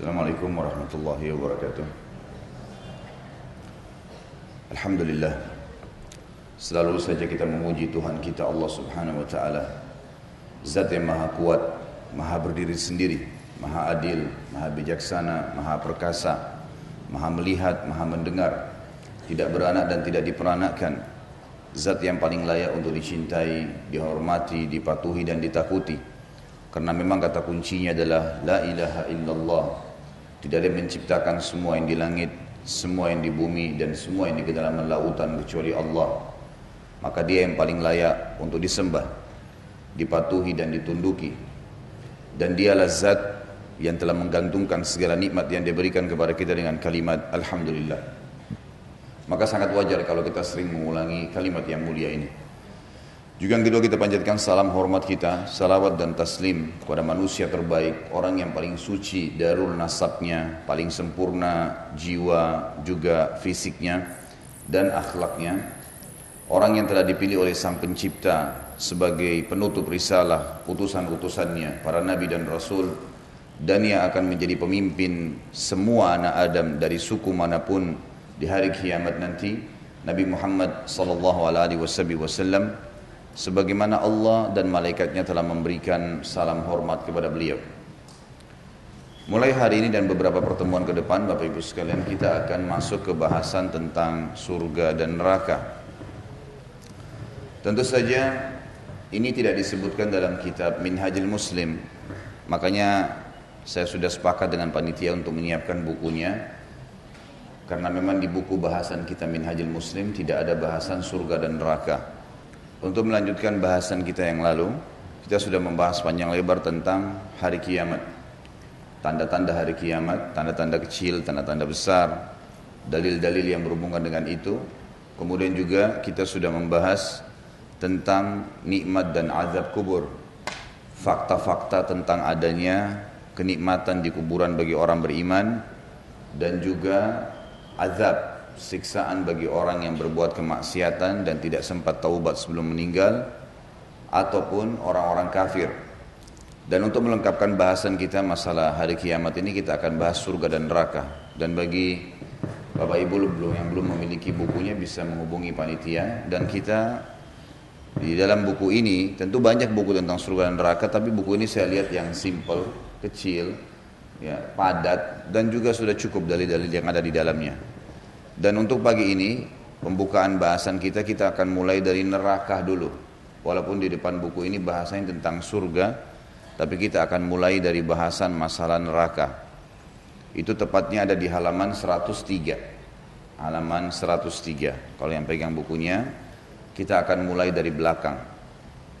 Assalamualaikum warahmatullahi wabarakatuh. Alhamdulillah Selalu saja kita memuji Tuhan kita Allah subhanahu wa ta'ala. Zat yang maha kuat Maha berdiri sendiri Maha adil, maha bijaksana, maha perkasa Maha melihat, maha mendengar Tidak beranak dan tidak diperanakkan. Zat yang paling layak untuk dicintai, dihormati, dipatuhi dan ditakuti. Karena memang kata kuncinya adalah La ilaha illallah tidak ada yang menciptakan semua yang di langit, semua yang di bumi dan semua yang di kedalaman lautan kecuali Allah. Maka dia yang paling layak untuk disembah, dipatuhi dan ditunduki. Dan dialah zat yang telah menggantungkan segala nikmat yang diberikan kepada kita dengan kalimat Alhamdulillah. Maka sangat wajar kalau kita sering mengulangi kalimat yang mulia ini. Juga yang kedua kita panjatkan salam hormat kita, salawat dan taslim kepada manusia terbaik, orang yang paling suci darul nasabnya, paling sempurna jiwa juga fisiknya dan akhlaknya. Orang yang telah dipilih oleh sang pencipta sebagai penutup risalah utusan-utusannya, para nabi dan rasul, dan yang akan menjadi pemimpin semua anak Adam dari suku mana pun di hari kiamat nanti, Nabi Muhammad sallallahu alaihi wasallam sebagaimana Allah dan malaikatnya telah memberikan salam hormat kepada beliau. Mulai hari ini dan beberapa pertemuan ke depan Bapak Ibu sekalian kita akan masuk ke bahasan tentang surga dan neraka. Tentu saja ini tidak disebutkan dalam kitab Minhajul Muslim. Makanya saya sudah sepakat dengan panitia untuk menyiapkan bukunya karena memang di buku bahasan kita Minhajul Muslim tidak ada bahasan surga dan neraka. Untuk melanjutkan bahasan kita yang lalu, kita sudah membahas panjang lebar tentang hari kiamat. Tanda-tanda hari kiamat, tanda-tanda kecil, tanda-tanda besar, dalil-dalil yang berhubungan dengan itu. Kemudian juga kita sudah membahas tentang nikmat dan azab kubur. Fakta-fakta tentang adanya kenikmatan di kuburan bagi orang beriman dan juga azab siksaan bagi orang yang berbuat kemaksiatan dan tidak sempat taubat sebelum meninggal ataupun orang-orang kafir. Dan untuk melengkapkan bahasan kita masalah hari kiamat ini kita akan bahas surga dan neraka. Dan bagi Bapak Ibu belum yang belum memiliki bukunya bisa menghubungi panitia dan kita di dalam buku ini tentu banyak buku tentang surga dan neraka tapi buku ini saya lihat yang simple, kecil, ya, padat dan juga sudah cukup dalil-dalil yang ada di dalamnya. Dan untuk pagi ini pembukaan bahasan kita kita akan mulai dari neraka dulu. Walaupun di depan buku ini bahasanya tentang surga, tapi kita akan mulai dari bahasan masalah neraka. Itu tepatnya ada di halaman 103. Halaman 103. Kalau yang pegang bukunya, kita akan mulai dari belakang.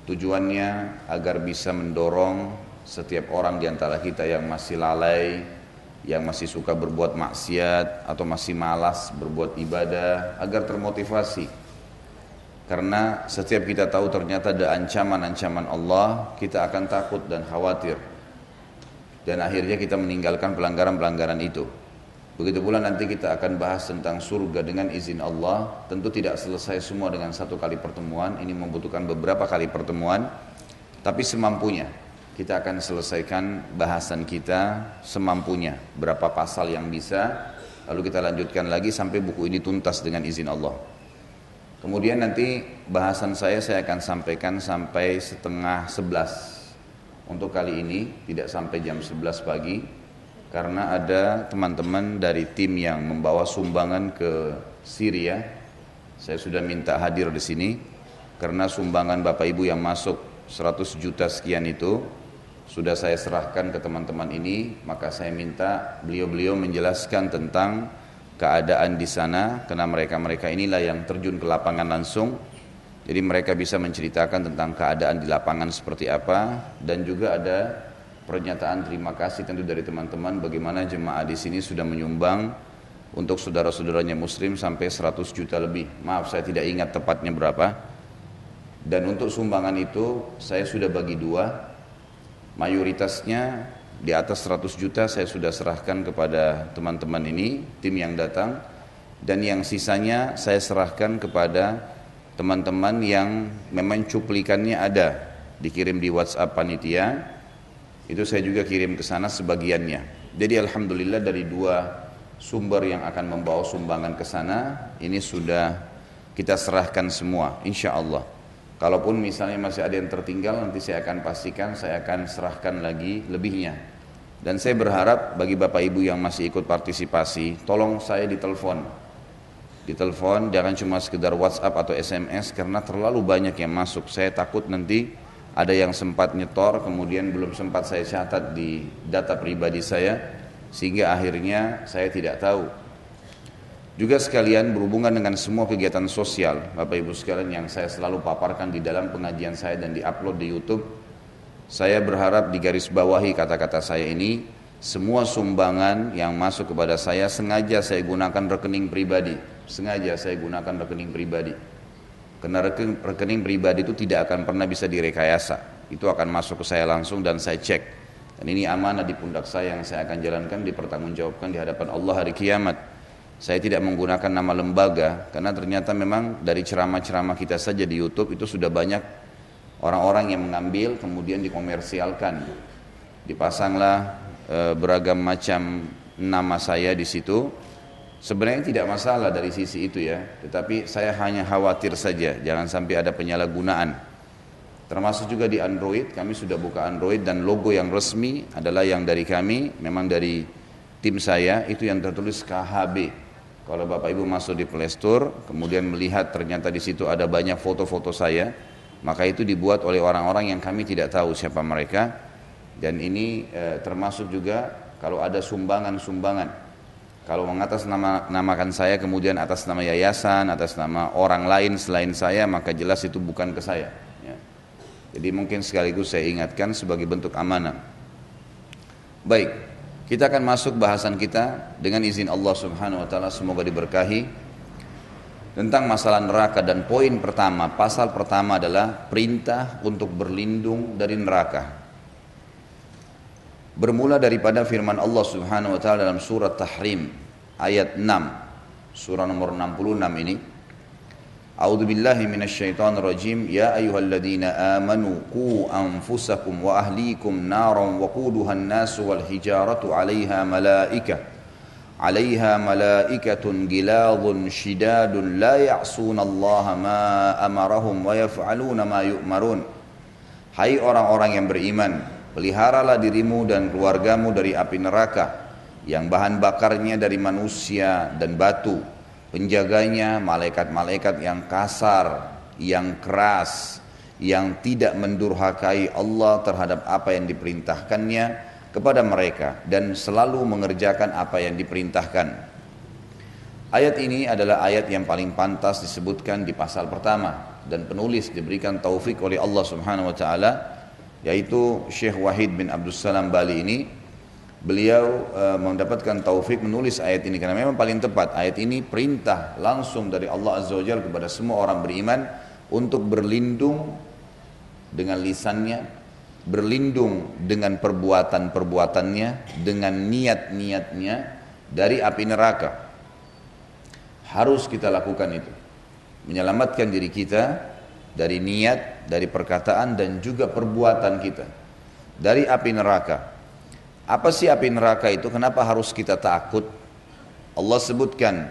Tujuannya agar bisa mendorong setiap orang di antara kita yang masih lalai, yang masih suka berbuat maksiat atau masih malas berbuat ibadah agar termotivasi. Karena setiap kita tahu ternyata ada ancaman-ancaman Allah, kita akan takut dan khawatir. Dan akhirnya kita meninggalkan pelanggaran-pelanggaran itu. Begitu pula nanti kita akan bahas tentang surga dengan izin Allah. Tentu tidak selesai semua dengan satu kali pertemuan. Ini membutuhkan beberapa kali pertemuan. Tapi semampunya kita akan selesaikan bahasan kita semampunya berapa pasal yang bisa lalu kita lanjutkan lagi sampai buku ini tuntas dengan izin Allah. Kemudian nanti bahasan saya saya akan sampaikan sampai setengah sebelas. Untuk kali ini tidak sampai jam sebelas pagi karena ada teman-teman dari tim yang membawa sumbangan ke Syria. Saya sudah minta hadir di sini karena sumbangan Bapak Ibu yang masuk 100 juta sekian itu sudah saya serahkan ke teman-teman ini, maka saya minta beliau-beliau menjelaskan tentang keadaan di sana, karena mereka-mereka inilah yang terjun ke lapangan langsung. Jadi mereka bisa menceritakan tentang keadaan di lapangan seperti apa, dan juga ada pernyataan terima kasih tentu dari teman-teman bagaimana jemaah di sini sudah menyumbang untuk saudara-saudaranya muslim sampai 100 juta lebih. Maaf saya tidak ingat tepatnya berapa. Dan untuk sumbangan itu saya sudah bagi dua, mayoritasnya di atas 100 juta saya sudah serahkan kepada teman-teman ini, tim yang datang. Dan yang sisanya saya serahkan kepada teman-teman yang memang cuplikannya ada dikirim di WhatsApp panitia. Itu saya juga kirim ke sana sebagiannya. Jadi alhamdulillah dari dua sumber yang akan membawa sumbangan ke sana ini sudah kita serahkan semua insya Allah. Kalaupun misalnya masih ada yang tertinggal nanti saya akan pastikan saya akan serahkan lagi lebihnya. Dan saya berharap bagi Bapak Ibu yang masih ikut partisipasi, tolong saya ditelepon. Ditelepon jangan cuma sekedar WhatsApp atau SMS karena terlalu banyak yang masuk. Saya takut nanti ada yang sempat nyetor kemudian belum sempat saya catat di data pribadi saya sehingga akhirnya saya tidak tahu. Juga sekalian berhubungan dengan semua kegiatan sosial, Bapak Ibu sekalian yang saya selalu paparkan di dalam pengajian saya dan diupload di YouTube, saya berharap di garis bawahi kata-kata saya ini, semua sumbangan yang masuk kepada saya sengaja saya gunakan rekening pribadi, sengaja saya gunakan rekening pribadi. Karena rekening, rekening pribadi itu tidak akan pernah bisa direkayasa, itu akan masuk ke saya langsung dan saya cek. Dan ini amanah di pundak saya yang saya akan jalankan dipertanggungjawabkan di hadapan Allah hari kiamat. Saya tidak menggunakan nama lembaga karena ternyata memang dari ceramah-ceramah kita saja di YouTube itu sudah banyak orang-orang yang mengambil kemudian dikomersialkan. Dipasanglah e, beragam macam nama saya di situ. Sebenarnya tidak masalah dari sisi itu ya, tetapi saya hanya khawatir saja jangan sampai ada penyalahgunaan. Termasuk juga di Android, kami sudah buka Android dan logo yang resmi adalah yang dari kami, memang dari tim saya, itu yang tertulis KHB. Kalau Bapak Ibu masuk di Play kemudian melihat ternyata di situ ada banyak foto-foto saya, maka itu dibuat oleh orang-orang yang kami tidak tahu siapa mereka. Dan ini e, termasuk juga kalau ada sumbangan-sumbangan. Kalau mengatas nama, namakan saya kemudian atas nama yayasan, atas nama orang lain selain saya, maka jelas itu bukan ke saya jadi mungkin sekaligus saya ingatkan sebagai bentuk amanah. Baik, kita akan masuk bahasan kita dengan izin Allah Subhanahu wa taala semoga diberkahi tentang masalah neraka dan poin pertama, pasal pertama adalah perintah untuk berlindung dari neraka. Bermula daripada firman Allah Subhanahu wa taala dalam surat Tahrim ayat 6. Surah nomor 66 ini أعوذ بالله من الشيطان الرجيم. يا أيها الذين آمنوا قوا أنفسكم وأهليكم نارا وقودها الناس والحجارة عليها ملائكة عليها ملائكة غلاظ شداد لا يعصون الله ما أمرهم ويفعلون ما يؤمرون. Hai orang-orang yang beriman, peliharalah dirimu dan keluargamu dari api neraka yang bahan bakarnya dari manusia dan batu. Penjaganya malaikat-malaikat yang kasar, yang keras, yang tidak mendurhakai Allah terhadap apa yang diperintahkannya kepada mereka dan selalu mengerjakan apa yang diperintahkan. Ayat ini adalah ayat yang paling pantas disebutkan di pasal pertama dan penulis diberikan taufik oleh Allah Subhanahu wa taala yaitu Syekh Wahid bin Abdul Salam Bali ini beliau uh, mendapatkan taufik menulis ayat ini karena memang paling tepat. Ayat ini perintah langsung dari Allah Azza wa Jalla kepada semua orang beriman untuk berlindung dengan lisannya berlindung dengan perbuatan-perbuatannya dengan niat-niatnya dari api neraka. Harus kita lakukan itu. Menyelamatkan diri kita dari niat dari perkataan dan juga perbuatan kita dari api neraka apa sih api neraka itu? Kenapa harus kita takut? Allah sebutkan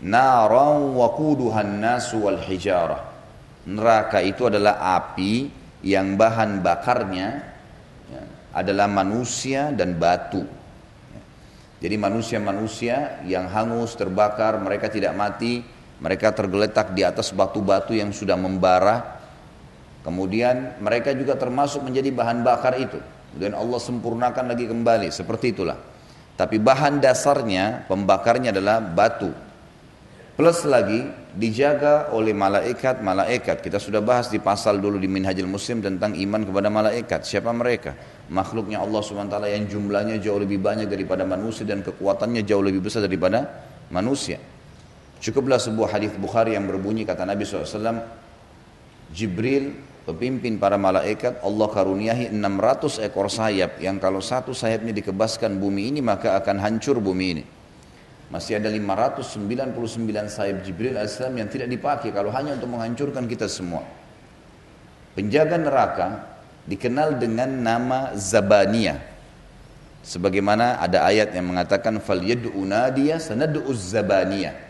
naran nasu wal hijarah. Neraka itu adalah api yang bahan bakarnya ya, adalah manusia dan batu. Jadi manusia-manusia yang hangus, terbakar, mereka tidak mati, mereka tergeletak di atas batu-batu yang sudah membara. Kemudian mereka juga termasuk menjadi bahan bakar itu. Kemudian Allah sempurnakan lagi kembali seperti itulah. Tapi bahan dasarnya pembakarnya adalah batu. Plus lagi dijaga oleh malaikat-malaikat. Kita sudah bahas di pasal dulu di Minhajul Muslim tentang iman kepada malaikat. Siapa mereka? Makhluknya Allah SWT yang jumlahnya jauh lebih banyak daripada manusia dan kekuatannya jauh lebih besar daripada manusia. Cukuplah sebuah hadis Bukhari yang berbunyi kata Nabi SAW, Jibril pemimpin para malaikat Allah karuniahi 600 ekor sayap yang kalau satu sayapnya dikebaskan bumi ini maka akan hancur bumi ini. Masih ada 599 sayap Jibril AS yang tidak dipakai kalau hanya untuk menghancurkan kita semua. Penjaga neraka dikenal dengan nama Zabaniyah Sebagaimana ada ayat yang mengatakan fal yad'u nadiya sanad'u zabaniyah.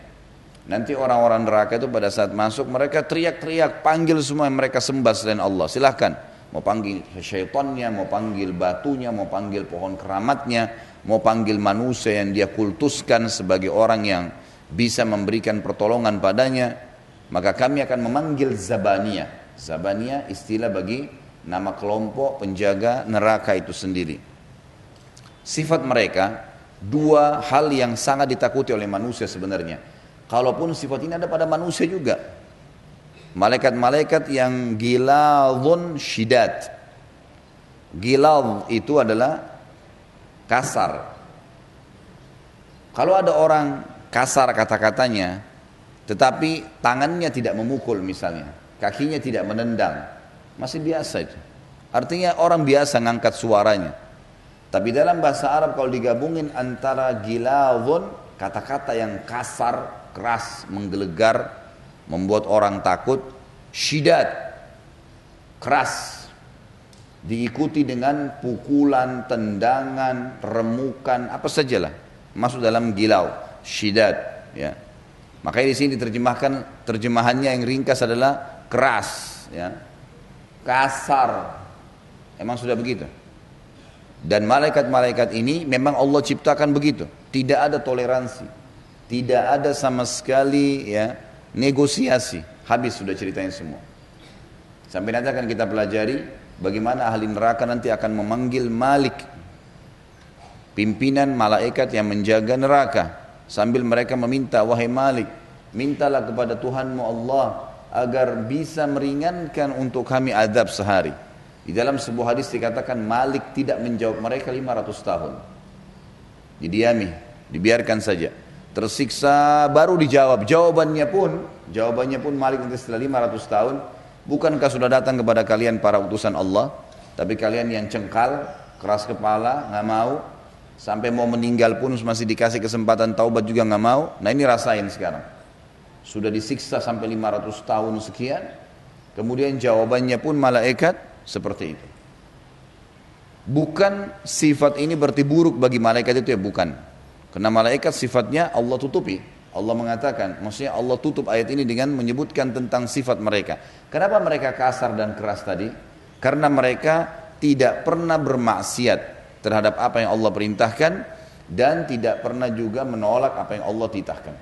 Nanti orang-orang neraka itu pada saat masuk mereka teriak-teriak panggil semua yang mereka sembah selain Allah. Silahkan mau panggil syaitannya, mau panggil batunya, mau panggil pohon keramatnya, mau panggil manusia yang dia kultuskan sebagai orang yang bisa memberikan pertolongan padanya, maka kami akan memanggil Zabania. Zabania istilah bagi nama kelompok penjaga neraka itu sendiri. Sifat mereka dua hal yang sangat ditakuti oleh manusia sebenarnya. Kalaupun sifat ini ada pada manusia juga. Malaikat-malaikat yang giladun syidat. Gilad itu adalah kasar. Kalau ada orang kasar kata-katanya, tetapi tangannya tidak memukul misalnya, kakinya tidak menendang, masih biasa itu. Artinya orang biasa ngangkat suaranya. Tapi dalam bahasa Arab kalau digabungin antara gilavun, kata-kata yang kasar, keras, menggelegar, membuat orang takut, syidat, keras, diikuti dengan pukulan, tendangan, remukan, apa sajalah masuk dalam gilau, syidat, ya. Makanya di sini diterjemahkan terjemahannya yang ringkas adalah keras, ya. Kasar. Emang sudah begitu? Dan malaikat-malaikat ini memang Allah ciptakan begitu. Tidak ada toleransi. Tidak ada sama sekali ya negosiasi. Habis sudah ceritanya semua. Sampai nanti akan kita pelajari bagaimana ahli neraka nanti akan memanggil Malik pimpinan malaikat yang menjaga neraka sambil mereka meminta wahai Malik mintalah kepada Tuhanmu Allah agar bisa meringankan untuk kami adab sehari di dalam sebuah hadis dikatakan Malik tidak menjawab mereka 500 tahun. Didiami, dibiarkan saja. Tersiksa baru dijawab. Jawabannya pun, jawabannya pun Malik nanti setelah 500 tahun, bukankah sudah datang kepada kalian para utusan Allah, tapi kalian yang cengkal, keras kepala, nggak mau, sampai mau meninggal pun masih dikasih kesempatan taubat juga nggak mau. Nah ini rasain sekarang. Sudah disiksa sampai 500 tahun sekian, kemudian jawabannya pun malaikat seperti itu. Bukan sifat ini berarti buruk bagi malaikat itu ya bukan. Karena malaikat sifatnya Allah tutupi. Allah mengatakan, maksudnya Allah tutup ayat ini dengan menyebutkan tentang sifat mereka. Kenapa mereka kasar dan keras tadi? Karena mereka tidak pernah bermaksiat terhadap apa yang Allah perintahkan dan tidak pernah juga menolak apa yang Allah titahkan.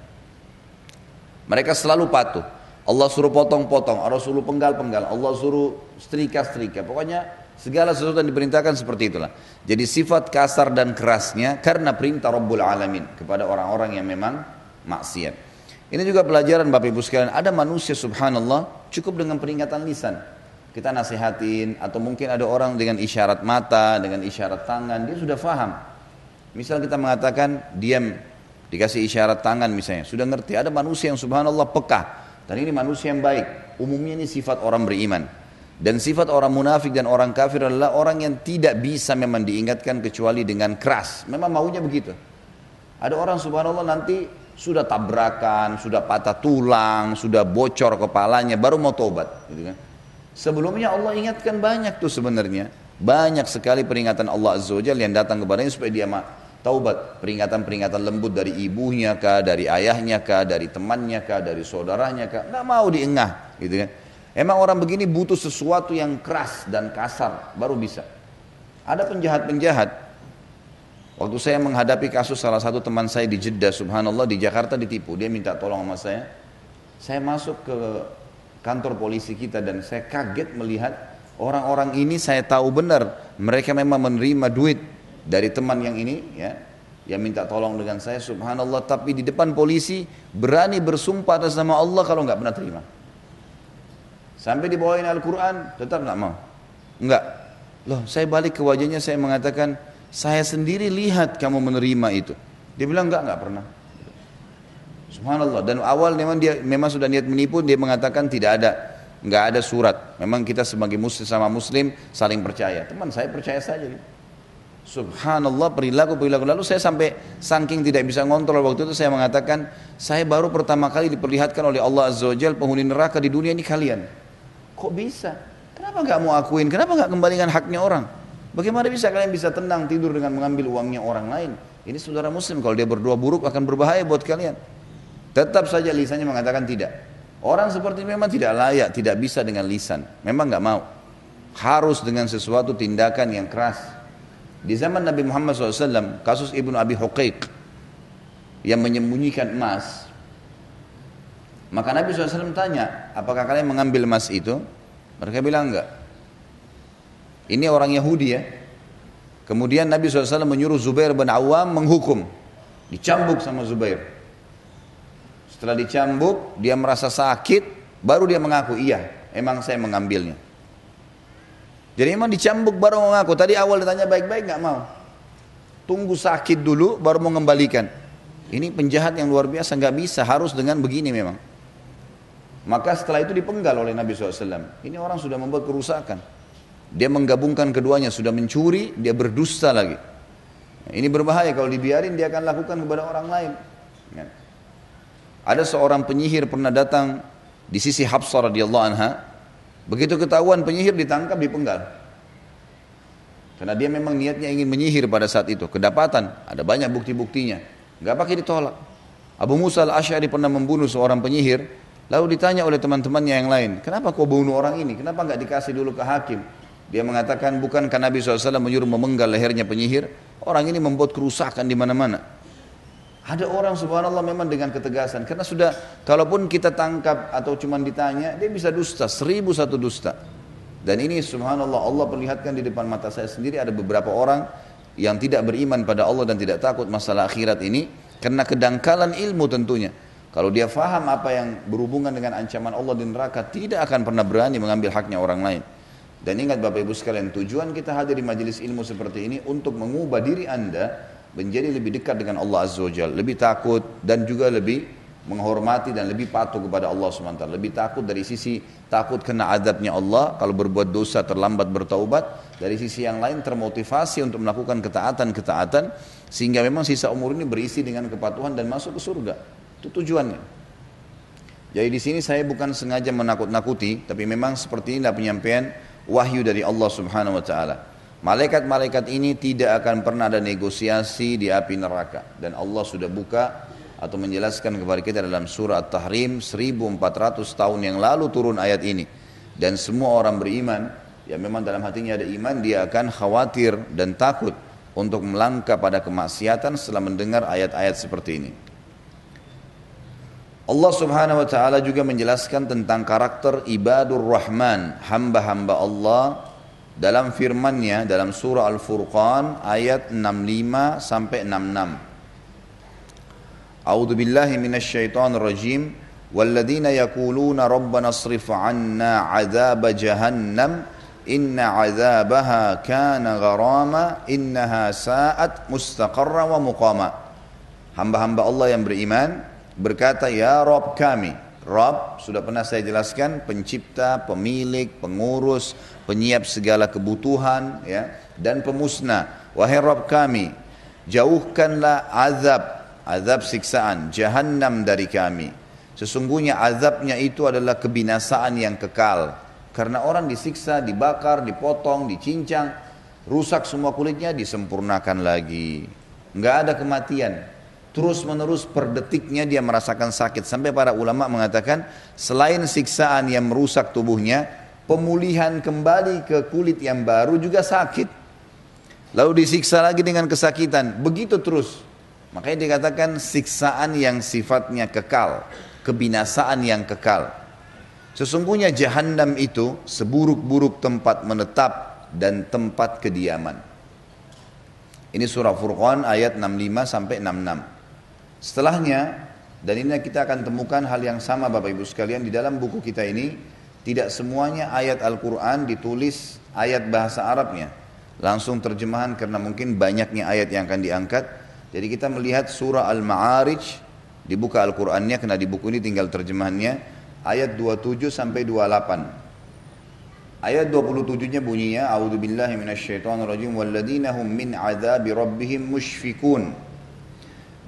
Mereka selalu patuh. Allah suruh potong-potong, Allah suruh penggal-penggal, Allah suruh setrika-setrika. Pokoknya segala sesuatu yang diperintahkan seperti itulah. Jadi sifat kasar dan kerasnya karena perintah Rabbul Alamin kepada orang-orang yang memang maksiat. Ini juga pelajaran Bapak Ibu sekalian, ada manusia subhanallah cukup dengan peringatan lisan. Kita nasihatin atau mungkin ada orang dengan isyarat mata, dengan isyarat tangan, dia sudah faham. Misal kita mengatakan diam, dikasih isyarat tangan misalnya, sudah ngerti. Ada manusia yang subhanallah peka, dan ini manusia yang baik. Umumnya ini sifat orang beriman. Dan sifat orang munafik dan orang kafir adalah orang yang tidak bisa memang diingatkan kecuali dengan keras. Memang maunya begitu. Ada orang subhanallah nanti sudah tabrakan, sudah patah tulang, sudah bocor kepalanya, baru mau tobat. Gitu kan. Sebelumnya Allah ingatkan banyak tuh sebenarnya. Banyak sekali peringatan Allah Azza wa yang datang kepadanya supaya dia taubat peringatan-peringatan lembut dari ibunya kah, dari ayahnya kah, dari temannya kah, dari saudaranya kah, nggak mau diengah, gitu kan? Emang orang begini butuh sesuatu yang keras dan kasar baru bisa. Ada penjahat-penjahat. Waktu saya menghadapi kasus salah satu teman saya di Jeddah, subhanallah di Jakarta ditipu, dia minta tolong sama saya. Saya masuk ke kantor polisi kita dan saya kaget melihat orang-orang ini saya tahu benar mereka memang menerima duit dari teman yang ini ya yang minta tolong dengan saya subhanallah tapi di depan polisi berani bersumpah atas nama Allah kalau nggak pernah terima sampai dibawain Al-Quran tetap nggak mau. Nggak loh saya balik ke wajahnya saya mengatakan saya sendiri lihat kamu menerima itu. Dia bilang nggak nggak pernah. Subhanallah. Dan awal memang dia memang sudah niat menipu dia mengatakan tidak ada nggak ada surat. Memang kita sebagai muslim sama muslim saling percaya. Teman saya percaya saja. Gitu. Subhanallah perilaku perilaku. Lalu saya sampai saking tidak bisa ngontrol waktu itu saya mengatakan saya baru pertama kali diperlihatkan oleh Allah Azza Wajal penghuni neraka di dunia ini kalian. Kok bisa? Kenapa nggak mau akuin? Kenapa nggak kembalikan haknya orang? Bagaimana bisa kalian bisa tenang tidur dengan mengambil uangnya orang lain? Ini saudara muslim kalau dia berdoa buruk akan berbahaya buat kalian. Tetap saja lisannya mengatakan tidak. Orang seperti memang tidak layak, tidak bisa dengan lisan. Memang nggak mau. Harus dengan sesuatu tindakan yang keras. Di zaman Nabi Muhammad SAW, kasus Ibnu Abi Huqaiq yang menyembunyikan emas. Maka Nabi SAW tanya, apakah kalian mengambil emas itu? Mereka bilang enggak. Ini orang Yahudi ya. Kemudian Nabi SAW menyuruh Zubair bin Awam menghukum. Dicambuk sama Zubair. Setelah dicambuk, dia merasa sakit, baru dia mengaku, iya, emang saya mengambilnya. Jadi emang dicambuk baru mengaku. Tadi awal ditanya baik-baik nggak mau. Tunggu sakit dulu, baru mau mengembalikan. Ini penjahat yang luar biasa, nggak bisa, harus dengan begini memang. Maka setelah itu dipenggal oleh Nabi SAW. Ini orang sudah membuat kerusakan. Dia menggabungkan keduanya, sudah mencuri, dia berdusta lagi. Ini berbahaya kalau dibiarin dia akan lakukan kepada orang lain. Ya. Ada seorang penyihir pernah datang di sisi Hafsah radhiyallahu anha. Begitu ketahuan penyihir ditangkap dipenggal. Karena dia memang niatnya ingin menyihir pada saat itu. Kedapatan, ada banyak bukti-buktinya. Gak pakai ditolak. Abu Musa al-Ash'ari pernah membunuh seorang penyihir. Lalu ditanya oleh teman-temannya yang lain, kenapa kau bunuh orang ini? Kenapa nggak dikasih dulu ke hakim? Dia mengatakan, bukan karena Nabi SAW menyuruh memenggal lehernya penyihir? Orang ini membuat kerusakan di mana-mana. Ada orang subhanallah memang dengan ketegasan. Karena sudah, kalaupun kita tangkap atau cuma ditanya, dia bisa dusta, seribu satu dusta. Dan ini subhanallah Allah perlihatkan di depan mata saya sendiri ada beberapa orang yang tidak beriman pada Allah dan tidak takut masalah akhirat ini. Karena kedangkalan ilmu tentunya. Kalau dia faham apa yang berhubungan dengan ancaman Allah di neraka, tidak akan pernah berani mengambil haknya orang lain. Dan ingat Bapak Ibu sekalian, tujuan kita hadir di majelis ilmu seperti ini untuk mengubah diri Anda menjadi lebih dekat dengan Allah Azza wa lebih takut dan juga lebih menghormati dan lebih patuh kepada Allah SWT. Lebih takut dari sisi takut kena azabnya Allah kalau berbuat dosa terlambat bertaubat. Dari sisi yang lain termotivasi untuk melakukan ketaatan-ketaatan sehingga memang sisa umur ini berisi dengan kepatuhan dan masuk ke surga. Itu tujuannya. Jadi di sini saya bukan sengaja menakut-nakuti, tapi memang seperti inilah penyampaian wahyu dari Allah Subhanahu wa taala. Malaikat-malaikat ini tidak akan pernah ada negosiasi di api neraka. Dan Allah sudah buka atau menjelaskan kepada kita dalam surah At-Tahrim 1400 tahun yang lalu turun ayat ini. Dan semua orang beriman, yang memang dalam hatinya ada iman, dia akan khawatir dan takut untuk melangkah pada kemaksiatan setelah mendengar ayat-ayat seperti ini. Allah subhanahu wa ta'ala juga menjelaskan tentang karakter ibadur rahman, hamba-hamba Allah dalam firman-Nya dalam surah Al-Furqan ayat 65 sampai 66. A'udzu billahi minasyaitonir rajim. Walladzina yaquluna rabbana asrif 'anna 'adzab jahannam inna 'adzabaha kana gharama innaha sa'at mustaqarra wa muqama. Hamba-hamba Allah yang beriman berkata, "Ya Rabb kami, Rob sudah pernah saya jelaskan pencipta, pemilik, pengurus, penyiap segala kebutuhan ya dan pemusnah. Wahai Rob kami, jauhkanlah azab, azab siksaan, jahannam dari kami. Sesungguhnya azabnya itu adalah kebinasaan yang kekal. Karena orang disiksa, dibakar, dipotong, dicincang, rusak semua kulitnya, disempurnakan lagi. Enggak ada kematian, terus menerus per detiknya dia merasakan sakit. Sampai para ulama mengatakan selain siksaan yang merusak tubuhnya pemulihan kembali ke kulit yang baru juga sakit. Lalu disiksa lagi dengan kesakitan. Begitu terus. Makanya dikatakan siksaan yang sifatnya kekal kebinasaan yang kekal. Sesungguhnya jahanam itu seburuk-buruk tempat menetap dan tempat kediaman. Ini surah Furqan ayat 65 sampai 66 Setelahnya, dan ini kita akan temukan hal yang sama Bapak Ibu sekalian di dalam buku kita ini, tidak semuanya ayat Al-Quran ditulis ayat bahasa Arabnya. Langsung terjemahan karena mungkin banyaknya ayat yang akan diangkat. Jadi kita melihat surah Al-Ma'arij, dibuka Al-Qurannya karena di buku ini tinggal terjemahannya, ayat 27 sampai 28. Ayat 27-nya bunyinya, A'udzubillahi minasyaitonirrajim walladzina hum min rabbihim musyfikun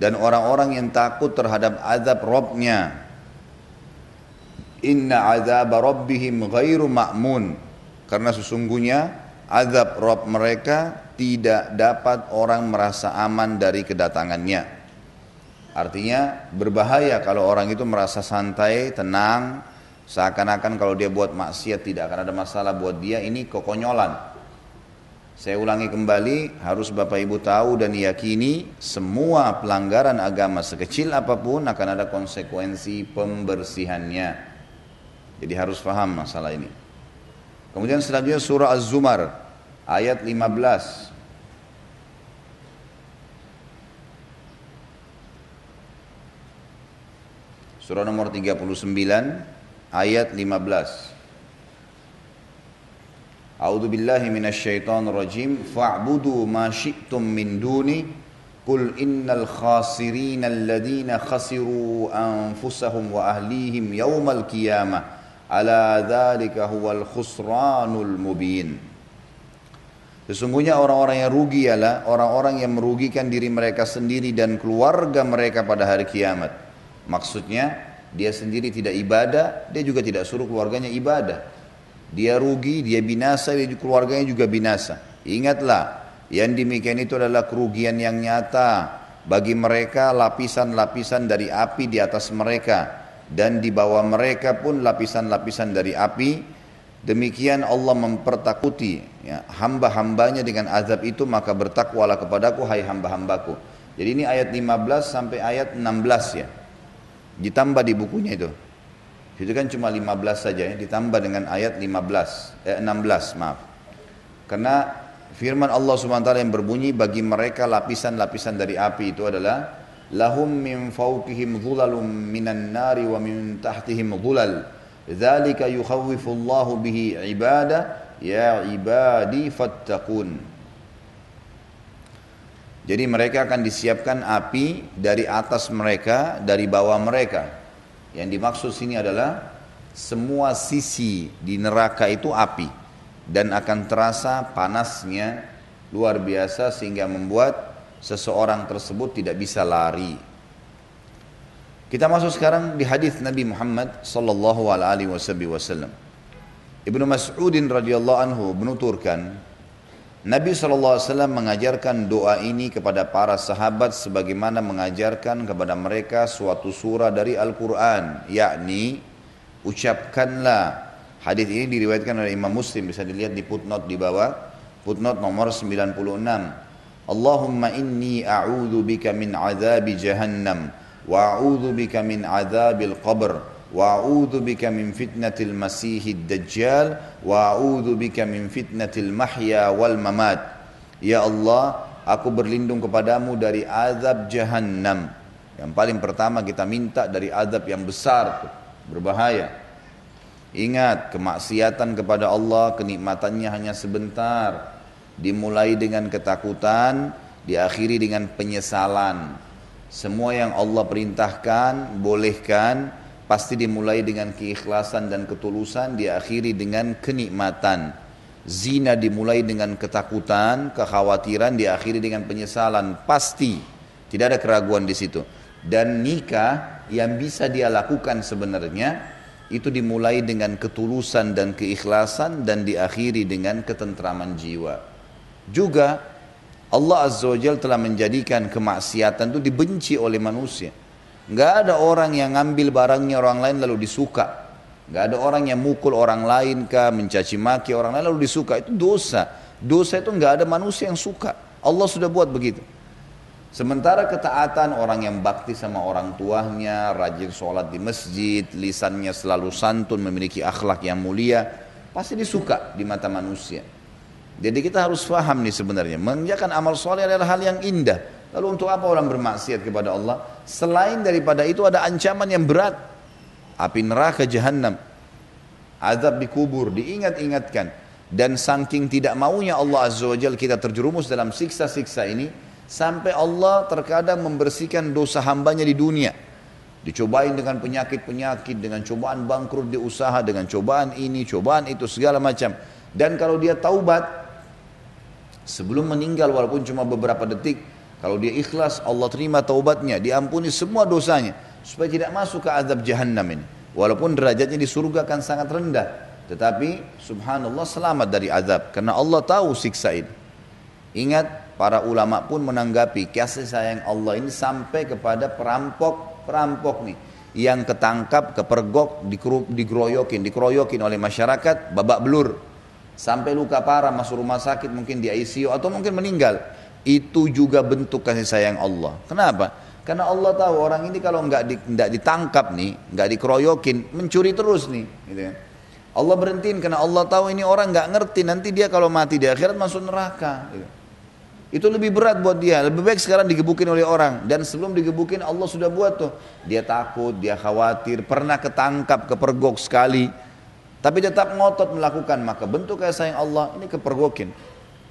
dan orang-orang yang takut terhadap azab Robnya. Inna azab Rabbihim ghairu ma'mun. Karena sesungguhnya azab Rob mereka tidak dapat orang merasa aman dari kedatangannya. Artinya berbahaya kalau orang itu merasa santai, tenang, seakan-akan kalau dia buat maksiat tidak akan ada masalah buat dia, ini kekonyolan. Saya ulangi kembali, harus Bapak Ibu tahu dan yakini semua pelanggaran agama sekecil apa pun akan ada konsekuensi pembersihannya. Jadi harus paham masalah ini. Kemudian selanjutnya surah Az-Zumar ayat 15. Surah nomor 39 ayat 15. A'udzu billahi minasyaitonir rajim fa'budu ma syi'tum min duni qul innal khasirin alladhina khasiru anfusahum wa ahlihim yawmal qiyamah ala dzalika huwal khusranul mubin Sesungguhnya orang-orang yang rugi ialah orang-orang yang merugikan diri mereka sendiri dan keluarga mereka pada hari kiamat. Maksudnya dia sendiri tidak ibadah, dia juga tidak suruh keluarganya ibadah. Dia rugi, dia binasa, dia keluarganya juga binasa. Ingatlah, yang demikian itu adalah kerugian yang nyata bagi mereka lapisan-lapisan dari api di atas mereka dan di bawah mereka pun lapisan-lapisan dari api. Demikian Allah mempertakuti ya, hamba-hambanya dengan azab itu maka bertakwalah kepadaku hai hamba-hambaku. Jadi ini ayat 15 sampai ayat 16 ya. Ditambah di bukunya itu. Itu kan cuma 15 saja ya, ditambah dengan ayat 15, eh, 16 maaf. Karena firman Allah SWT yang berbunyi bagi mereka lapisan-lapisan dari api itu adalah lahum min fawqihim dhulalum minan nari wa min tahtihim dhulal. Dzalika yukhawwifullahu bihi ibada ya ibadi fattaqun. Jadi mereka akan disiapkan api dari atas mereka, dari bawah mereka. Yang dimaksud sini adalah semua sisi di neraka itu api dan akan terasa panasnya luar biasa sehingga membuat seseorang tersebut tidak bisa lari. Kita masuk sekarang di hadis Nabi Muhammad sallallahu alaihi wasallam. Ibnu Mas'udin radhiyallahu anhu menuturkan Nabi SAW mengajarkan doa ini kepada para sahabat sebagaimana mengajarkan kepada mereka suatu surah dari Al-Quran. Yakni, ucapkanlah. Hadis ini diriwayatkan oleh Imam Muslim, bisa dilihat di footnote di bawah. Footnote nomor 96. Allahumma inni a'udhu bika min azabi jahannam wa a'udhu bika min azabil qabr wa a'udzu bika min fitnatil masihid dajjal wa a'udzu bika min fitnatil mahya wal mamat. Ya Allah aku berlindung kepadamu dari azab jahannam. Yang paling pertama kita minta dari azab yang besar berbahaya. Ingat kemaksiatan kepada Allah kenikmatannya hanya sebentar. Dimulai dengan ketakutan diakhiri dengan penyesalan. Semua yang Allah perintahkan bolehkan pasti dimulai dengan keikhlasan dan ketulusan, diakhiri dengan kenikmatan. Zina dimulai dengan ketakutan, kekhawatiran, diakhiri dengan penyesalan. Pasti tidak ada keraguan di situ. Dan nikah yang bisa dia lakukan sebenarnya itu dimulai dengan ketulusan dan keikhlasan dan diakhiri dengan ketentraman jiwa. Juga Allah Azza wa Jalla telah menjadikan kemaksiatan itu dibenci oleh manusia. Nggak ada orang yang ngambil barangnya orang lain lalu disuka. Nggak ada orang yang mukul orang lain kah, mencaci maki orang lain lalu disuka. Itu dosa. Dosa itu nggak ada manusia yang suka. Allah sudah buat begitu. Sementara ketaatan orang yang bakti sama orang tuanya, rajin sholat di masjid, lisannya selalu santun, memiliki akhlak yang mulia, pasti disuka di mata manusia. Jadi kita harus paham nih sebenarnya, mengerjakan amal soleh adalah hal yang indah. Lalu untuk apa orang bermaksiat kepada Allah? Selain daripada itu ada ancaman yang berat. Api neraka jahanam. Azab di kubur, diingat-ingatkan. Dan saking tidak maunya Allah Azza wa Jal kita terjerumus dalam siksa-siksa ini. Sampai Allah terkadang membersihkan dosa hambanya di dunia. Dicobain dengan penyakit-penyakit, dengan cobaan bangkrut di usaha, dengan cobaan ini, cobaan itu, segala macam. Dan kalau dia taubat, sebelum meninggal walaupun cuma beberapa detik, kalau dia ikhlas, Allah terima taubatnya, diampuni semua dosanya supaya tidak masuk ke azab jahannam ini. Walaupun derajatnya di surga kan sangat rendah, Tetapi subhanallah selamat dari azab karena Allah tahu siksa ini. Ingat para ulama pun menanggapi kasih sayang Allah ini sampai kepada perampok-perampok nih yang ketangkap, kepergok, digeroyokin, dikeroyokin oleh masyarakat, babak belur sampai luka parah masuk rumah sakit mungkin di ICU atau mungkin meninggal. Itu juga bentuk kasih sayang Allah. Kenapa? Karena Allah tahu orang ini kalau nggak di, ditangkap nih, nggak dikeroyokin, mencuri terus nih. Gitu kan. Allah berhentiin karena Allah tahu ini orang nggak ngerti nanti dia kalau mati di akhirat masuk neraka. Gitu. Itu lebih berat buat dia. Lebih baik sekarang digebukin oleh orang. Dan sebelum digebukin Allah sudah buat tuh. Dia takut, dia khawatir, pernah ketangkap, kepergok sekali. Tapi tetap ngotot melakukan. Maka bentuk kasih sayang Allah ini kepergokin.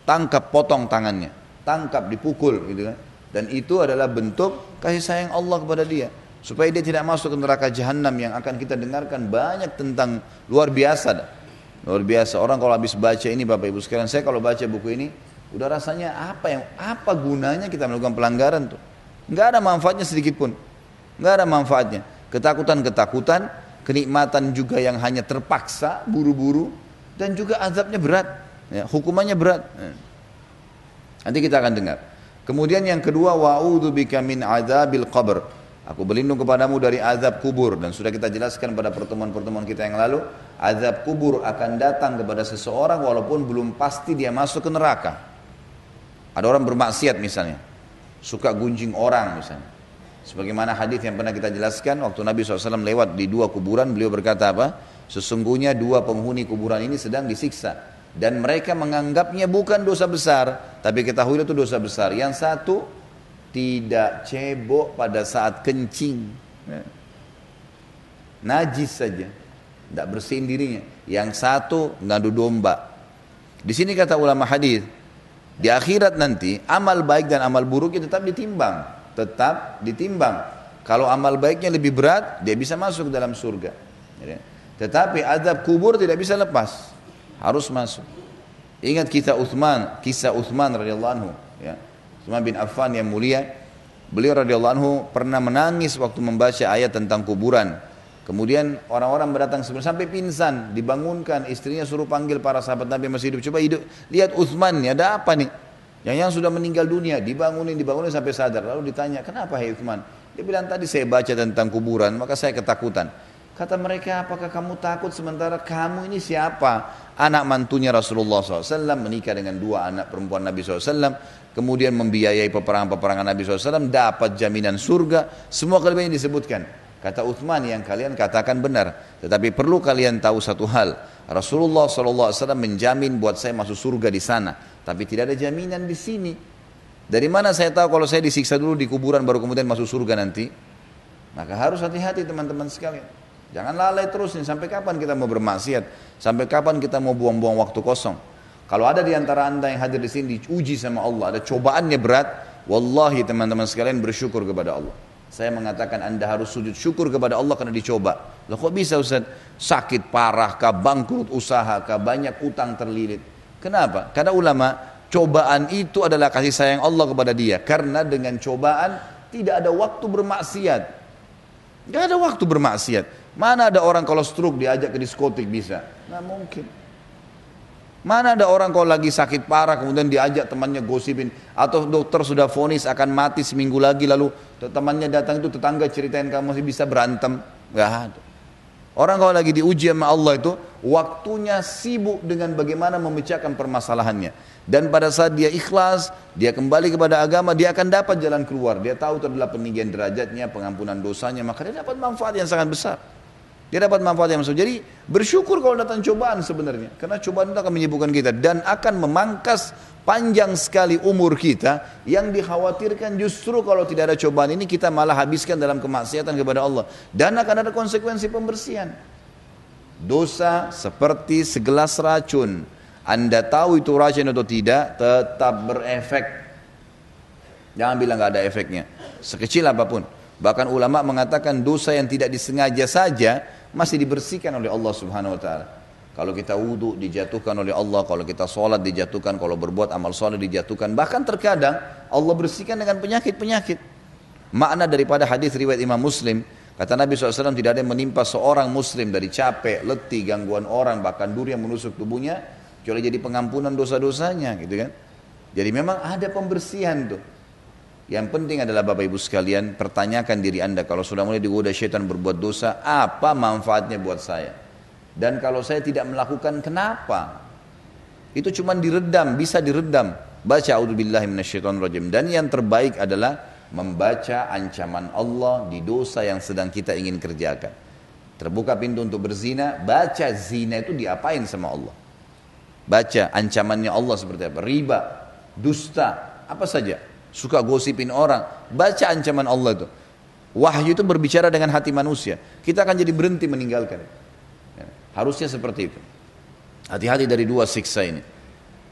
Tangkap, potong tangannya. Tangkap, dipukul gitu kan. Dan itu adalah bentuk kasih sayang Allah kepada dia. Supaya dia tidak masuk ke neraka jahanam yang akan kita dengarkan banyak tentang luar biasa luar biasa. Orang kalau habis baca ini bapak ibu sekalian saya kalau baca buku ini udah rasanya apa yang apa gunanya kita melakukan pelanggaran tuh? Nggak ada manfaatnya sedikit pun. Nggak ada manfaatnya. Ketakutan ketakutan kenikmatan juga yang hanya terpaksa buru-buru dan juga azabnya berat. Ya, hukumannya berat. ya. Nanti kita akan dengar kemudian yang kedua wa'udzubika min adzabil qabr Aku berlindung kepadamu dari azab kubur dan sudah kita jelaskan pada pertemuan-pertemuan kita yang lalu, azab kubur akan datang kepada seseorang walaupun belum pasti dia masuk ke neraka. Ada orang bermaksiat misalnya, suka gunjing orang misalnya. Sebagaimana hadis yang pernah kita jelaskan waktu Nabi SAW lewat di dua kuburan, beliau berkata apa? Sesungguhnya dua penghuni kuburan ini sedang disiksa dan mereka menganggapnya bukan dosa besar, tapi ketahui itu dosa besar. Yang satu tidak cebok pada saat kencing. Ya. Najis saja, tidak bersihin dirinya. Yang satu ngadu domba. Di sini kata ulama hadis, di akhirat nanti amal baik dan amal buruknya tetap ditimbang, tetap ditimbang. Kalau amal baiknya lebih berat, dia bisa masuk dalam surga. Ya. Tetapi adab kubur tidak bisa lepas, harus masuk. Ingat kisah Uthman, kisah Uthman radhiyallahu anhu. Ya Utsman bin Affan yang mulia, beliau radhiyallahu anhu pernah menangis waktu membaca ayat tentang kuburan. Kemudian orang-orang berdatang sampai pingsan, dibangunkan, istrinya suruh panggil para sahabat Nabi masih hidup. Coba hidup, lihat Utsman nih, ada apa nih? Yang yang sudah meninggal dunia, dibangunin, dibangunin sampai sadar. Lalu ditanya, kenapa hai Utsman? Dia bilang tadi saya baca tentang kuburan, maka saya ketakutan. Kata mereka, apakah kamu takut sementara kamu ini siapa? Anak mantunya Rasulullah SAW menikah dengan dua anak perempuan Nabi SAW kemudian membiayai peperangan-peperangan Nabi SAW, dapat jaminan surga, semua kelebihan disebutkan. Kata Uthman yang kalian katakan benar, tetapi perlu kalian tahu satu hal. Rasulullah SAW menjamin buat saya masuk surga di sana, tapi tidak ada jaminan di sini. Dari mana saya tahu kalau saya disiksa dulu di kuburan baru kemudian masuk surga nanti? Maka harus hati-hati teman-teman sekalian. Jangan lalai terus nih, sampai kapan kita mau bermaksiat? Sampai kapan kita mau buang-buang waktu kosong? Kalau ada di antara anda yang hadir di sini diuji sama Allah, ada cobaannya berat, wallahi teman-teman sekalian bersyukur kepada Allah. Saya mengatakan anda harus sujud syukur kepada Allah karena dicoba. Loh kok bisa Ustaz? Sakit parah kah, bangkrut usaha kah, banyak utang terlilit. Kenapa? Karena ulama, cobaan itu adalah kasih sayang Allah kepada dia. Karena dengan cobaan tidak ada waktu bermaksiat. Gak ada waktu bermaksiat. Mana ada orang kalau stroke diajak ke diskotik bisa? Nah mungkin. Mana ada orang kalau lagi sakit parah kemudian diajak temannya gosipin atau dokter sudah vonis akan mati seminggu lagi lalu temannya datang itu tetangga ceritain kamu masih bisa berantem nggak ada. Orang kalau lagi diuji sama Allah itu waktunya sibuk dengan bagaimana memecahkan permasalahannya dan pada saat dia ikhlas dia kembali kepada agama dia akan dapat jalan keluar dia tahu itu adalah peninggian derajatnya pengampunan dosanya maka dia dapat manfaat yang sangat besar. Dia dapat manfaat yang besar. Jadi bersyukur kalau datang cobaan sebenarnya. Karena cobaan itu akan menyibukkan kita. Dan akan memangkas panjang sekali umur kita. Yang dikhawatirkan justru kalau tidak ada cobaan ini kita malah habiskan dalam kemaksiatan kepada Allah. Dan akan ada konsekuensi pembersihan. Dosa seperti segelas racun. Anda tahu itu racun atau tidak, tetap berefek. Jangan bilang nggak ada efeknya. Sekecil apa pun. Bahkan ulama mengatakan dosa yang tidak disengaja saja masih dibersihkan oleh Allah Subhanahu wa taala. Kalau kita wudhu dijatuhkan oleh Allah, kalau kita sholat dijatuhkan, kalau berbuat amal sholat dijatuhkan. Bahkan terkadang Allah bersihkan dengan penyakit-penyakit. Makna daripada hadis riwayat Imam Muslim, Kata Nabi SAW tidak ada yang menimpa seorang muslim dari capek, letih, gangguan orang, bahkan duri yang menusuk tubuhnya, kecuali jadi pengampunan dosa-dosanya gitu kan. Jadi memang ada pembersihan tuh. Yang penting adalah Bapak Ibu sekalian, pertanyakan diri Anda kalau sudah mulai digoda syaitan berbuat dosa, apa manfaatnya buat saya? Dan kalau saya tidak melakukan, kenapa? Itu cuma diredam, bisa diredam. Baca a'udzubillahi minasyaitonirrajim. Dan yang terbaik adalah membaca ancaman Allah di dosa yang sedang kita ingin kerjakan. Terbuka pintu untuk berzina, baca zina itu diapain sama Allah. Baca ancamannya Allah seperti apa. Riba, dusta, apa saja. Suka gosipin orang, baca ancaman Allah itu. Wahyu itu berbicara dengan hati manusia. Kita akan jadi berhenti meninggalkan. Ya, harusnya seperti itu. Hati-hati dari dua siksa ini.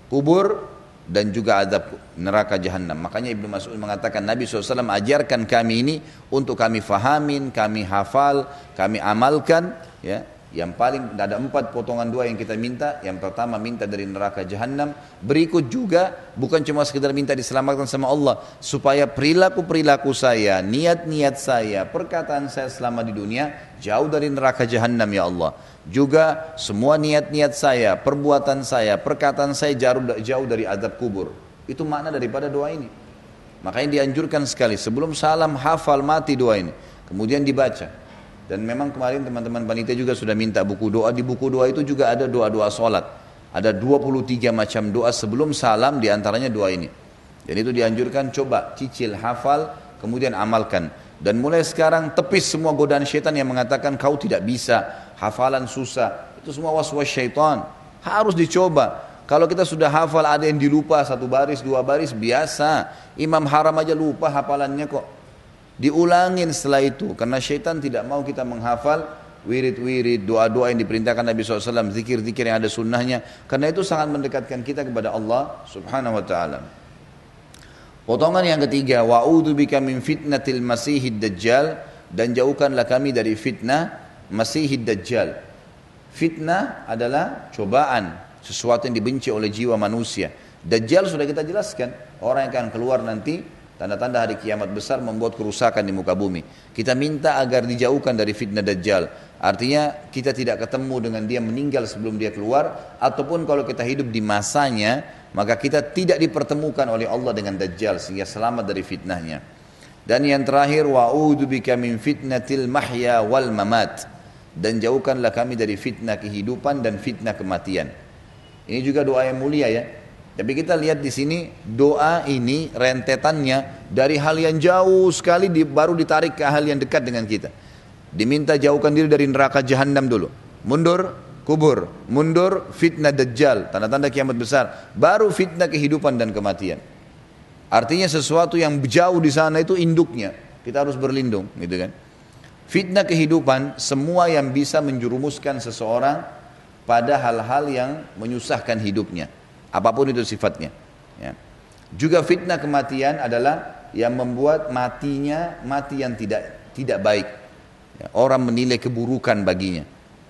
Kubur dan juga adab neraka jahanam. Makanya Ibnu Mas'ud mengatakan Nabi SAW ajarkan kami ini untuk kami fahamin, kami hafal, kami amalkan. Ya, yang paling ada empat potongan doa yang kita minta. Yang pertama minta dari neraka jahanam. Berikut juga bukan cuma sekedar minta diselamatkan sama Allah, supaya perilaku perilaku saya, niat niat saya, perkataan saya selama di dunia jauh dari neraka jahanam ya Allah. Juga semua niat-niat saya, perbuatan saya, perkataan saya jauh, jauh dari adab kubur. Itu makna daripada doa ini. Makanya dianjurkan sekali sebelum salam hafal mati doa ini. Kemudian dibaca. Dan memang kemarin teman-teman panitia juga sudah minta buku doa. Di buku doa itu juga ada doa-doa sholat. Ada 23 macam doa sebelum salam di antaranya doa ini. Dan itu dianjurkan coba cicil hafal kemudian amalkan. Dan mulai sekarang tepis semua godaan syaitan yang mengatakan kau tidak bisa, hafalan susah. Itu semua was-was syaitan. Harus dicoba. Kalau kita sudah hafal ada yang dilupa satu baris, dua baris, biasa. Imam haram aja lupa hafalannya kok. Diulangin setelah itu. Karena syaitan tidak mau kita menghafal wirid-wirid, doa-doa yang diperintahkan Nabi SAW, zikir-zikir yang ada sunnahnya. Karena itu sangat mendekatkan kita kepada Allah subhanahu wa ta'ala. Potongan yang ketiga, wa'udhu bika min fitnatil masihid dajjal dan jauhkanlah kami dari fitnah masihid dajjal. Fitnah adalah cobaan, sesuatu yang dibenci oleh jiwa manusia. Dajjal sudah kita jelaskan, orang yang akan keluar nanti tanda-tanda hari kiamat besar membuat kerusakan di muka bumi. Kita minta agar dijauhkan dari fitnah dajjal. Artinya kita tidak ketemu dengan dia meninggal sebelum dia keluar ataupun kalau kita hidup di masanya maka kita tidak dipertemukan oleh Allah dengan Dajjal sehingga selamat dari fitnahnya. Dan yang terakhir wa'udzu min fitnatil mahya wal mamat dan jauhkanlah kami dari fitnah kehidupan dan fitnah kematian. Ini juga doa yang mulia ya. Tapi kita lihat di sini doa ini rentetannya dari hal yang jauh sekali di, baru ditarik ke hal yang dekat dengan kita. Diminta jauhkan diri dari neraka jahanam dulu. Mundur, kubur, mundur fitnah dajjal, tanda-tanda kiamat besar, baru fitnah kehidupan dan kematian. Artinya sesuatu yang jauh di sana itu induknya, kita harus berlindung, gitu kan. Fitnah kehidupan semua yang bisa menjurumuskan seseorang pada hal-hal yang menyusahkan hidupnya, apa pun itu sifatnya. Ya. Juga fitnah kematian adalah yang membuat matinya mati yang tidak tidak baik. Ya, orang menilai keburukan baginya.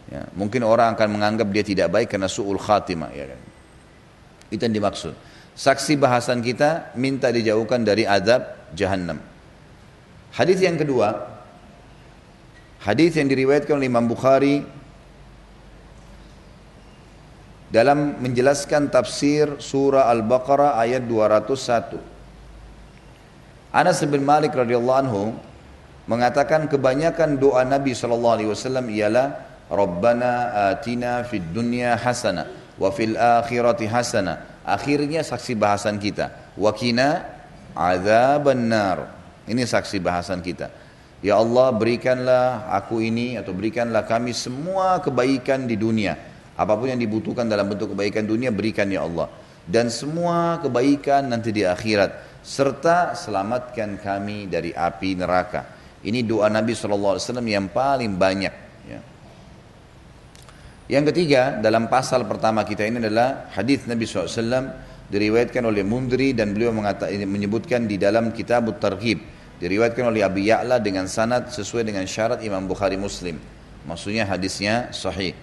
Ya, mungkin orang akan menganggap dia tidak baik karena su'ul khatimah. Ya kan? Itu yang dimaksud. Saksi bahasan kita minta dijauhkan dari adab jahannam. Hadis yang kedua, hadis yang diriwayatkan oleh Imam Bukhari dalam menjelaskan tafsir surah Al-Baqarah ayat 201. Anas bin Malik radhiyallahu anhu mengatakan kebanyakan doa Nabi sallallahu alaihi wasallam ialah Rabbana atina fid dunya hasana wa fil akhirati hasana. Akhirnya saksi bahasan kita. Wakina azaban nar. Ini saksi bahasan kita. Ya Allah berikanlah aku ini atau berikanlah kami semua kebaikan di dunia. Apa pun yang dibutuhkan dalam bentuk kebaikan dunia berikan ya Allah. Dan semua kebaikan nanti di akhirat. Serta selamatkan kami dari api neraka. Ini doa Nabi SAW yang paling banyak yang ketiga dalam pasal pertama kita ini adalah hadis Nabi SAW diriwayatkan oleh Mundri dan beliau mengata, menyebutkan di dalam kitab Targhib diriwayatkan oleh Abi Ya'la dengan sanad sesuai dengan syarat Imam Bukhari Muslim. Maksudnya hadisnya sahih.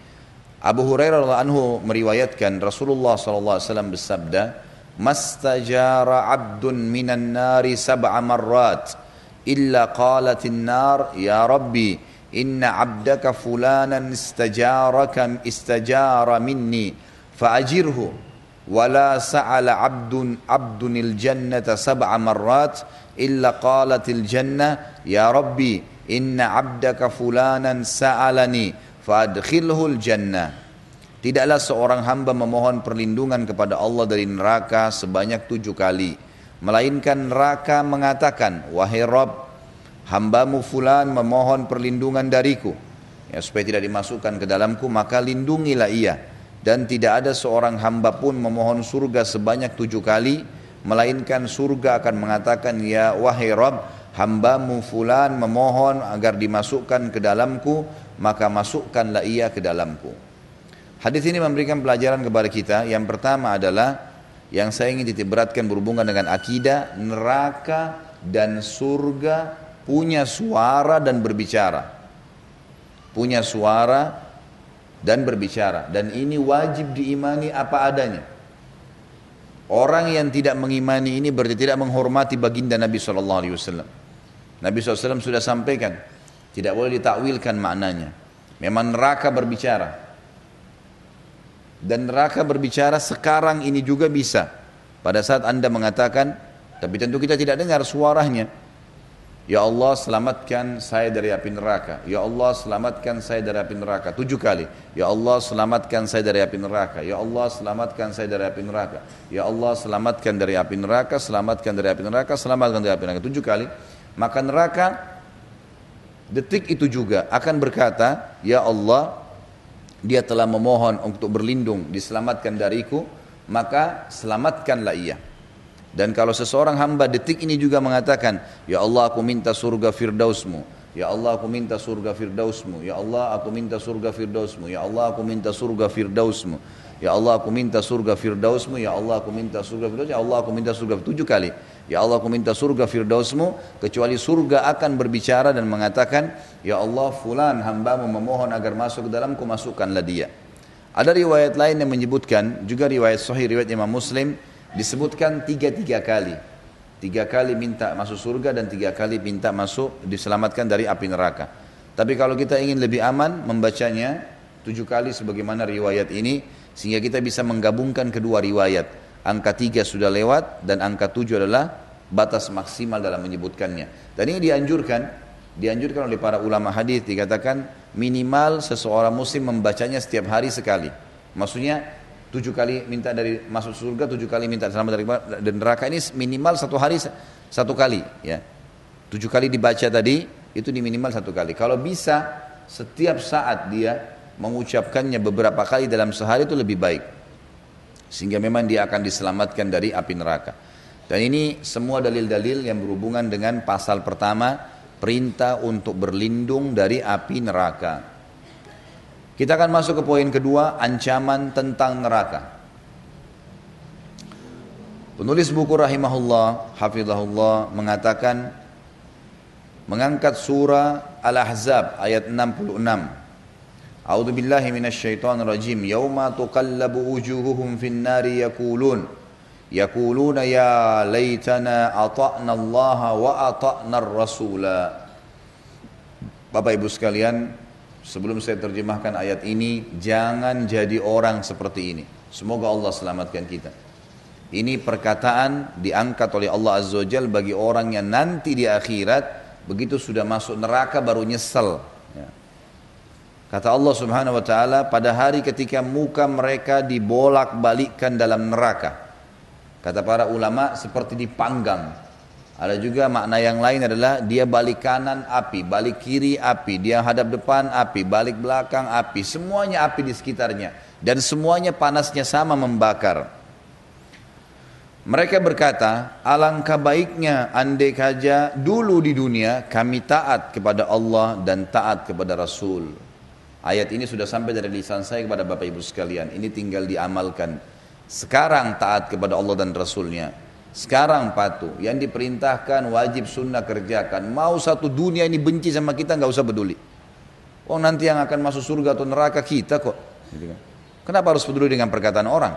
Abu Hurairah radhiallahu anhu meriwayatkan Rasulullah SAW bersabda, "Mastajara 'abdun minan nari sab'a marrat illa qalatin nar ya Rabbi" inna abdaka fulanan istajaraka istajara minni fa'ajirhu wala sa'ala abdun abdunil jannata sab'a marrat illa qalatil jannah ya rabbi inna abdaka fulanan sa'alani fa'adkhilhul jannah Tidaklah seorang hamba memohon perlindungan kepada Allah dari neraka sebanyak tujuh kali. Melainkan neraka mengatakan, Wahai Rabb, hambamu fulan memohon perlindungan dariku ya, supaya tidak dimasukkan ke dalamku maka lindungilah ia dan tidak ada seorang hamba pun memohon surga sebanyak tujuh kali melainkan surga akan mengatakan ya wahai Rabb hambamu fulan memohon agar dimasukkan ke dalamku maka masukkanlah ia ke dalamku hadis ini memberikan pelajaran kepada kita yang pertama adalah yang saya ingin titik beratkan berhubungan dengan akidah neraka dan surga punya suara dan berbicara. Punya suara dan berbicara. Dan ini wajib diimani apa adanya. Orang yang tidak mengimani ini berarti tidak menghormati baginda Nabi SAW. Nabi SAW sudah sampaikan, tidak boleh ditakwilkan maknanya. Memang neraka berbicara. Dan neraka berbicara sekarang ini juga bisa. Pada saat Anda mengatakan, tapi tentu kita tidak dengar suaranya. Ya Allah selamatkan saya dari api neraka. Ya Allah selamatkan saya dari api neraka. Tujuh kali. Ya Allah selamatkan saya dari api neraka. Ya Allah selamatkan saya dari api neraka. Ya Allah selamatkan dari api neraka. Selamatkan dari api neraka. Selamatkan dari api neraka. Tujuh kali. Maka neraka detik itu juga akan berkata, Ya Allah dia telah memohon untuk berlindung diselamatkan dariku. Maka selamatkanlah ia. Dan kalau seseorang hamba detik ini juga mengatakan, Ya Allah aku minta surga firdausmu. Ya Allah aku minta surga firdausmu. Ya Allah aku minta surga firdausmu. Ya Allah aku minta surga firdausmu. Ya Allah. Ya Allah aku minta surga firdausmu. Ya Allah aku minta surga tujuh kali. Ya Allah aku minta surga firdausmu. Kecuali surga akan berbicara dan mengatakan, Ya Allah fulan hambamu memohon agar masuk ke dalamku masukkanlah dia. Ada riwayat lain yang menyebutkan, juga riwayat sahih riwayat Imam Muslim, disebutkan tiga-tiga kali. Tiga kali minta masuk surga dan tiga kali minta masuk diselamatkan dari api neraka. Tapi kalau kita ingin lebih aman membacanya tujuh kali sebagaimana riwayat ini sehingga kita bisa menggabungkan kedua riwayat. Angka tiga sudah lewat dan angka tujuh adalah batas maksimal dalam menyebutkannya. Dan ini dianjurkan, dianjurkan oleh para ulama hadis dikatakan minimal seseorang muslim membacanya setiap hari sekali. Maksudnya tujuh kali minta dari masuk surga, tujuh kali minta selamat dari dan neraka ini minimal satu hari satu kali ya. Tujuh kali dibaca tadi itu di minimal satu kali. Kalau bisa setiap saat dia mengucapkannya beberapa kali dalam sehari itu lebih baik. Sehingga memang dia akan diselamatkan dari api neraka. Dan ini semua dalil-dalil yang berhubungan dengan pasal pertama perintah untuk berlindung dari api neraka. Kita akan masuk ke poin kedua, ancaman tentang neraka. Penulis buku rahimahullah, hafizahullah mengatakan mengangkat surah Al-Ahzab ayat 66. A'udzu billahi minasyaitonir rajim. Yauma tuqallabu wujuhuhum fin nari yaqulun yaquluna ya laitana ata'na Allah wa ata'na ar-rasula. Bapak Ibu sekalian, Sebelum saya terjemahkan ayat ini, jangan jadi orang seperti ini. Semoga Allah selamatkan kita. Ini perkataan diangkat oleh Allah Azza wa bagi orang yang nanti di akhirat begitu sudah masuk neraka baru nyesel. Kata Allah Subhanahu wa taala pada hari ketika muka mereka dibolak-balikkan dalam neraka. Kata para ulama seperti dipanggang ada juga makna yang lain adalah dia balik kanan api, balik kiri api, dia hadap depan api, balik belakang api, semuanya api di sekitarnya dan semuanya panasnya sama membakar. Mereka berkata, alangkah baiknya andai saja dulu di dunia kami taat kepada Allah dan taat kepada Rasul. Ayat ini sudah sampai dari lisan saya kepada Bapak Ibu sekalian. Ini tinggal diamalkan. Sekarang taat kepada Allah dan Rasulnya. Sekarang patuh, yang diperintahkan wajib sunnah kerjakan. Mau satu dunia ini benci sama kita nggak usah peduli. Oh nanti yang akan masuk surga atau neraka kita kok. Gitu kan. Kenapa harus peduli dengan perkataan orang?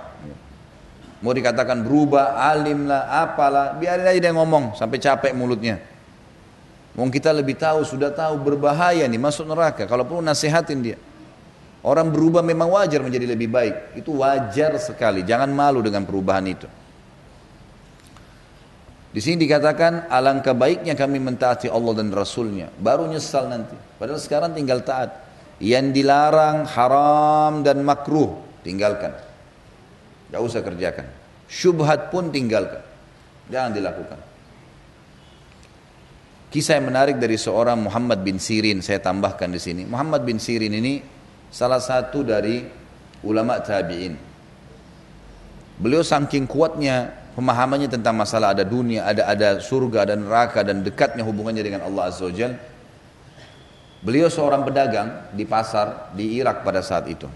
Mau dikatakan berubah, alim lah, apalah, biarin aja dia ngomong sampai capek mulutnya. Mau kita lebih tahu, sudah tahu berbahaya nih masuk neraka. Kalau perlu nasihatin dia. Orang berubah memang wajar menjadi lebih baik. Itu wajar sekali. Jangan malu dengan perubahan itu. Di sini dikatakan alangkah baiknya kami mentaati Allah dan Rasulnya. Baru nyesal nanti. Padahal sekarang tinggal taat. Yang dilarang haram dan makruh tinggalkan. Gak usah kerjakan. Syubhat pun tinggalkan. Jangan dilakukan. Kisah yang menarik dari seorang Muhammad bin Sirin saya tambahkan di sini. Muhammad bin Sirin ini salah satu dari ulama tabi'in. Beliau saking kuatnya pemahamannya tentang masalah ada dunia, ada ada surga dan neraka dan dekatnya hubungannya dengan Allah Azza wa Beliau seorang pedagang di pasar di Irak pada saat itu.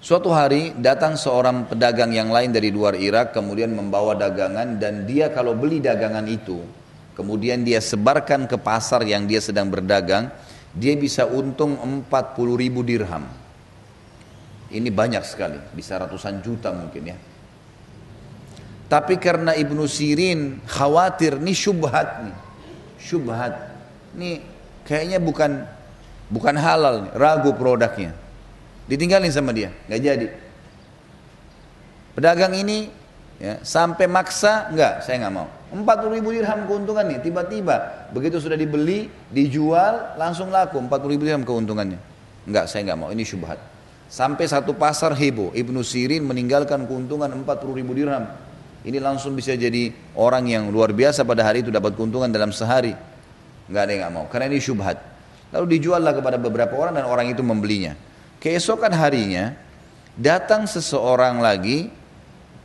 Suatu hari datang seorang pedagang yang lain dari luar Irak kemudian membawa dagangan dan dia kalau beli dagangan itu kemudian dia sebarkan ke pasar yang dia sedang berdagang, dia bisa untung 40 ribu dirham. Ini banyak sekali, bisa ratusan juta mungkin ya. Tapi karena Ibnu Sirin khawatir, nih syubhat nih, syubhat, nih kayaknya bukan bukan halal, nih, ragu produknya. Ditinggalin sama dia, nggak jadi. Pedagang ini ya, sampai maksa, nggak, saya nggak mau. 40 ribu dirham keuntungan nih, tiba-tiba begitu sudah dibeli, dijual, langsung laku 40 ribu dirham keuntungannya. Enggak, saya enggak mau, ini syubhat. Sampai satu pasar heboh, Ibnu Sirin meninggalkan keuntungan 40 ribu dirham. Ini langsung bisa jadi orang yang luar biasa pada hari itu dapat keuntungan dalam sehari. Enggak ada yang enggak mau, karena ini syubhat. Lalu dijuallah kepada beberapa orang dan orang itu membelinya. Keesokan harinya, datang seseorang lagi,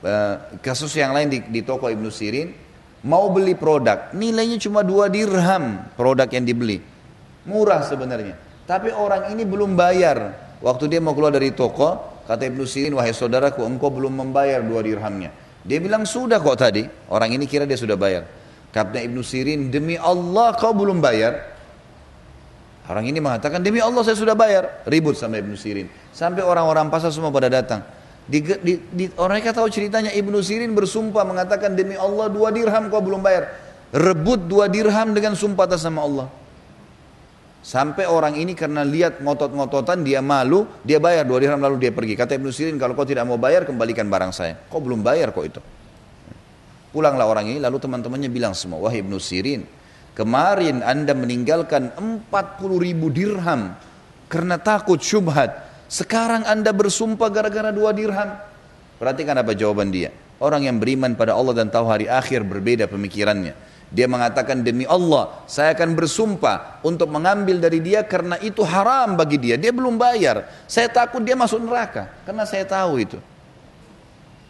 eh, kasus yang lain di, di toko Ibnu Sirin, mau beli produk, nilainya cuma dua dirham produk yang dibeli. Murah sebenarnya. Tapi orang ini belum bayar. Waktu dia mau keluar dari toko, kata Ibnu Sirin, wahai saudaraku, engkau belum membayar dua dirhamnya. Dia bilang, sudah kok tadi. Orang ini kira dia sudah bayar. Kata Ibnu Sirin, demi Allah kau belum bayar. Orang ini mengatakan, demi Allah saya sudah bayar. Ribut sama Ibnu Sirin. Sampai orang-orang pasar semua pada datang. Di, di, di, mereka tahu ceritanya Ibnu Sirin bersumpah mengatakan demi Allah dua dirham kau belum bayar. Rebut dua dirham dengan sumpah atas nama Allah. Sampai orang ini karena lihat ngotot-ngototan dia malu, dia bayar dua dirham lalu dia pergi. Kata Ibnu Sirin kalau kau tidak mau bayar kembalikan barang saya. Kau belum bayar kok itu. Pulanglah orang ini lalu teman-temannya bilang semua, wahai Ibnu Sirin, kemarin anda meninggalkan 40 ribu dirham karena takut syubhat sekarang anda bersumpah gara-gara dua dirham. Perhatikan apa jawaban dia. Orang yang beriman pada Allah dan tahu hari akhir berbeda pemikirannya. Dia mengatakan demi Allah saya akan bersumpah untuk mengambil dari dia karena itu haram bagi dia. Dia belum bayar. Saya takut dia masuk neraka karena saya tahu itu.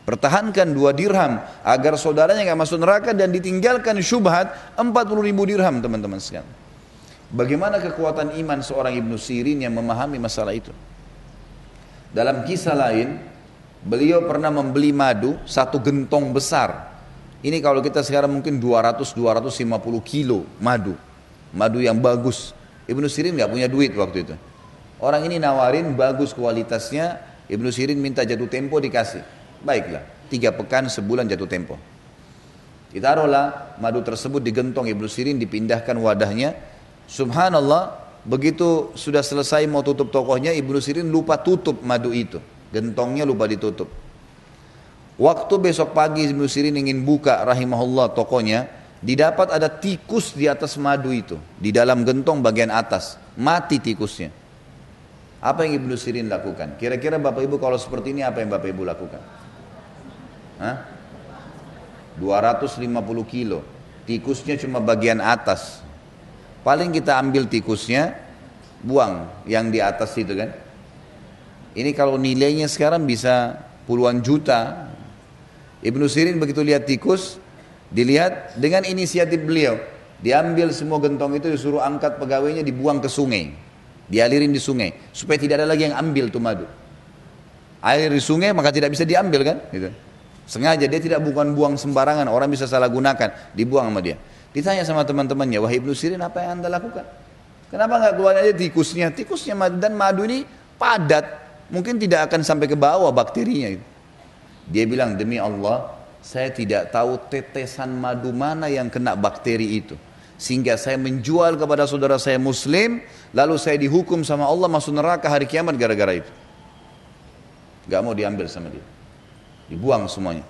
Pertahankan dua dirham agar saudaranya nggak masuk neraka dan ditinggalkan syubhat 40 ribu dirham teman-teman sekalian. Bagaimana kekuatan iman seorang Ibnu Sirin yang memahami masalah itu? Dalam kisah lain, beliau pernah membeli madu satu gentong besar. Ini kalau kita sekarang mungkin 200-250 kilo madu. Madu yang bagus. Ibnu Sirin nggak punya duit waktu itu. Orang ini nawarin bagus kualitasnya. Ibnu Sirin minta jatuh tempo dikasih. Baiklah, tiga pekan sebulan jatuh tempo. Ditaruhlah madu tersebut digentong Ibnu Sirin dipindahkan wadahnya. Subhanallah Begitu sudah selesai mau tutup tokohnya, Ibnu Sirin lupa tutup madu itu. Gentongnya lupa ditutup. Waktu besok pagi Ibnu Sirin ingin buka rahimahullah tokonya, didapat ada tikus di atas madu itu. Di dalam gentong bagian atas. Mati tikusnya. Apa yang Ibnu Sirin lakukan? Kira-kira Bapak Ibu kalau seperti ini apa yang Bapak Ibu lakukan? Hah? 250 kilo. Tikusnya cuma bagian atas. Paling kita ambil tikusnya, buang yang di atas itu kan. Ini kalau nilainya sekarang bisa puluhan juta. Ibnu Sirin begitu lihat tikus, dilihat dengan inisiatif beliau. Diambil semua gentong itu disuruh angkat pegawainya dibuang ke sungai. Dialirin di sungai. Supaya tidak ada lagi yang ambil tuh madu. Air di sungai maka tidak bisa diambil kan. Gitu. Sengaja dia tidak bukan buang sembarangan. Orang bisa salah gunakan. Dibuang sama dia. Ditanya sama teman-temannya, wahai Ibnu Sirin apa yang anda lakukan? Kenapa nggak keluar aja tikusnya? Tikusnya dan madu ini padat, mungkin tidak akan sampai ke bawah bakterinya. Dia bilang demi Allah, saya tidak tahu tetesan madu mana yang kena bakteri itu. sehingga saya menjual kepada saudara saya muslim lalu saya dihukum sama Allah masuk neraka hari kiamat gara-gara itu gak mau diambil sama dia dibuang semuanya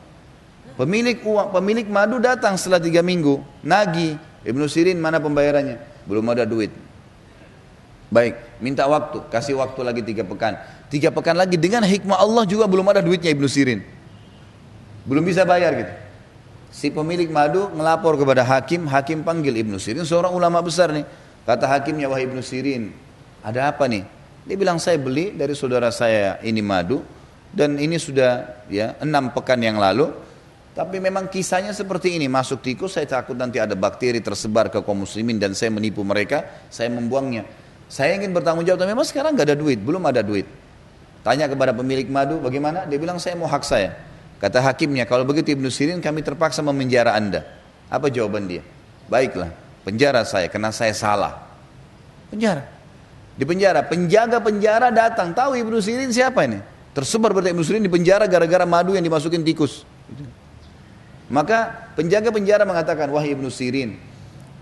pemilik uang pemilik madu datang setelah tiga minggu nagi Ibnu Sirin mana pembayarannya belum ada duit baik minta waktu kasih waktu lagi tiga pekan tiga pekan lagi dengan hikmah Allah juga belum ada duitnya Ibnu Sirin belum bisa bayar gitu Si pemilik madu melapor kepada hakim, hakim panggil Ibnu Sirin, seorang ulama besar nih. Kata hakimnya, wahai Ibnu Sirin, ada apa nih? Dia bilang, saya beli dari saudara saya ini madu, dan ini sudah ya enam pekan yang lalu. Tapi memang kisahnya seperti ini, masuk tikus, saya takut nanti ada bakteri tersebar ke kaum muslimin dan saya menipu mereka, saya membuangnya. Saya ingin bertanggung jawab, tapi memang sekarang nggak ada duit, belum ada duit. Tanya kepada pemilik madu, bagaimana? Dia bilang, saya mau hak saya. Kata hakimnya, kalau begitu Ibnu Sirin kami terpaksa memenjara anda. Apa jawaban dia? Baiklah, penjara saya karena saya salah. Penjara. Di penjara, penjaga penjara datang. Tahu Ibnu Sirin siapa ini? Tersebar berarti Ibnu Sirin di penjara gara-gara madu yang dimasukin tikus. Maka penjaga penjara mengatakan, wahai Ibnu Sirin,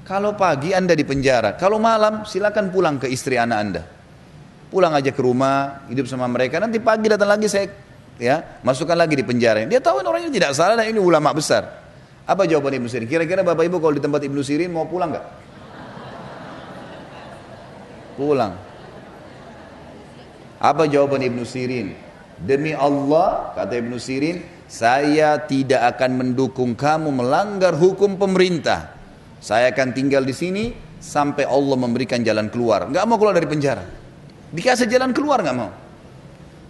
kalau pagi anda di penjara, kalau malam silakan pulang ke istri anak anda. Pulang aja ke rumah, hidup sama mereka. Nanti pagi datang lagi saya ya masukkan lagi di penjara. Dia tahu orangnya tidak salah dan ini ulama besar. Apa jawaban Ibnu Sirin? Kira-kira Bapak Ibu kalau di tempat Ibnu Sirin mau pulang nggak? Pulang. Apa jawaban Ibnu Sirin? Demi Allah, kata Ibnu Sirin, saya tidak akan mendukung kamu melanggar hukum pemerintah. Saya akan tinggal di sini sampai Allah memberikan jalan keluar. Nggak mau keluar dari penjara. Dikasih jalan keluar nggak mau.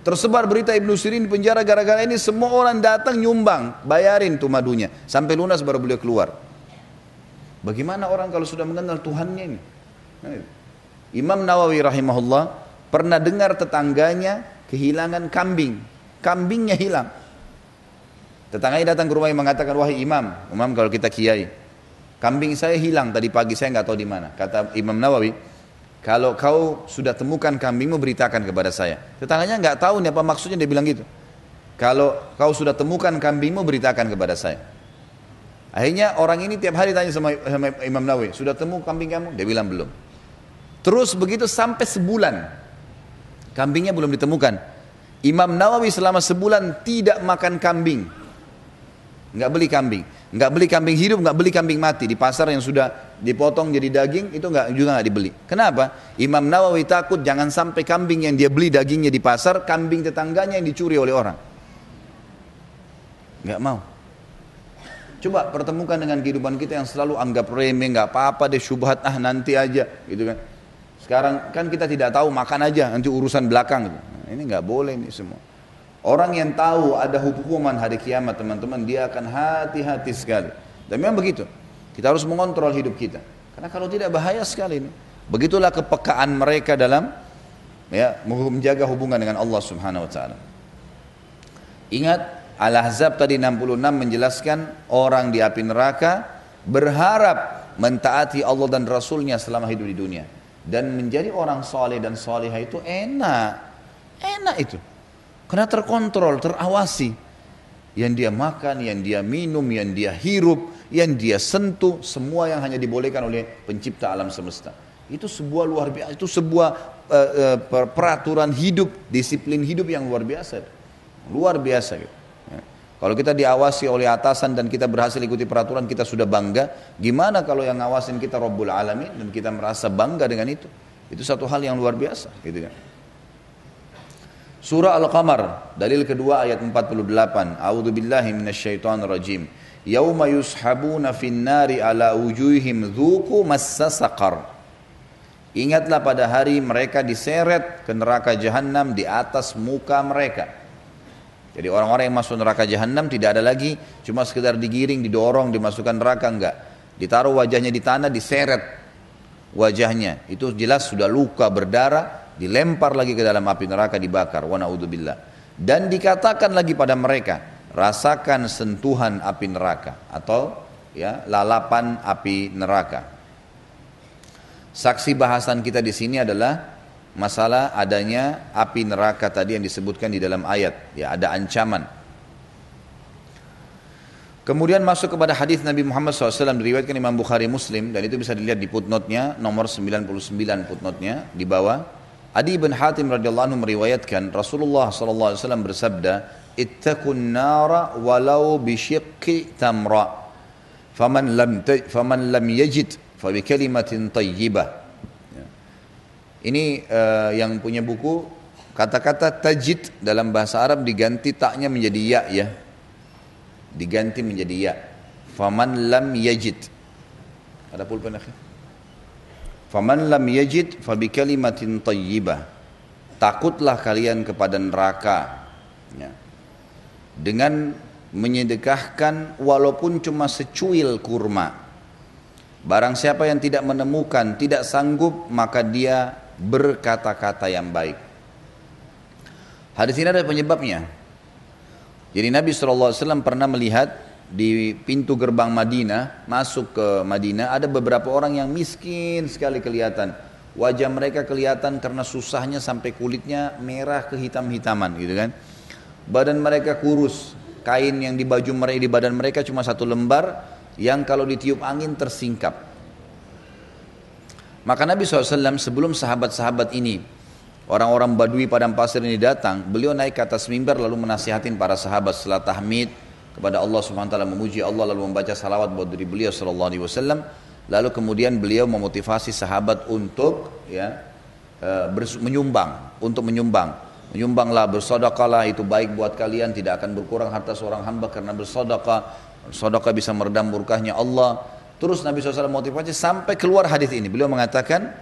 Tersebar berita Ibnu Sirin di penjara gara-gara ini semua orang datang nyumbang, bayarin tuh madunya sampai lunas baru beliau keluar. Bagaimana orang kalau sudah mengenal Tuhannya ini? Nah, Imam Nawawi rahimahullah pernah dengar tetangganya kehilangan kambing, kambingnya hilang. Tetangganya datang ke rumah yang mengatakan, wahai imam, imam kalau kita kiai, kambing saya hilang tadi pagi saya nggak tahu di mana. Kata Imam Nawawi, kalau kau sudah temukan kambingmu beritakan kepada saya. Tetangganya nggak tahu nih apa maksudnya dia bilang gitu. Kalau kau sudah temukan kambingmu beritakan kepada saya. Akhirnya orang ini tiap hari tanya sama, sama Imam Nawawi, sudah temu kambing kamu? Dia bilang belum. Terus begitu sampai sebulan. Kambingnya belum ditemukan. Imam Nawawi selama sebulan tidak makan kambing. Nggak beli kambing. Nggak beli kambing hidup, nggak beli kambing mati. Di pasar yang sudah dipotong jadi daging, itu nggak juga nggak dibeli. Kenapa? Imam Nawawi takut jangan sampai kambing yang dia beli dagingnya di pasar, kambing tetangganya yang dicuri oleh orang. Nggak mau. Coba pertemukan dengan kehidupan kita yang selalu anggap remeh, nggak apa-apa deh syubhat ah nanti aja, gitu kan. Sekarang kan kita tidak tahu makan aja nanti urusan belakang. Gitu. Ini nggak boleh ini semua. Orang yang tahu ada hukuman hari kiamat teman-teman dia akan hati-hati sekali. Dan memang begitu. Kita harus mengontrol hidup kita. Karena kalau tidak bahaya sekali ini. Begitulah kepekaan mereka dalam ya menjaga hubungan dengan Allah Subhanahu wa taala. Ingat Al-Ahzab tadi 66 menjelaskan orang di api neraka berharap mentaati Allah dan Rasulnya selama hidup di dunia. Dan menjadi orang soleh dan solehah itu enak. Enak itu. Karena terkontrol, terawasi. Yang dia makan, yang dia minum, yang dia hirup, yang dia sentuh, semua yang hanya dibolehkan oleh pencipta alam semesta. Itu sebuah luar biasa, itu sebuah uh, uh, peraturan hidup, disiplin hidup yang luar biasa. Luar biasa gitu. Ya. Kalau kita diawasi oleh atasan dan kita berhasil ikuti peraturan, kita sudah bangga. Gimana kalau yang ngawasin kita Rabbul Alamin dan kita merasa bangga dengan itu? Itu satu hal yang luar biasa, gitu kan. Surah Al-Qamar, dalil kedua ayat 48. A'udzu billahi minasyaitonir rajim. Yauma yushabuna fin nari ala wujuhihim dzuqu massa saqar. Ingatlah pada hari mereka diseret ke neraka jahanam di atas muka mereka. Jadi orang-orang yang masuk neraka jahanam tidak ada lagi cuma sekedar digiring, didorong, dimasukkan neraka enggak. Ditaruh wajahnya di tanah, diseret wajahnya. Itu jelas sudah luka berdarah, dilempar lagi ke dalam api neraka dibakar. Wa naudzubillah dan dikatakan lagi pada mereka rasakan sentuhan api neraka atau ya lalapan api neraka. Saksi bahasan kita di sini adalah masalah adanya api neraka tadi yang disebutkan di dalam ayat ya ada ancaman. Kemudian masuk kepada hadis Nabi Muhammad SAW diriwayatkan Imam Bukhari Muslim dan itu bisa dilihat di footnote-nya nomor 99 footnote-nya di bawah. Adi bin Hatim radhiyallahu anhu meriwayatkan Rasulullah SAW bersabda, "Ittaqun nara walau bisyiqqi tamra." Faman lam faman lam yajid fa bi kalimatin tayyibah. Ya. Ini uh, yang punya buku kata-kata tajid dalam bahasa Arab diganti taknya menjadi ya ya diganti menjadi ya. Faman lam yajid. Ada pulpen akhir. Faman lam yajid fabi kalimatin tayyibah. Takutlah kalian kepada neraka. Ya. Dengan menyedekahkan walaupun cuma secuil kurma. Barang siapa yang tidak menemukan, tidak sanggup, maka dia berkata-kata yang baik. Hadis ini ada penyebabnya. Jadi Nabi SAW pernah melihat di pintu gerbang Madinah, masuk ke Madinah, ada beberapa orang yang miskin sekali kelihatan. Wajah mereka kelihatan karena susahnya sampai kulitnya merah kehitam-hitaman gitu kan. Badan mereka kurus, kain yang di baju mereka di badan mereka cuma satu lembar yang kalau ditiup angin tersingkap. Maka Nabi SAW sebelum sahabat-sahabat ini Orang-orang Badui padang pasir ini datang, beliau naik ke atas mimbar lalu menasihatin para sahabat setelah tahmid kepada Allah Subhanahu wa taala memuji Allah lalu membaca salawat buat diri beliau sallallahu alaihi wasallam. Lalu kemudian beliau memotivasi sahabat untuk ya e, menyumbang, untuk menyumbang. Menyumbanglah, bersodakalah itu baik buat kalian, tidak akan berkurang harta seorang hamba karena bersodakah. Sodakah bisa meredam murkahnya Allah. Terus Nabi SAW motivasi sampai keluar hadis ini. Beliau mengatakan,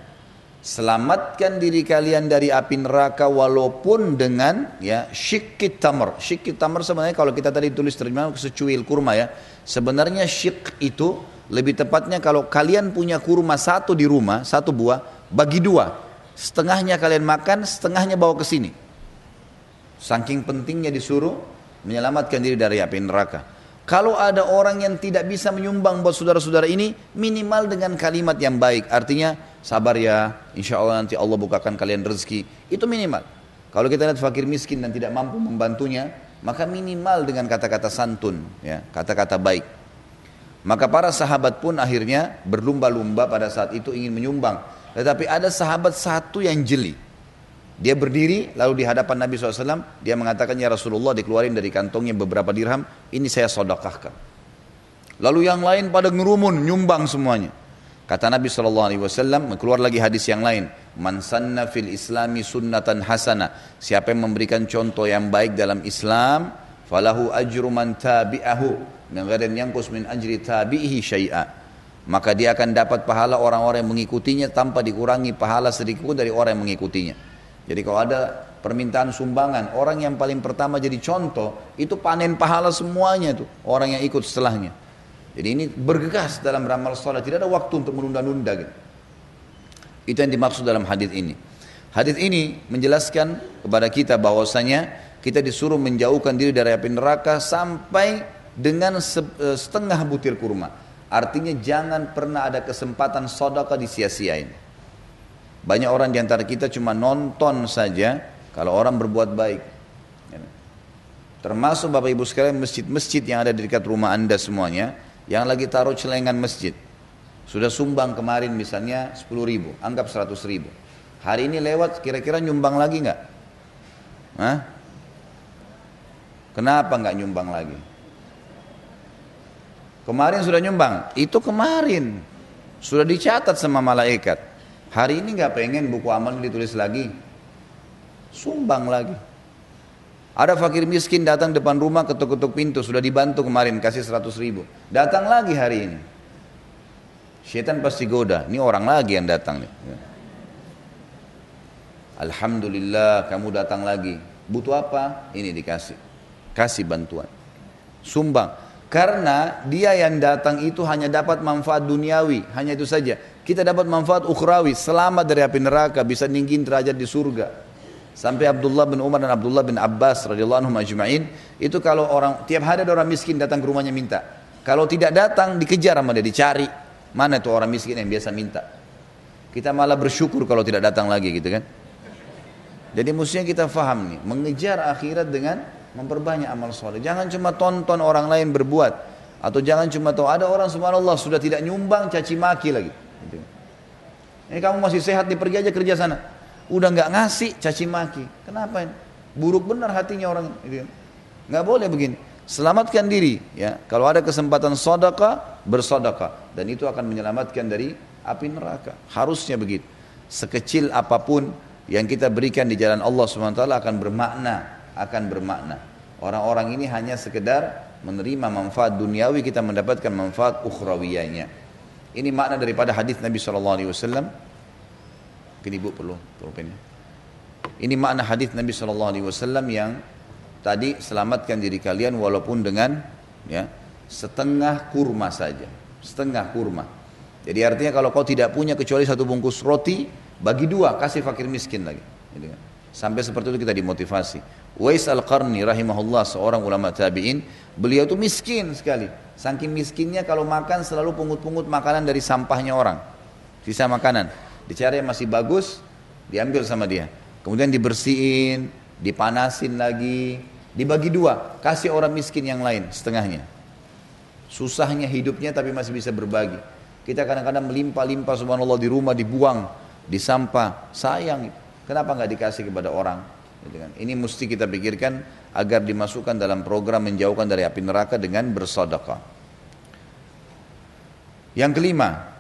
Selamatkan diri kalian dari api neraka walaupun dengan ya syikit tamar. Syikit tamar sebenarnya kalau kita tadi tulis terjemah secuil kurma ya. Sebenarnya syik itu lebih tepatnya kalau kalian punya kurma satu di rumah, satu buah, bagi dua. Setengahnya kalian makan, setengahnya bawa ke sini. Saking pentingnya disuruh menyelamatkan diri dari api neraka. Kalau ada orang yang tidak bisa menyumbang buat saudara-saudara ini, minimal dengan kalimat yang baik. Artinya, sabar ya, insya Allah nanti Allah bukakan kalian rezeki. Itu minimal. Kalau kita lihat fakir miskin dan tidak mampu membantunya, maka minimal dengan kata-kata santun, ya, kata-kata baik. Maka para sahabat pun akhirnya berlumba-lumba pada saat itu ingin menyumbang. Tetapi ada sahabat satu yang jeli. Dia berdiri lalu di hadapan Nabi SAW dia mengatakan ya Rasulullah dikeluarin dari kantongnya beberapa dirham ini saya sodakahkan. Lalu yang lain pada ngerumun nyumbang semuanya. Kata Nabi SAW keluar lagi hadis yang lain. Man sanna fil islami sunnatan hasana. Siapa yang memberikan contoh yang baik dalam Islam. Falahu ajru man tabi'ahu. Min ghairin yangkus min ajri tabi'ihi syai'a. Maka dia akan dapat pahala orang-orang yang mengikutinya tanpa dikurangi pahala sedikit pun dari orang yang mengikutinya. Jadi kalau ada permintaan sumbangan, orang yang paling pertama jadi contoh, itu panen pahala semuanya tuh, orang yang ikut setelahnya. Jadi ini bergegas dalam ramal sholat, tidak ada waktu untuk menunda-nunda gitu. Itu yang dimaksud dalam hadis ini. Hadis ini menjelaskan kepada kita bahwasanya kita disuruh menjauhkan diri dari api neraka sampai dengan eh, setengah butir kurma. Artinya jangan pernah ada kesempatan sodaka disia-siain. Banyak orang di antara kita cuma nonton saja kalau orang berbuat baik. Termasuk Bapak Ibu sekalian masjid-masjid yang ada di dekat rumah Anda semuanya yang lagi taruh celengan masjid. Sudah sumbang kemarin misalnya 10 ribu, anggap 100 ribu. Hari ini lewat kira-kira nyumbang lagi nggak? Hah? Kenapa nggak nyumbang lagi? Kemarin sudah nyumbang, itu kemarin sudah dicatat sama malaikat. Hari ini nggak pengen buku amal ditulis lagi, sumbang lagi. Ada fakir miskin datang depan rumah ketuk-ketuk pintu, sudah dibantu kemarin kasih 100 ribu. Datang lagi hari ini. Syaitan pasti goda, ini orang lagi yang datang nih. Alhamdulillah kamu datang lagi. Butuh apa? Ini dikasih. Kasih bantuan. Sumbang. Karena dia yang datang itu hanya dapat manfaat duniawi, hanya itu saja. Kita dapat manfaat ukhrawi, selamat dari api neraka, bisa ninggin derajat di surga. Sampai Abdullah bin Umar dan Abdullah bin Abbas radhiyallahu anhum ajma'in, itu kalau orang tiap hari ada orang miskin datang ke rumahnya minta. Kalau tidak datang dikejar sama dia, dicari. Mana itu orang miskin yang biasa minta? Kita malah bersyukur kalau tidak datang lagi gitu kan. Jadi mestinya kita faham nih, mengejar akhirat dengan memperbanyak amal soleh. Jangan cuma tonton orang lain berbuat. Atau jangan cuma tahu ada orang subhanallah sudah tidak nyumbang caci maki lagi. Gitu. Ini kamu masih sehat nih pergi aja kerja sana. Udah nggak ngasih caci maki. Kenapa? Buruk benar hatinya orang. Gitu. Nggak boleh begini. Selamatkan diri ya. Kalau ada kesempatan sodaka, bersodaka dan itu akan menyelamatkan dari api neraka. Harusnya begitu. Sekecil apa pun yang kita berikan di jalan Allah SWT akan bermakna, akan bermakna. Orang-orang ini hanya sekedar menerima manfaat duniawi kita mendapatkan manfaat ukhrawiyahnya. Ini makna daripada hadis Nabi sallallahu Ini Ibu perlu pulpennya. Ini makna hadis Nabi sallallahu alaihi wasallam yang tadi selamatkan diri kalian walaupun dengan ya setengah kurma saja, setengah kurma. Jadi artinya kalau kau tidak punya kecuali satu bungkus roti, bagi dua kasih fakir miskin lagi. Gitu kan. Sampai seperti itu kita dimotivasi. Wais al-Qarni rahimahullah seorang ulama tabi'in, beliau itu miskin sekali. Saking miskinnya kalau makan selalu pungut-pungut makanan dari sampahnya orang. Sisa makanan. Dicari yang masih bagus, diambil sama dia. Kemudian dibersihin, dipanasin lagi, dibagi dua, kasih orang miskin yang lain setengahnya. Susahnya hidupnya tapi masih bisa berbagi. Kita kadang-kadang melimpah-limpah subhanallah di rumah dibuang, di sampah, sayang. Kenapa nggak dikasih kepada orang? Gitu kan. Ini mesti kita pikirkan agar dimasukkan dalam program menjauhkan dari api neraka dengan bersedekah. Yang kelima,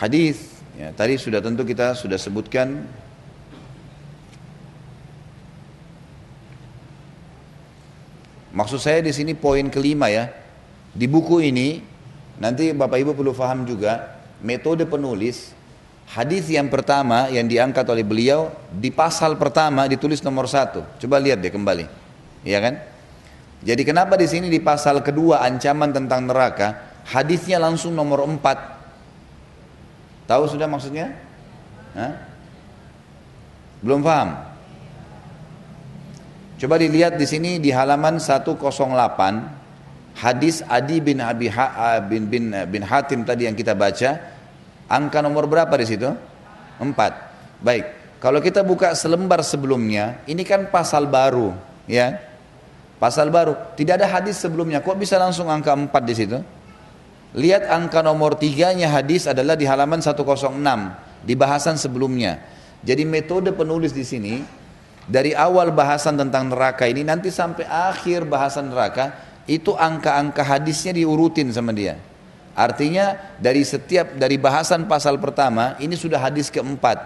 hadis ya, tadi sudah tentu kita sudah sebutkan Maksud saya di sini poin kelima ya. Di buku ini nanti Bapak Ibu perlu paham juga metode penulis Hadis yang pertama yang diangkat oleh beliau di pasal pertama ditulis nomor satu. Coba lihat deh kembali, ya kan? Jadi kenapa di sini di pasal kedua ancaman tentang neraka hadisnya langsung nomor empat? Tahu sudah maksudnya? Hah? Belum paham? Coba dilihat di sini di halaman 108 hadis Adi bin Abi ha, bin, bin bin Hatim tadi yang kita baca Angka nomor berapa di situ? Empat. Baik. Kalau kita buka selembar sebelumnya, ini kan pasal baru, ya. Pasal baru. Tidak ada hadis sebelumnya. Kok bisa langsung angka empat di situ? Lihat angka nomor tiganya hadis adalah di halaman 106 di bahasan sebelumnya. Jadi metode penulis di sini dari awal bahasan tentang neraka ini nanti sampai akhir bahasan neraka itu angka-angka hadisnya diurutin sama dia. Artinya dari setiap dari bahasan pasal pertama ini sudah hadis keempat.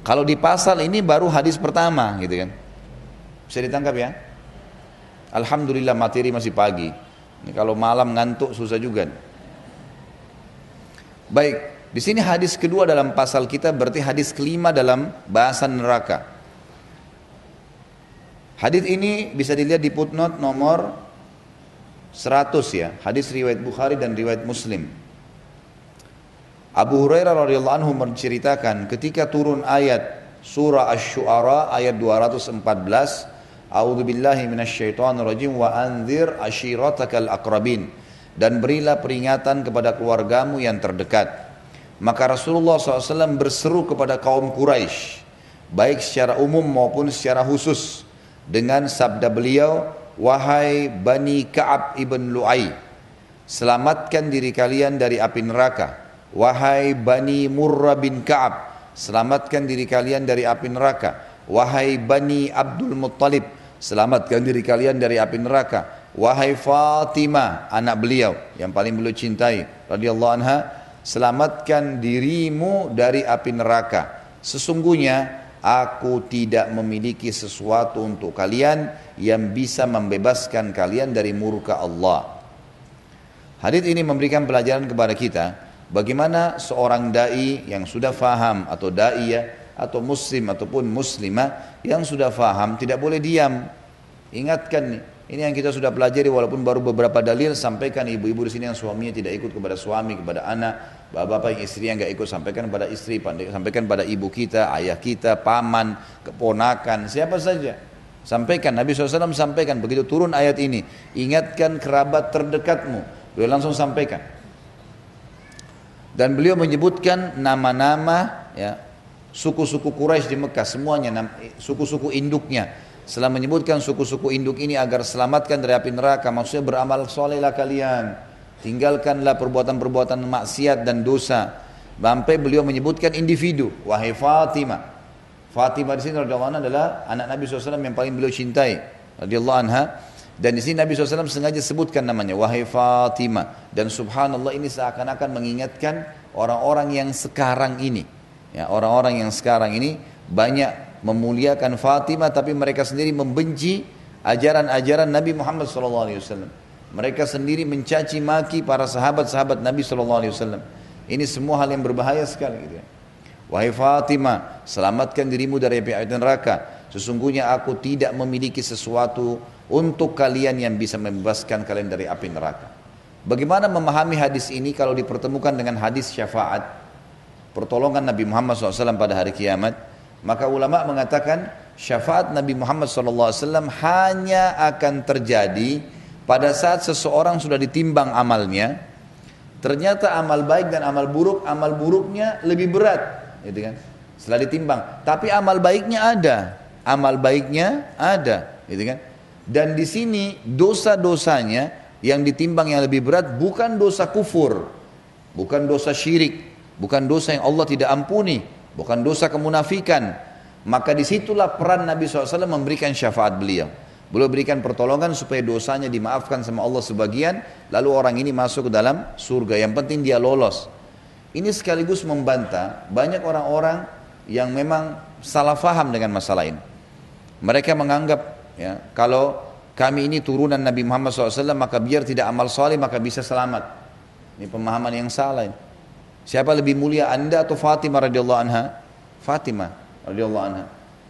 Kalau di pasal ini baru hadis pertama gitu kan. Bisa ditangkap ya? Alhamdulillah materi masih pagi. Ini kalau malam ngantuk susah juga. Baik, di sini hadis kedua dalam pasal kita berarti hadis kelima dalam bahasan neraka. Hadis ini bisa dilihat di footnote nomor 100 ya, hadis riwayat Bukhari dan riwayat Muslim. Abu Hurairah radhiyallahu anhu menceritakan ketika turun ayat surah Asy-Syu'ara ayat 214, A'udzu billahi rajim wa anzir ashiratakal aqrabin dan berilah peringatan kepada keluargamu yang terdekat. Maka Rasulullah SAW berseru kepada kaum Quraisy, baik secara umum maupun secara khusus, dengan sabda beliau, Wahai Bani Ka'ab ibn Lu'ay Selamatkan diri kalian dari api neraka. Wahai Bani Murrah bin Ka'ab Selamatkan diri kalian dari api neraka. Wahai Bani Abdul Muttalib Selamatkan diri kalian dari api neraka Wahai Fatimah anak beliau yang paling beliau cintai radhiyallahu anha selamatkan dirimu dari api neraka sesungguhnya Aku tidak memiliki sesuatu untuk kalian yang bisa membebaskan kalian dari murka Allah. Hadis ini memberikan pelajaran kepada kita bagaimana seorang dai yang sudah faham atau daiyah atau muslim ataupun muslimah yang sudah faham tidak boleh diam. Ingatkan nih, ini yang kita sudah pelajari walaupun baru beberapa dalil sampaikan ibu-ibu di sini yang suaminya tidak ikut kepada suami, kepada anak, Bapak-bapak yang istri yang nggak ikut sampaikan pada istri, sampaikan pada ibu kita, ayah kita, paman, keponakan, siapa saja. Sampaikan, Nabi SAW sampaikan, begitu turun ayat ini, ingatkan kerabat terdekatmu. Beliau langsung sampaikan. Dan beliau menyebutkan nama-nama ya suku-suku Quraisy di Mekah semuanya suku-suku induknya setelah menyebutkan suku-suku induk ini agar selamatkan dari api neraka, maksudnya beramal solehlah kalian, tinggalkanlah perbuatan-perbuatan maksiat dan dosa. Sampai beliau menyebutkan individu, wahai Fatimah. Fatimah di sini radhiyallahu adalah anak Nabi SAW yang paling beliau cintai, radhiyallahu anha. Dan di sini Nabi SAW sengaja sebutkan namanya, wahai Fatimah. Dan subhanallah ini seakan-akan mengingatkan orang-orang yang sekarang ini. Ya, orang-orang yang sekarang ini banyak memuliakan Fatimah tapi mereka sendiri membenci ajaran-ajaran Nabi Muhammad SAW. Mereka sendiri mencaci maki para sahabat-sahabat Nabi SAW. Ini semua hal yang berbahaya sekali. Gitu ya. Wahai Fatimah, selamatkan dirimu dari api neraka. Sesungguhnya aku tidak memiliki sesuatu untuk kalian yang bisa membebaskan kalian dari api neraka. Bagaimana memahami hadis ini kalau dipertemukan dengan hadis syafaat? Pertolongan Nabi Muhammad SAW pada hari kiamat maka ulama mengatakan syafaat Nabi Muhammad SAW hanya akan terjadi pada saat seseorang sudah ditimbang amalnya. Ternyata amal baik dan amal buruk, amal buruknya lebih berat, gitu kan? Setelah ditimbang, tapi amal baiknya ada, amal baiknya ada, gitu kan? Dan di sini dosa-dosanya yang ditimbang yang lebih berat bukan dosa kufur, bukan dosa syirik, bukan dosa yang Allah tidak ampuni, bukan dosa kemunafikan. Maka di situlah peran Nabi SAW memberikan syafaat beliau. Beliau berikan pertolongan supaya dosanya dimaafkan sama Allah sebagian, lalu orang ini masuk ke dalam surga. Yang penting dia lolos. Ini sekaligus membantah banyak orang-orang yang memang salah faham dengan masalah ini. Mereka menganggap ya kalau kami ini turunan Nabi Muhammad SAW maka biar tidak amal soleh maka bisa selamat. Ini pemahaman yang salah ini. Siapa lebih mulia anda atau Fatimah radhiyallahu anha? Fatimah radhiyallahu anha.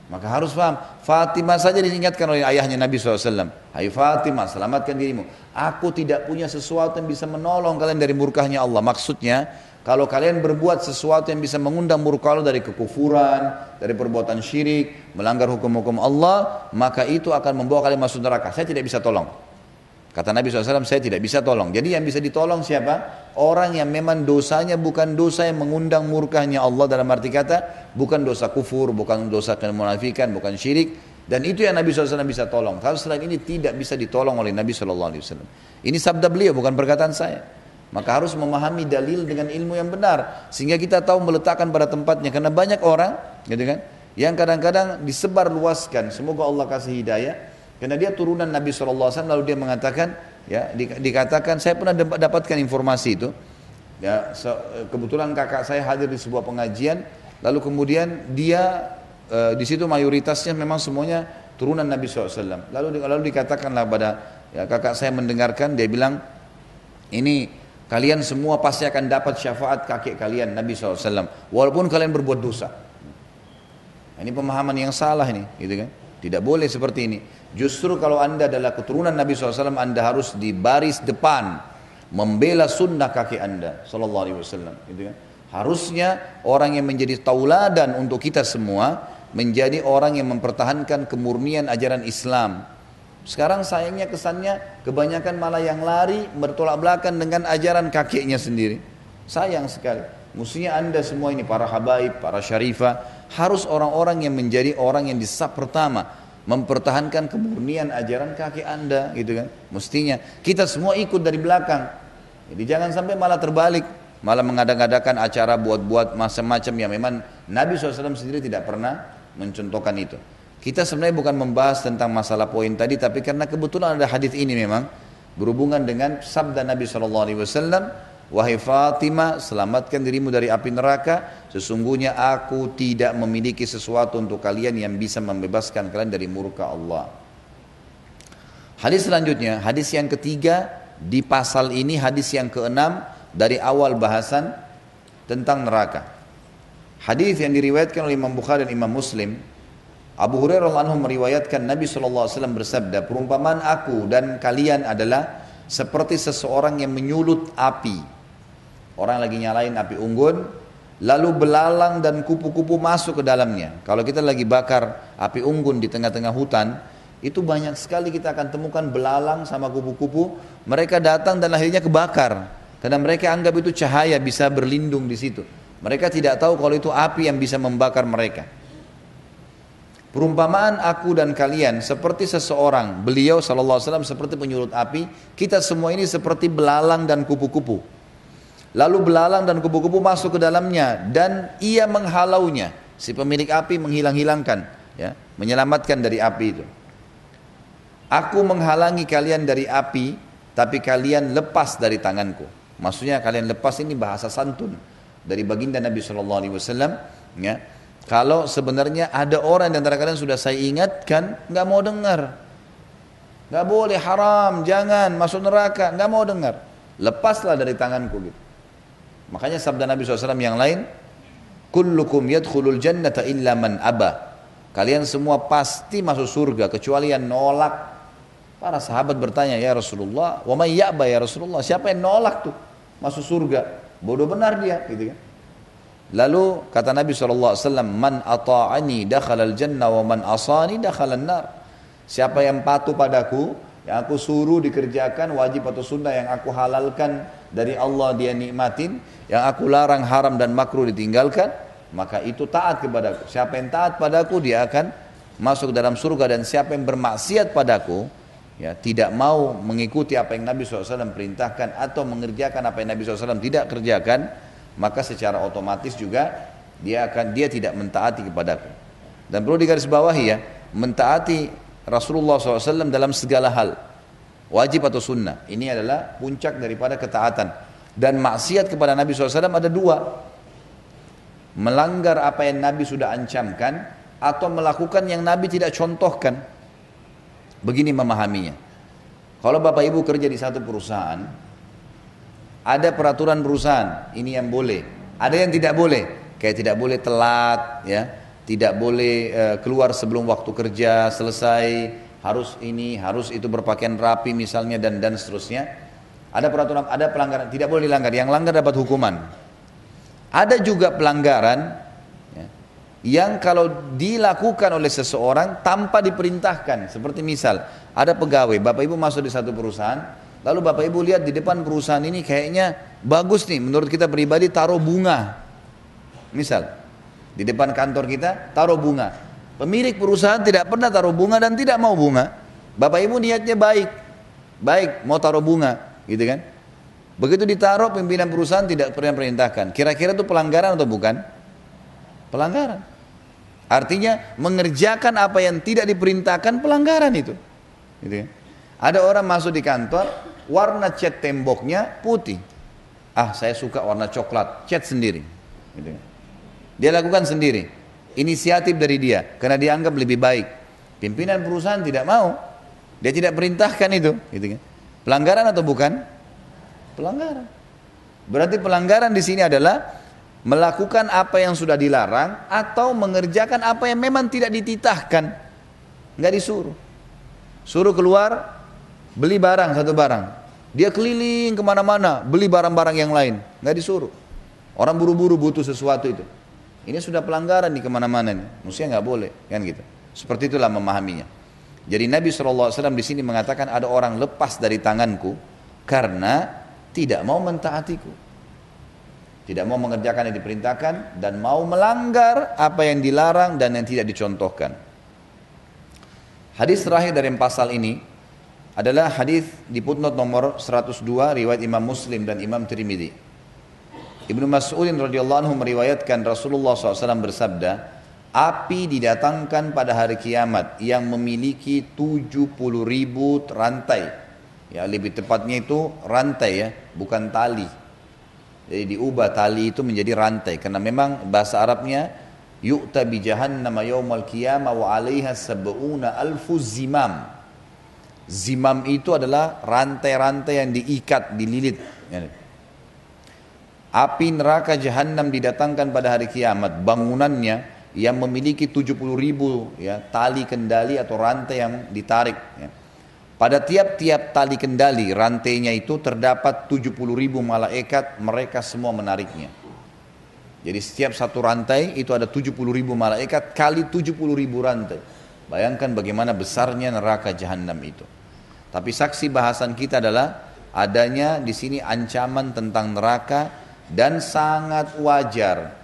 Maka harus paham, Fatimah saja diingatkan oleh ayahnya Nabi SAW. Hai Fatimah, selamatkan dirimu. Aku tidak punya sesuatu yang bisa menolong kalian dari murkahnya Allah. Maksudnya, kalau kalian berbuat sesuatu yang bisa mengundang murka Allah dari kekufuran, dari perbuatan syirik, melanggar hukum-hukum Allah, maka itu akan membawa kalian masuk neraka. Saya tidak bisa tolong. Kata Nabi SAW, saya tidak bisa tolong. Jadi yang bisa ditolong siapa? Orang yang memang dosanya bukan dosa yang mengundang murkahnya Allah dalam arti kata, bukan dosa kufur, bukan dosa kemunafikan, bukan syirik. Dan itu yang Nabi SAW bisa tolong. Kalau selain ini tidak bisa ditolong oleh Nabi SAW. Ini sabda beliau, bukan perkataan saya. Maka harus memahami dalil dengan ilmu yang benar. Sehingga kita tahu meletakkan pada tempatnya. Karena banyak orang, gitu kan, yang kadang-kadang disebar luaskan. Semoga Allah kasih hidayah karena dia turunan Nabi SAW lalu dia mengatakan, ya dikatakan saya pernah dapatkan informasi itu. Ya, kebetulan kakak saya hadir di sebuah pengajian, lalu kemudian dia e, di situ mayoritasnya memang semuanya turunan Nabi SAW. Lalu lalu dikatakanlah pada ya, kakak saya mendengarkan, dia bilang ini kalian semua pasti akan dapat syafaat kakek kalian Nabi SAW, walaupun kalian berbuat dosa. Ini pemahaman yang salah ini, gitu kan? Tidak boleh seperti ini. Justru kalau anda adalah keturunan Nabi SAW, anda harus di baris depan membela sunnah kaki anda, Sallallahu Alaihi Wasallam. Gitu kan? Harusnya orang yang menjadi tauladan untuk kita semua menjadi orang yang mempertahankan kemurnian ajaran Islam. Sekarang sayangnya kesannya kebanyakan malah yang lari bertolak belakang dengan ajaran kakeknya sendiri. Sayang sekali. Mestinya anda semua ini para habaib, para syarifah harus orang-orang yang menjadi orang yang disap pertama mempertahankan kemurnian ajaran kaki anda gitu kan? Mestinya. Kita semua ikut dari belakang. Jadi jangan sampai malah terbalik. Malah mengadang-adakan acara buat-buat macam-macam yang memang Nabi SAW sendiri tidak pernah mencontohkan itu. Kita sebenarnya bukan membahas tentang masalah poin tadi tapi karena kebetulan ada hadis ini memang berhubungan dengan sabda Nabi SAW Wahai Fatimah, selamatkan dirimu dari api neraka. Sesungguhnya aku tidak memiliki sesuatu untuk kalian yang bisa membebaskan kalian dari murka Allah. Hadis selanjutnya, hadis yang ketiga di pasal ini, hadis yang keenam dari awal bahasan tentang neraka. Hadis yang diriwayatkan oleh Imam Bukhari dan Imam Muslim, Abu Hurairah anhu meriwayatkan Nabi SAW bersabda, perumpamaan aku dan kalian adalah seperti seseorang yang menyulut api Orang lagi nyalain api unggun, lalu belalang dan kupu-kupu masuk ke dalamnya. Kalau kita lagi bakar api unggun di tengah-tengah hutan, itu banyak sekali kita akan temukan belalang sama kupu-kupu. Mereka datang dan akhirnya kebakar. Karena mereka anggap itu cahaya bisa berlindung di situ. Mereka tidak tahu kalau itu api yang bisa membakar mereka. Perumpamaan aku dan kalian seperti seseorang, beliau wasallam seperti penyulut api, kita semua ini seperti belalang dan kupu-kupu. Lalu belalang dan kupu-kupu masuk ke dalamnya dan ia menghalaunya. Si pemilik api menghilang-hilangkan, ya, menyelamatkan dari api itu. Aku menghalangi kalian dari api, tapi kalian lepas dari tanganku. Maksudnya kalian lepas ini bahasa santun dari baginda Nabi Shallallahu Alaihi Wasallam. Ya, kalau sebenarnya ada orang di antara kalian sudah saya ingatkan, nggak mau dengar, nggak boleh haram, jangan masuk neraka, nggak mau dengar, lepaslah dari tanganku gitu. Makanya sabda Nabi SAW yang lain, kullukum yadkhulul jannata illa man aba. Kalian semua pasti masuk surga kecuali yang nolak Para sahabat bertanya, ya Rasulullah, wa may ya'ba ya Rasulullah, siapa yang nolak tuh masuk surga? Bodoh benar dia, gitu kan. Lalu kata Nabi SAW, Man ata'ani dakhalal jannah wa man asani dakhalal nar. Siapa yang patuh padaku, yang aku suruh dikerjakan wajib atau sunnah yang aku halalkan dari Allah dia nikmatin, yang aku larang haram dan makruh ditinggalkan, maka itu taat kepadaku. Siapa yang taat padaku dia akan masuk dalam surga. Dan siapa yang bermaksiat padaku, ya tidak mau mengikuti apa yang Nabi SAW perintahkan atau mengerjakan apa yang Nabi SAW tidak kerjakan maka secara otomatis juga dia akan dia tidak mentaati kepadaku. Dan perlu digarisbawahi ya mentaati Rasulullah SAW dalam segala hal wajib atau sunnah? Ini adalah puncak daripada ketaatan. Dan maksiat kepada Nabi SAW ada dua. Melanggar apa yang Nabi sudah ancamkan atau melakukan yang Nabi tidak contohkan. Begini memahaminya. Kalau Bapak Ibu kerja di satu perusahaan, ada peraturan perusahaan, ini yang boleh. Ada yang tidak boleh, kayak tidak boleh telat, ya, tidak boleh uh, keluar sebelum waktu kerja selesai, harus ini, harus itu berpakaian rapi misalnya dan dan seterusnya. Ada peraturan, ada pelanggaran, tidak boleh dilanggar. Yang langgar dapat hukuman. Ada juga pelanggaran yang kalau dilakukan oleh seseorang tanpa diperintahkan seperti misal ada pegawai bapak ibu masuk di satu perusahaan lalu bapak ibu lihat di depan perusahaan ini kayaknya bagus nih menurut kita pribadi taruh bunga misal di depan kantor kita taruh bunga pemilik perusahaan tidak pernah taruh bunga dan tidak mau bunga bapak ibu niatnya baik baik mau taruh bunga gitu kan begitu ditaruh pimpinan perusahaan tidak pernah perintahkan kira-kira itu pelanggaran atau bukan pelanggaran Artinya mengerjakan apa yang tidak diperintahkan pelanggaran itu. Gitu ya. Ada orang masuk di kantor, warna cat temboknya putih. Ah saya suka warna coklat, cat sendiri. Gitu ya. Dia lakukan sendiri. Inisiatif dari dia, karena dianggap lebih baik. Pimpinan perusahaan tidak mau. Dia tidak perintahkan itu. Gitu kan. Pelanggaran atau bukan? Pelanggaran. Berarti pelanggaran di sini adalah melakukan apa yang sudah dilarang atau mengerjakan apa yang memang tidak dititahkan nggak disuruh suruh keluar beli barang satu barang dia keliling ke mana-mana beli barang-barang yang lain nggak disuruh orang buru-buru butuh sesuatu itu ini sudah pelanggaran di ke mana-mana nih mestinya nggak boleh kan gitu seperti itulah memahaminya jadi Nabi SAW di sini mengatakan ada orang lepas dari tanganku karena tidak mau mentaatiku tidak mau mengerjakan yang diperintahkan dan mau melanggar apa yang dilarang dan yang tidak dicontohkan. Hadis terakhir dari pasal ini adalah hadis di footnote nomor 102 riwayat Imam Muslim dan Imam Tirmidzi. Ibnu Mas'udin radhiyallahu anhu meriwayatkan Rasulullah SAW bersabda, api didatangkan pada hari kiamat yang memiliki 70 ribu rantai. Ya lebih tepatnya itu rantai ya, bukan tali. Jadi diubah tali itu menjadi rantai karena memang bahasa Arabnya yu'ta bi jahannam yaumal qiyamah wa 'alaiha sab'una alfu zimam. Zimam itu adalah rantai-rantai yang diikat, dililit. Api neraka jahanam didatangkan pada hari kiamat, bangunannya yang memiliki 70 ribu ya, tali kendali atau rantai yang ditarik. Ya. Pada tiap-tiap tali kendali rantainya itu terdapat 70 ribu malaikat mereka semua menariknya. Jadi setiap satu rantai itu ada 70 ribu malaikat kali 70 ribu rantai. Bayangkan bagaimana besarnya neraka jahanam itu. Tapi saksi bahasan kita adalah adanya di sini ancaman tentang neraka dan sangat wajar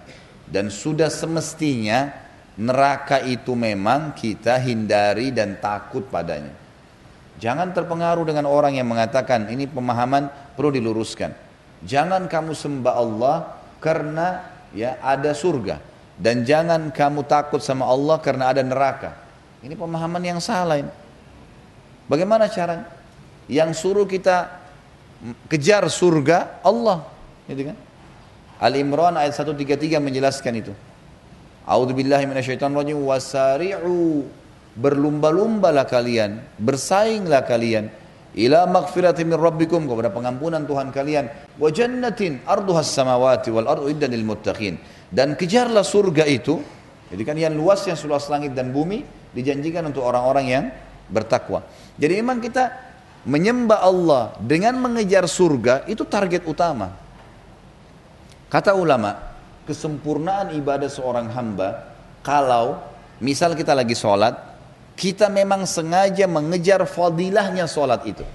dan sudah semestinya neraka itu memang kita hindari dan takut padanya. Jangan terpengaruh dengan orang yang mengatakan ini pemahaman perlu diluruskan. Jangan kamu sembah Allah karena ya ada surga dan jangan kamu takut sama Allah karena ada neraka. Ini pemahaman yang salah ini. Bagaimana caranya? Yang suruh kita kejar surga Allah, gitu kan? Al Imran ayat 133 menjelaskan itu. A'udzubillahi minasyaitonirrajim wasari'u. Berlumba-lumbalah kalian, bersainglah kalian. Ila magfirati min rabbikum. Kepada pengampunan Tuhan kalian. Wa jannatin arduhas samawati wal ardu iddan lil muttaqin. Dan kejarlah surga itu. Jadi kan yang luasnya seluas langit dan bumi dijanjikan untuk orang-orang yang bertakwa. Jadi memang kita menyembah Allah dengan mengejar surga itu target utama kata ulama kesempurnaan ibadah seorang hamba kalau misal kita lagi sholat kita memang sengaja mengejar fadilahnya sholat itu.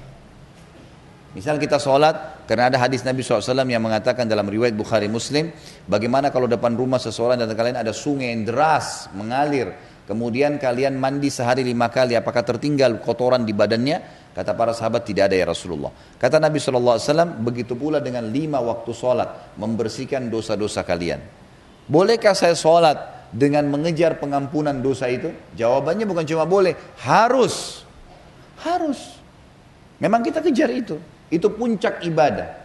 Misal kita sholat, karena ada hadis Nabi SAW yang mengatakan dalam riwayat Bukhari Muslim, bagaimana kalau depan rumah seseorang dan kalian ada sungai yang deras, mengalir, kemudian kalian mandi sehari lima kali, apakah tertinggal kotoran di badannya? Kata para sahabat tidak ada ya Rasulullah. Kata Nabi SAW, begitu pula dengan lima waktu sholat, membersihkan dosa-dosa kalian. Bolehkah saya sholat dengan mengejar pengampunan dosa itu? Jawabannya bukan cuma boleh, harus. Harus. Memang kita kejar itu. Itu puncak ibadah.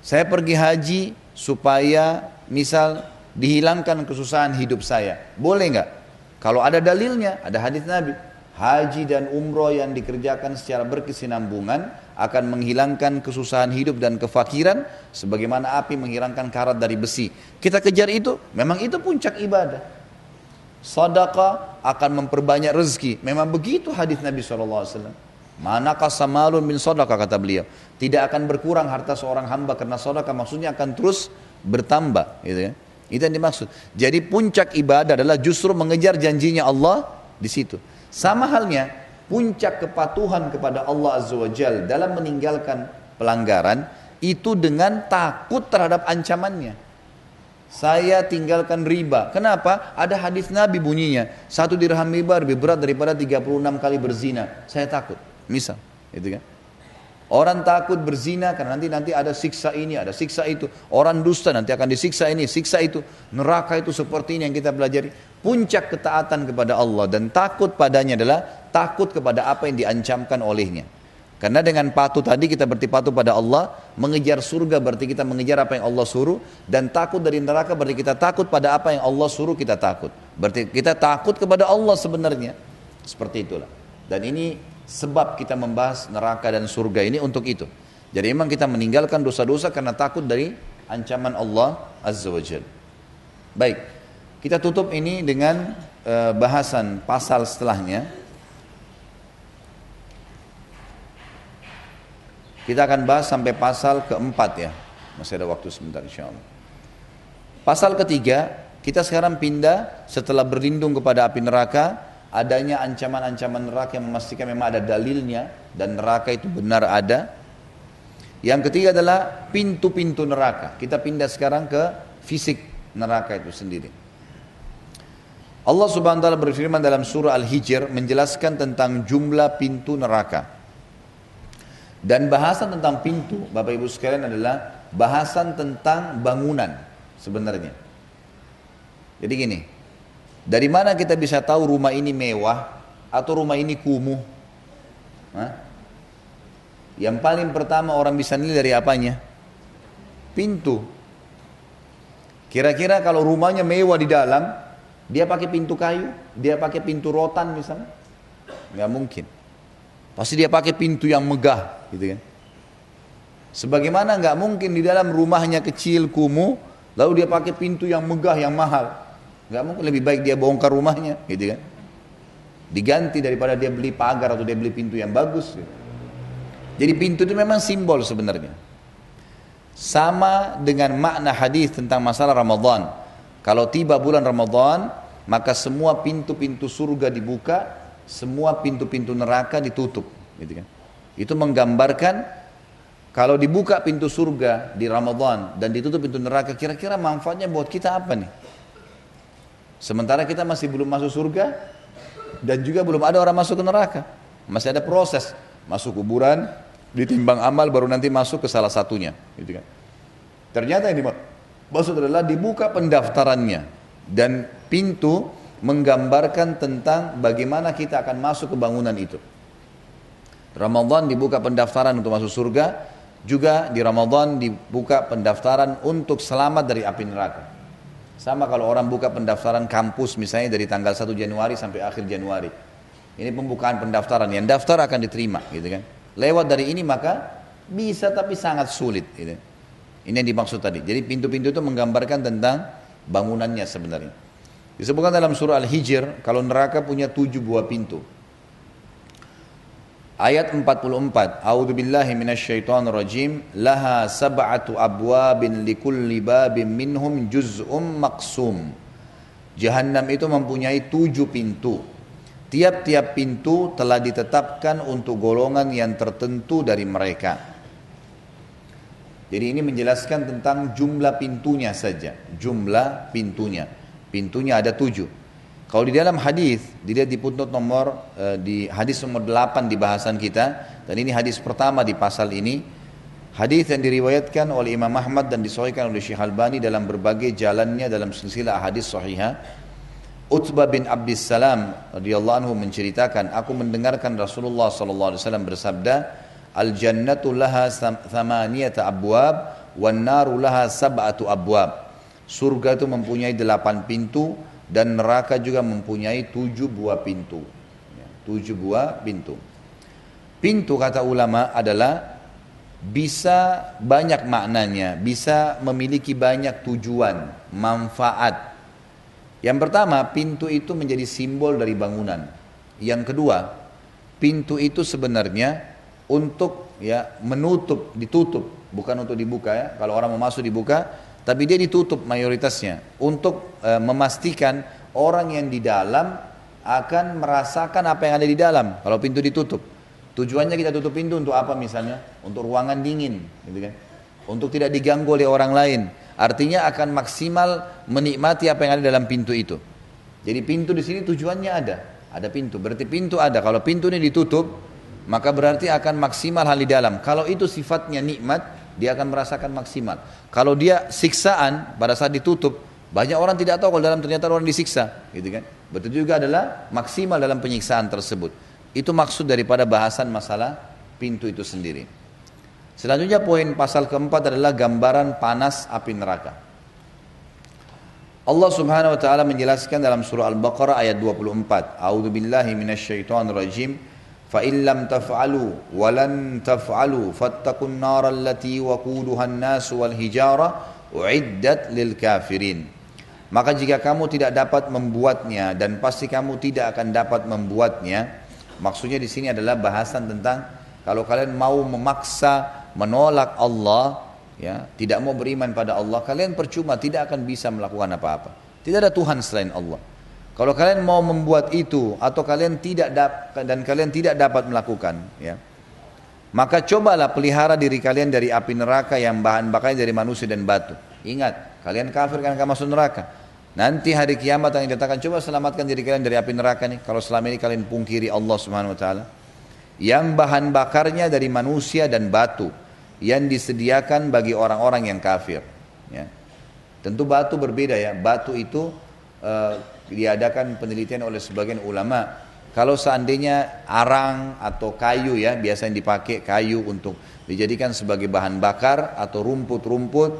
Saya pergi haji supaya misal dihilangkan kesusahan hidup saya. Boleh nggak? Kalau ada dalilnya, ada hadis Nabi. Haji dan umroh yang dikerjakan secara berkesinambungan akan menghilangkan kesusahan hidup dan kefakiran sebagaimana api menghilangkan karat dari besi. Kita kejar itu, memang itu puncak ibadah. Sadaqah akan memperbanyak rezeki. Memang begitu hadis Nabi SAW. Mana kasamalun min sadaqah kata beliau. Tidak akan berkurang harta seorang hamba karena sadaqah maksudnya akan terus bertambah. Gitu ya. Itu yang dimaksud. Jadi puncak ibadah adalah justru mengejar janjinya Allah di situ. Sama halnya puncak kepatuhan kepada Allah Azza wa Jal dalam meninggalkan pelanggaran itu dengan takut terhadap ancamannya. Saya tinggalkan riba. Kenapa? Ada hadis Nabi bunyinya. Satu dirham riba lebih berat daripada 36 kali berzina. Saya takut. Misal. Itu kan. Orang takut berzina karena nanti nanti ada siksa ini, ada siksa itu. Orang dusta nanti akan disiksa ini, siksa itu. Neraka itu seperti ini yang kita pelajari. Puncak ketaatan kepada Allah dan takut padanya adalah takut kepada apa yang diancamkan olehnya. Karena dengan patuh tadi kita berarti patuh pada Allah, mengejar surga berarti kita mengejar apa yang Allah suruh, dan takut dari neraka berarti kita takut pada apa yang Allah suruh kita takut. Berarti kita takut kepada Allah sebenarnya. Seperti itulah. Dan ini sebab kita membahas neraka dan surga ini untuk itu. Jadi memang kita meninggalkan dosa-dosa karena takut dari ancaman Allah Azza wa Jal. Baik, kita tutup ini dengan uh, bahasan pasal setelahnya. Kita akan bahas sampai pasal keempat ya. Masih ada waktu sebentar insya Allah. Pasal ketiga, kita sekarang pindah setelah berlindung kepada api neraka, adanya ancaman-ancaman neraka yang memastikan memang ada dalilnya dan neraka itu benar ada. Yang ketiga adalah pintu-pintu neraka. Kita pindah sekarang ke fisik neraka itu sendiri. Allah Subhanahu wa taala berfirman dalam surah Al-Hijr menjelaskan tentang jumlah pintu neraka. Dan bahasan tentang pintu, Bapak Ibu sekalian adalah bahasan tentang bangunan sebenarnya. Jadi gini, dari mana kita bisa tahu rumah ini mewah atau rumah ini kumuh? Hah? Yang paling pertama orang bisa nilai dari apanya? Pintu. Kira-kira kalau rumahnya mewah di dalam, dia pakai pintu kayu, dia pakai pintu rotan misalnya? Nggak mungkin. Pasti dia pakai pintu yang megah, gitu kan. Sebagaimana nggak mungkin di dalam rumahnya kecil kumuh, lalu dia pakai pintu yang megah yang mahal. Nggak mungkin lebih baik dia bongkar rumahnya, gitu kan. Diganti daripada dia beli pagar atau dia beli pintu yang bagus. Gitu. Jadi pintu itu memang simbol sebenarnya. Sama dengan makna hadis tentang masalah Ramadan. Kalau tiba bulan Ramadan, maka semua pintu-pintu surga dibuka semua pintu-pintu neraka ditutup gitu kan itu menggambarkan kalau dibuka pintu surga di Ramadan dan ditutup pintu neraka kira-kira manfaatnya buat kita apa nih Sementara kita masih belum masuk surga dan juga belum ada orang masuk ke neraka. Masih ada proses masuk kuburan, ditimbang amal baru nanti masuk ke salah satunya, gitu kan. Ternyata yang dimaksud adalah dibuka pendaftarannya dan pintu menggambarkan tentang bagaimana kita akan masuk ke bangunan itu. Ramadan dibuka pendaftaran untuk masuk surga, juga di Ramadan dibuka pendaftaran untuk selamat dari api neraka. Sama kalau orang buka pendaftaran kampus misalnya dari tanggal 1 Januari sampai akhir Januari. Ini pembukaan pendaftaran, yang daftar akan diterima gitu kan. Lewat dari ini maka bisa tapi sangat sulit gitu. Ini yang dimaksud tadi. Jadi pintu-pintu itu menggambarkan tentang bangunannya sebenarnya. Disebutkan dalam surah Al-Hijr, kalau neraka punya tujuh buah pintu. Ayat 44, A'udzu billahi minasyaitonir rajim, laha sab'atu abwabin likulli babin minhum juz'um maqsum. Jahannam itu mempunyai tujuh pintu. Tiap-tiap pintu telah ditetapkan untuk golongan yang tertentu dari mereka. Jadi ini menjelaskan tentang jumlah pintunya saja. Jumlah pintunya. Pintunya ada tujuh. Kalau di dalam hadis dilihat di putnot nomor eh, di hadis nomor 8 di bahasan kita dan ini hadis pertama di pasal ini hadis yang diriwayatkan oleh Imam Ahmad dan disahihkan oleh Syekh Albani dalam berbagai jalannya dalam silsilah hadis sahihah. Utbah bin Abdus Salam radhiyallahu anhu menceritakan aku mendengarkan Rasulullah sallallahu alaihi wasallam bersabda al jannatu laha thamaniyata abwab wan naru laha sab'atu abwab surga itu mempunyai delapan pintu dan neraka juga mempunyai tujuh buah pintu. Ya, tujuh buah pintu. Pintu kata ulama adalah bisa banyak maknanya, bisa memiliki banyak tujuan, manfaat. Yang pertama, pintu itu menjadi simbol dari bangunan. Yang kedua, pintu itu sebenarnya untuk ya menutup, ditutup, bukan untuk dibuka ya. Kalau orang mau masuk dibuka, tapi dia ditutup mayoritasnya untuk e, memastikan orang yang di dalam akan merasakan apa yang ada di dalam kalau pintu ditutup. Tujuannya kita tutup pintu untuk apa misalnya? Untuk ruangan dingin, gitu kan? Untuk tidak diganggu oleh orang lain. Artinya akan maksimal menikmati apa yang ada dalam pintu itu. Jadi pintu di sini tujuannya ada, ada pintu. Berarti pintu ada. Kalau pintu ini ditutup, maka berarti akan maksimal hal di dalam. Kalau itu sifatnya nikmat, dia akan merasakan maksimal. Kalau dia siksaan pada saat ditutup, banyak orang tidak tahu kalau dalam ternyata orang disiksa, gitu kan? Betul juga adalah maksimal dalam penyiksaan tersebut. Itu maksud daripada bahasan masalah pintu itu sendiri. Selanjutnya poin pasal keempat adalah gambaran panas api neraka. Allah Subhanahu wa taala menjelaskan dalam surah Al-Baqarah ayat 24. A'udzu billahi rajim. فإن لم تفعلوا ولن تفعلوا فاتقوا النار التي وقودها الناس والهجرة wal للكافرين. Maka jika kamu tidak dapat membuatnya dan pasti kamu tidak akan dapat membuatnya maksudnya di sini adalah bahasan tentang kalau kalian mau memaksa menolak Allah ya tidak mau beriman pada Allah kalian percuma tidak akan bisa melakukan apa-apa. Tidak ada Tuhan selain Allah kalau kalian mau membuat itu atau kalian tidak dan kalian tidak dapat melakukan, ya, maka cobalah pelihara diri kalian dari api neraka yang bahan bakarnya dari manusia dan batu. Ingat, kalian kafir kan akan masuk neraka. Nanti hari kiamat yang dikatakan coba selamatkan diri kalian dari api neraka nih. Kalau selama ini kalian pungkiri Allah Subhanahu Wa Taala, yang bahan bakarnya dari manusia dan batu yang disediakan bagi orang-orang yang kafir. Ya. Tentu batu berbeda ya. Batu itu uh, diadakan penelitian oleh sebagian ulama. Kalau seandainya arang atau kayu ya biasa yang dipakai kayu untuk dijadikan sebagai bahan bakar atau rumput-rumput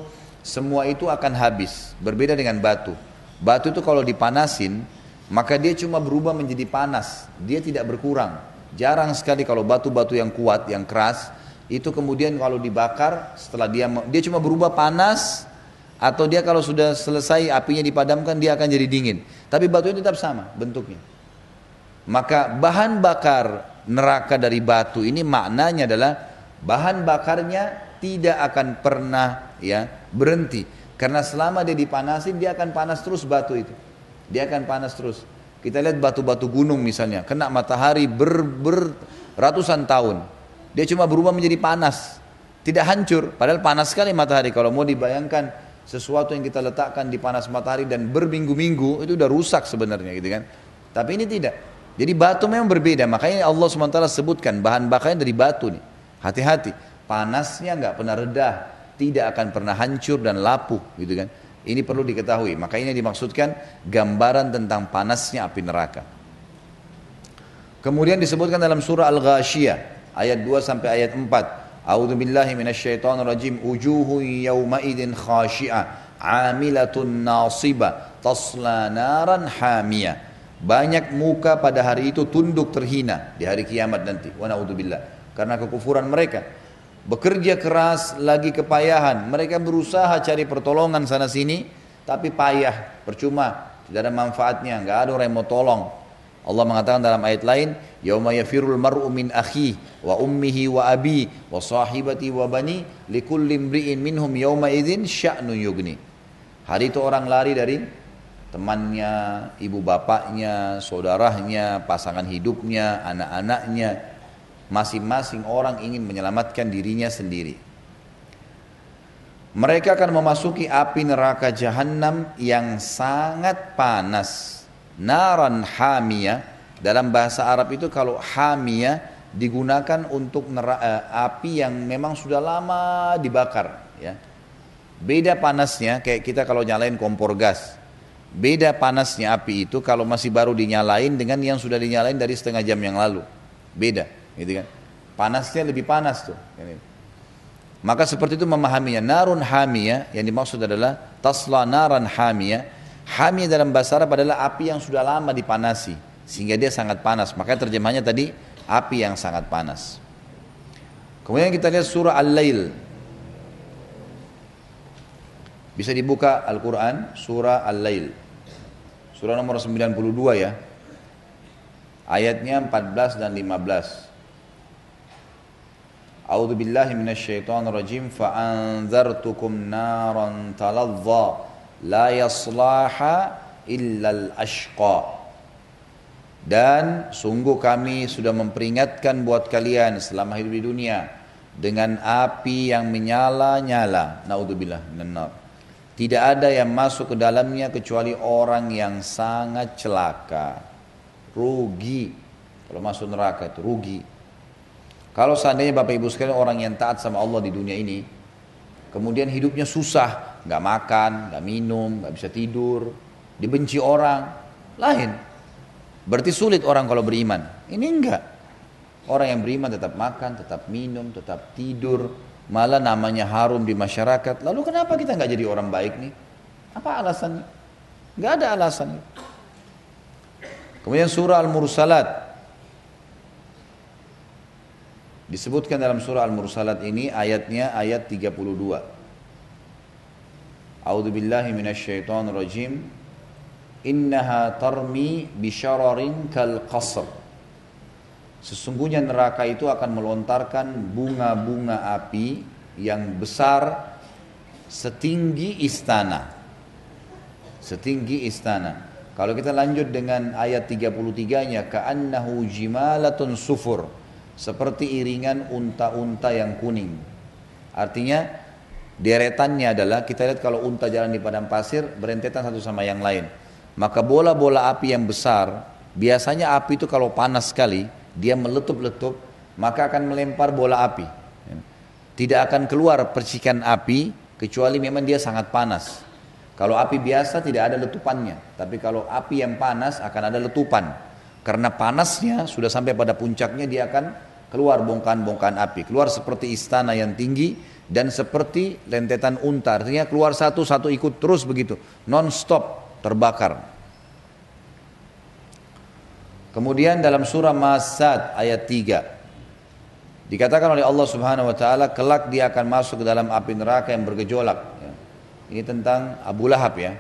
semua itu akan habis. Berbeda dengan batu. Batu itu kalau dipanasin maka dia cuma berubah menjadi panas. Dia tidak berkurang. Jarang sekali kalau batu-batu yang kuat yang keras itu kemudian kalau dibakar setelah dia dia cuma berubah panas atau dia kalau sudah selesai apinya dipadamkan dia akan jadi dingin. Tapi batunya tetap sama bentuknya. Maka bahan bakar neraka dari batu ini maknanya adalah bahan bakarnya tidak akan pernah ya berhenti. Karena selama dia dipanasin dia akan panas terus batu itu. Dia akan panas terus. Kita lihat batu-batu gunung misalnya, kena matahari ber, ber ratusan tahun. Dia cuma berubah menjadi panas. Tidak hancur, padahal panas sekali matahari. Kalau mau dibayangkan sesuatu yang kita letakkan di panas matahari dan berminggu-minggu itu udah rusak sebenarnya gitu kan. Tapi ini tidak. Jadi batu memang berbeda, makanya Allah SWT sebutkan bahan bakarnya dari batu nih. Hati-hati, panasnya nggak pernah redah, tidak akan pernah hancur dan lapuh gitu kan. Ini perlu diketahui, makanya dimaksudkan gambaran tentang panasnya api neraka. Kemudian disebutkan dalam surah Al-Ghashiyah ayat 2 sampai ayat 4. A'udzu billahi minasyaitonir rajim. Wujuhun 'amilatun nasibah tasla naran hamiyah. Banyak muka pada hari itu tunduk terhina di hari kiamat nanti. Wa. Karena kekufuran mereka. Bekerja keras lagi kepayahan. Mereka berusaha cari pertolongan sana sini. Tapi payah. Percuma. Tidak ada manfaatnya. Nggak ada orang yang mau tolong. Allah mengatakan dalam ayat lain, "Yauma yafirul mar'u min akhi wa ummihi wa abi wa sahibati wa bani likulli imri'in minhum yauma idzin sya'nu yugni." Hari itu orang lari dari temannya, ibu bapaknya, saudaranya, pasangan hidupnya, anak-anaknya. Masing-masing orang ingin menyelamatkan dirinya sendiri. Mereka akan memasuki api neraka jahanam yang sangat panas Naran hamia dalam bahasa Arab itu kalau hamia digunakan untuk uh, api yang memang sudah lama dibakar ya. Beda panasnya kayak kita kalau nyalain kompor gas. Beda panasnya api itu kalau masih baru dinyalain dengan yang sudah dinyalain dari setengah jam yang lalu. Beda, gitu kan. Panasnya lebih panas tuh. Maka seperti itu memahaminya. Narun hamia yang dimaksud adalah tasla naran hamia Hami dalam bahasa Arab adalah api yang sudah lama dipanasi sehingga dia sangat panas. Makanya terjemahnya tadi api yang sangat panas. Kemudian kita lihat surah Al-Lail. Bisa dibuka Al-Quran surah Al-Lail. Surah nomor 92 ya. Ayatnya 14 dan 15. A'udzu billahi rajim naran talazza la yaslaha illal ashqa. Dan sungguh kami sudah memperingatkan buat kalian selama hidup di dunia dengan api yang menyala-nyala. Naudzubillah minan tidak ada yang masuk ke dalamnya kecuali orang yang sangat celaka. Rugi. Kalau masuk neraka itu rugi. Kalau seandainya Bapak Ibu sekalian orang yang taat sama Allah di dunia ini kemudian hidupnya susah nggak makan, nggak minum, nggak bisa tidur, dibenci orang, lain. Berarti sulit orang kalau beriman. Ini enggak. Orang yang beriman tetap makan, tetap minum, tetap tidur, malah namanya harum di masyarakat. Lalu kenapa kita nggak jadi orang baik nih? Apa alasannya? Nggak ada alasan. Kemudian surah Al-Mursalat. Disebutkan dalam surah Al-Mursalat ini ayatnya ayat 32. A'udzu billahi minasyaitonir rajim. Innaha tarmi bisyararin kal qasr. Sesungguhnya neraka itu akan melontarkan bunga-bunga api yang besar setinggi istana. Setinggi istana. Kalau kita lanjut dengan ayat 33-nya ka'annahu jimalatun sufur seperti iringan unta-unta yang kuning. Artinya Deretannya adalah kita lihat kalau unta jalan di padang pasir berentetan satu sama yang lain. Maka bola-bola api yang besar, biasanya api itu kalau panas sekali, dia meletup-letup, maka akan melempar bola api. Tidak akan keluar percikan api kecuali memang dia sangat panas. Kalau api biasa tidak ada letupannya, tapi kalau api yang panas akan ada letupan. Karena panasnya sudah sampai pada puncaknya dia akan keluar bongkahan-bongkahan api, keluar seperti istana yang tinggi dan seperti lentetan unta artinya keluar satu satu ikut terus begitu. Non stop terbakar. Kemudian dalam surah Masad ayat 3 dikatakan oleh Allah Subhanahu wa taala kelak dia akan masuk ke dalam api neraka yang bergejolak. Ya. ini tentang Abu Lahab ya.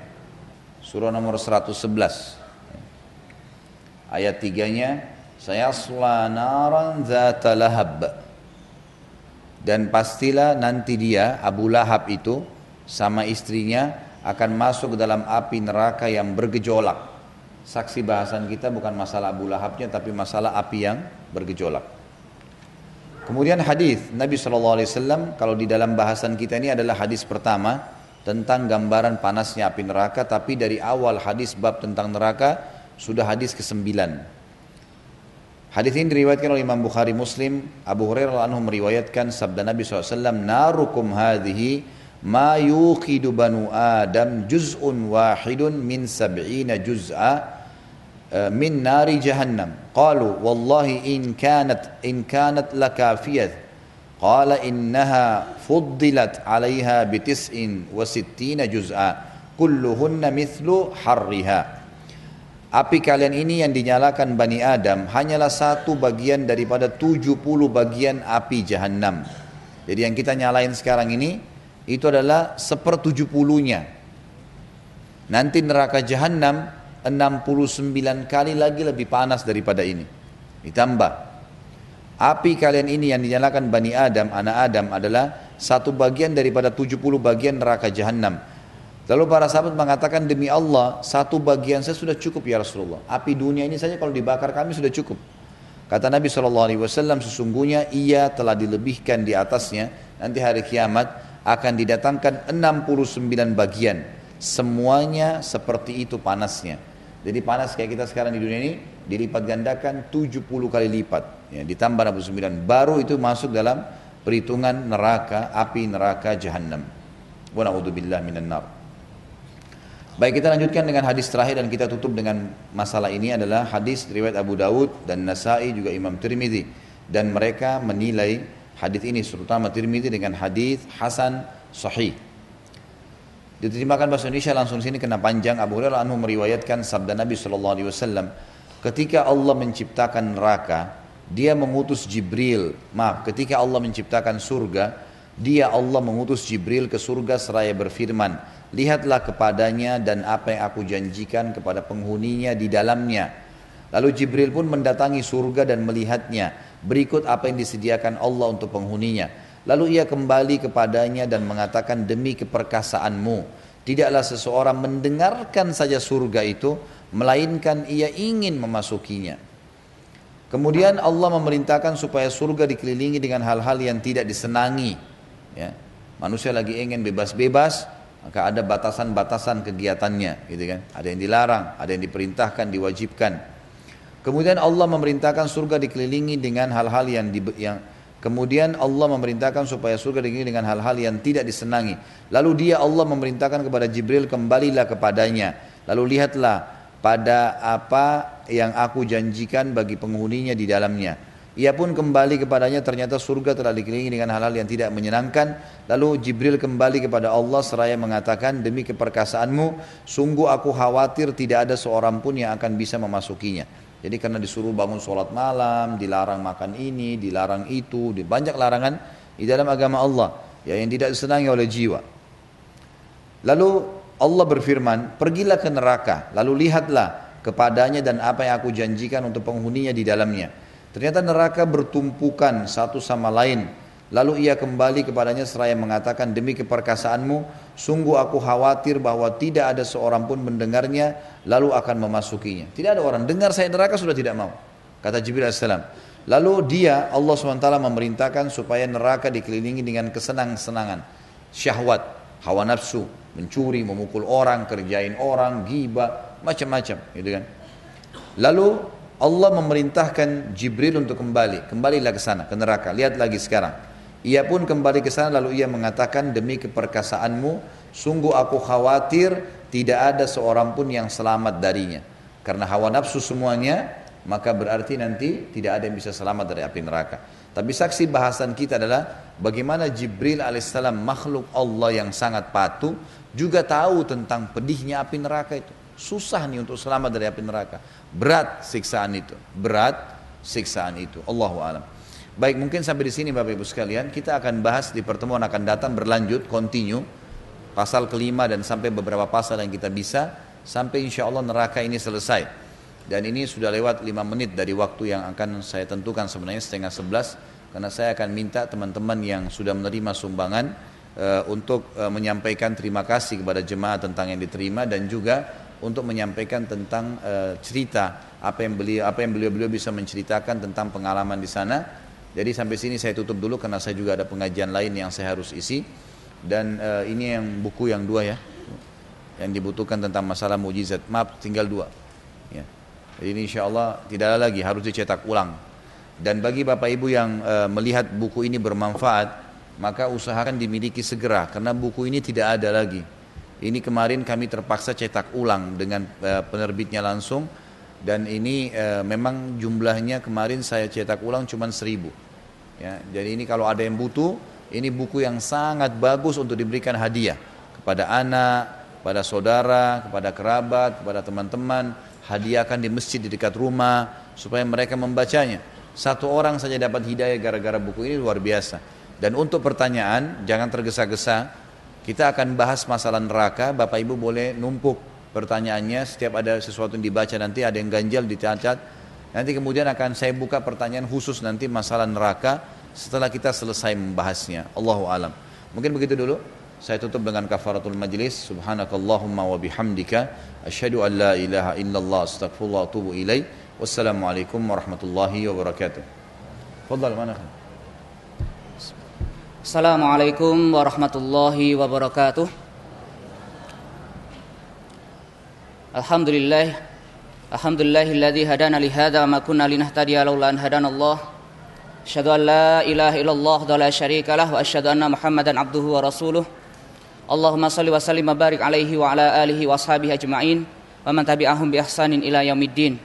Surah nomor 111 ayat 3 nya saya naran zata lahab dan pastilah nanti dia Abu Lahab itu sama istrinya akan masuk ke dalam api neraka yang bergejolak. Saksi bahasan kita bukan masalah Abu Lahabnya tapi masalah api yang bergejolak. Kemudian hadis Nabi SAW kalau di dalam bahasan kita ini adalah hadis pertama tentang gambaran panasnya api neraka tapi dari awal hadis bab tentang neraka sudah hadis ke-9. Hadis ini diriwayatkan oleh Imam Bukhari Muslim. Abu Hurairah anhu meriwayatkan sabda Nabi SAW, Narukum hadhihi ma yuqidu banu Adam juz'un wahidun min sab'ina juz'a eh, min nari jahannam. Qalu wallahi in kanat in kanat lakafiyat Qala innaha fuddilat 'alaiha bi tis'in wa sittina juz'a kulluhunna mithlu harriha. Api kalian ini yang dinyalakan Bani Adam hanyalah satu bagian daripada 70 bagian api jahanam. Jadi yang kita nyalain sekarang ini itu adalah sepertujuh-puluhnya. Nanti neraka jahanam 69 kali lagi lebih panas daripada ini. Ditambah Api kalian ini yang dinyalakan Bani Adam, anak Adam adalah satu bagian daripada 70 bagian neraka jahanam. Lalu para sahabat mengatakan demi Allah satu bagian saya sudah cukup ya Rasulullah. Api dunia ini saja kalau dibakar kami sudah cukup. Kata Nabi SAW sesungguhnya ia telah dilebihkan di atasnya nanti hari kiamat akan didatangkan 69 bagian. Semuanya seperti itu panasnya. Jadi panas kayak kita sekarang di dunia ini dilipat gandakan 70 kali lipat ya, ditambah 69 baru itu masuk dalam perhitungan neraka api neraka jahanam wa naudzubillah minan nar Baik kita lanjutkan dengan hadis terakhir dan kita tutup dengan masalah ini adalah hadis riwayat Abu Dawud dan Nasai juga Imam Tirmidzi dan mereka menilai hadis ini terutama Tirmidzi dengan hadis hasan sahih. Diterjemahkan bahasa Indonesia langsung sini kena panjang Abu Hurairah anhu meriwayatkan sabda Nabi sallallahu alaihi wasallam ketika Allah menciptakan neraka dia mengutus Jibril. Maaf, ketika Allah menciptakan surga, dia Allah mengutus Jibril ke surga seraya berfirman, lihatlah kepadanya dan apa yang aku janjikan kepada penghuninya di dalamnya. Lalu Jibril pun mendatangi surga dan melihatnya. Berikut apa yang disediakan Allah untuk penghuninya. Lalu ia kembali kepadanya dan mengatakan demi keperkasaanmu. Tidaklah seseorang mendengarkan saja surga itu, melainkan ia ingin memasukinya. Kemudian Allah memerintahkan supaya surga dikelilingi dengan hal-hal yang tidak disenangi. Ya. Manusia lagi ingin bebas-bebas, maka ada batasan-batasan kegiatannya, gitu kan? Ada yang dilarang, ada yang diperintahkan, diwajibkan. Kemudian Allah memerintahkan surga dikelilingi dengan hal-hal yang, di, yang Kemudian Allah memerintahkan supaya surga dikelilingi dengan hal-hal yang tidak disenangi. Lalu dia Allah memerintahkan kepada Jibril kembalilah kepadanya. Lalu lihatlah pada apa yang aku janjikan bagi penghuninya di dalamnya. Ia pun kembali kepadanya ternyata surga telah dikelilingi dengan hal-hal yang tidak menyenangkan. Lalu Jibril kembali kepada Allah seraya mengatakan demi keperkasaanmu sungguh aku khawatir tidak ada seorang pun yang akan bisa memasukinya. Jadi karena disuruh bangun sholat malam, dilarang makan ini, dilarang itu, banyak larangan di dalam agama Allah ya, yang tidak disenangi oleh jiwa. Lalu Allah berfirman, pergilah ke neraka, lalu lihatlah kepadanya dan apa yang aku janjikan untuk penghuninya di dalamnya. Ternyata neraka bertumpukan satu sama lain. Lalu ia kembali kepadanya seraya mengatakan, demi keperkasaanmu, sungguh aku khawatir bahwa tidak ada seorang pun mendengarnya, lalu akan memasukinya. Tidak ada orang dengar saya neraka sudah tidak mau. Kata Jibril AS. Lalu dia, Allah SWT memerintahkan supaya neraka dikelilingi dengan kesenang-senangan, syahwat, hawa nafsu, mencuri, memukul orang, kerjain orang, gibah, macam-macam, gitu kan. Lalu Allah memerintahkan Jibril untuk kembali, kembalilah ke sana, ke neraka. Lihat lagi sekarang. Ia pun kembali ke sana lalu ia mengatakan demi keperkasaanmu, sungguh aku khawatir tidak ada seorang pun yang selamat darinya. Karena hawa nafsu semuanya, maka berarti nanti tidak ada yang bisa selamat dari api neraka. Tapi saksi bahasan kita adalah bagaimana Jibril alaihissalam makhluk Allah yang sangat patuh juga tahu tentang pedihnya api neraka itu. Susah nih untuk selamat dari api neraka. Berat siksaan itu. Berat siksaan itu. Allahu alam. Baik, mungkin sampai di sini Bapak Ibu sekalian, kita akan bahas di pertemuan akan datang berlanjut, continue pasal kelima dan sampai beberapa pasal yang kita bisa sampai insya Allah neraka ini selesai. Dan ini sudah lewat lima menit dari waktu yang akan saya tentukan sebenarnya setengah sebelas karena saya akan minta teman-teman yang sudah menerima sumbangan uh, untuk uh, menyampaikan terima kasih kepada jemaah tentang yang diterima dan juga untuk menyampaikan tentang uh, cerita apa yang beliau apa yang beliau-beliau bisa menceritakan tentang pengalaman di sana. Jadi sampai sini saya tutup dulu karena saya juga ada pengajian lain yang saya harus isi. Dan uh, ini yang buku yang dua ya, yang dibutuhkan tentang masalah mujizat. Maaf, tinggal dua. Ya. Jadi ini insya Allah tidak ada lagi, harus dicetak ulang. Dan bagi bapak ibu yang uh, melihat buku ini bermanfaat, maka usahakan dimiliki segera karena buku ini tidak ada lagi. Ini kemarin kami terpaksa cetak ulang dengan uh, penerbitnya langsung dan ini uh, memang jumlahnya kemarin saya cetak ulang cuma seribu. Ya, jadi ini kalau ada yang butuh, ini buku yang sangat bagus untuk diberikan hadiah kepada anak, kepada saudara, kepada kerabat, kepada teman-teman, hadiahkan di masjid di dekat rumah supaya mereka membacanya. Satu orang saja dapat hidayah gara-gara buku ini luar biasa. Dan untuk pertanyaan, jangan tergesa-gesa. Kita akan bahas masalah neraka, Bapak Ibu boleh numpuk pertanyaannya. Setiap ada sesuatu yang dibaca nanti ada yang ganjal dicatat. Nanti kemudian akan saya buka pertanyaan khusus nanti masalah neraka setelah kita selesai membahasnya. Allahu alam. Mungkin begitu dulu. Saya tutup dengan kafaratul majlis. Subhanakallahumma wa bihamdika asyhadu an la ilaha illallah astaghfirullah wa atubu ilaih. Wassalamualaikum warahmatullahi wabarakatuh. Fadal mana? Assalamualaikum warahmatullahi wabarakatuh. Alhamdulillah Alhamdulillahilladzi hadana li hadza ma kunna linahtadiya laula an hadana Allah. Asyhadu an la ilaha illallah wa la syarika lah wa asyhadu anna Muhammadan abduhu wa rasuluh. Allahumma salli wa sallim wa barik alaihi wa ala alihi wa ashabihi ajma'in wa man tabi'ahum bi ihsanin ila yaumiddin.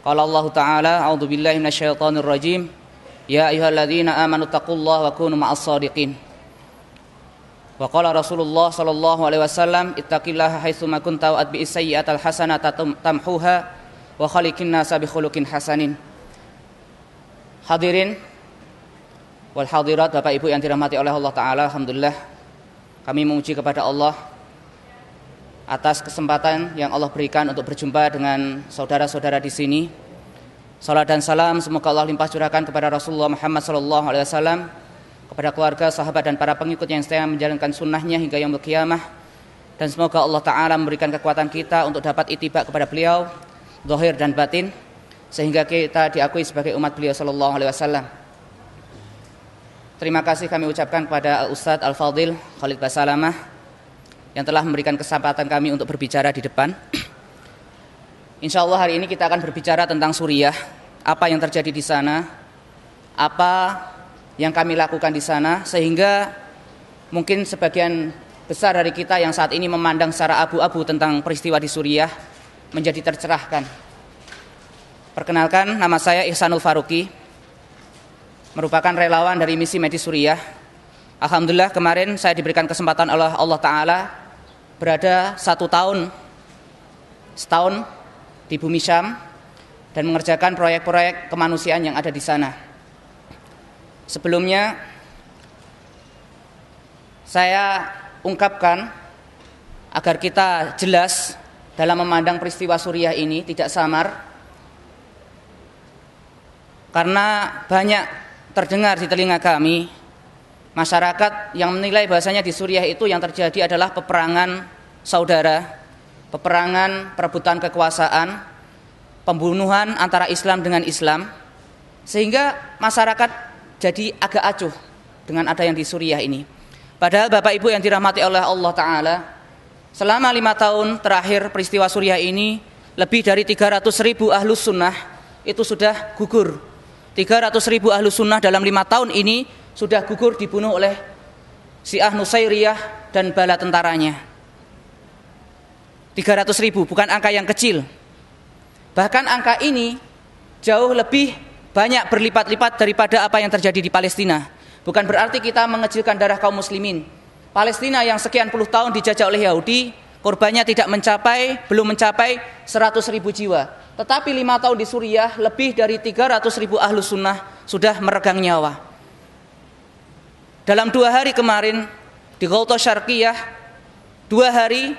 Qala Allah Ta'ala, "A'udzu billahi minasyaitonir rajim. Ayyuhalladzina amanu taqullaha wa kunu ma'as shadiqin." Wa qala Rasulullah sallallahu alaihi wasallam, "Ittaqillaha haitsu ma kunta wa atbi'is sayyi'atal hasanata tamhuha wa khaliqin nasa bi khuluqin hasanin." Hadirin wal hadirat Bapak Ibu yang dirahmati oleh Allah taala, alhamdulillah kami memuji kepada Allah atas kesempatan yang Allah berikan untuk berjumpa dengan saudara-saudara di sini. Salam dan salam semoga Allah limpah curahkan kepada Rasulullah Muhammad sallallahu alaihi wasallam, kepada keluarga, sahabat dan para pengikut yang setia menjalankan sunnahnya hingga yang kiamah. Dan semoga Allah Ta'ala memberikan kekuatan kita untuk dapat itibak kepada beliau, zahir dan batin, sehingga kita diakui sebagai umat beliau sallallahu alaihi wasallam. Terima kasih kami ucapkan kepada Ustadz Al-Fadil Khalid Basalamah yang telah memberikan kesempatan kami untuk berbicara di depan. Insya Allah hari ini kita akan berbicara tentang Suriah, apa yang terjadi di sana, apa yang kami lakukan di sana, sehingga mungkin sebagian besar dari kita yang saat ini memandang secara abu-abu tentang peristiwa di Suriah menjadi tercerahkan. Perkenalkan, nama saya Ihsanul Faruqi, merupakan relawan dari misi medis Suriah. Alhamdulillah kemarin saya diberikan kesempatan oleh Allah Ta'ala berada satu tahun setahun di bumi Syam dan mengerjakan proyek-proyek kemanusiaan yang ada di sana. Sebelumnya saya ungkapkan agar kita jelas dalam memandang peristiwa Suriah ini tidak samar karena banyak terdengar di telinga kami masyarakat yang menilai bahasanya di Suriah itu yang terjadi adalah peperangan saudara, peperangan perebutan kekuasaan, pembunuhan antara Islam dengan Islam, sehingga masyarakat jadi agak acuh dengan ada yang di Suriah ini. Padahal Bapak Ibu yang dirahmati oleh Allah Ta'ala, selama lima tahun terakhir peristiwa Suriah ini, lebih dari 300 ribu ahlus sunnah itu sudah gugur. 300 ribu ahlus sunnah dalam lima tahun ini sudah gugur dibunuh oleh Syiah Nusairiyah dan bala tentaranya. 300 ribu, bukan angka yang kecil. Bahkan angka ini jauh lebih banyak berlipat-lipat daripada apa yang terjadi di Palestina. Bukan berarti kita mengecilkan darah kaum muslimin. Palestina yang sekian puluh tahun dijajah oleh Yahudi, korbannya tidak mencapai, belum mencapai 100 ribu jiwa. Tetapi lima tahun di Suriah, lebih dari 300 ribu ahlu sunnah sudah meregang nyawa. Dalam dua hari kemarin di Ghouta Syarqiyah, dua hari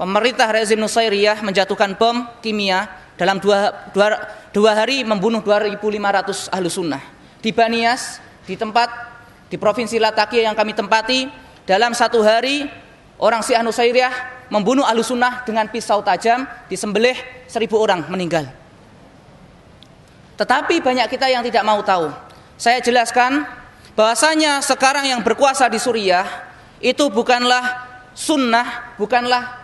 pemerintah rezim Nusairiyah menjatuhkan bom kimia dalam dua, dua, dua hari membunuh 2.500 ahlu sunnah. Di Banias, di tempat di provinsi Latakia yang kami tempati, dalam satu hari orang Syiah Nusairiyah membunuh ahlu sunnah dengan pisau tajam, disembelih seribu orang meninggal. Tetapi banyak kita yang tidak mau tahu. Saya jelaskan bahwasanya sekarang yang berkuasa di Suriah itu bukanlah sunnah, bukanlah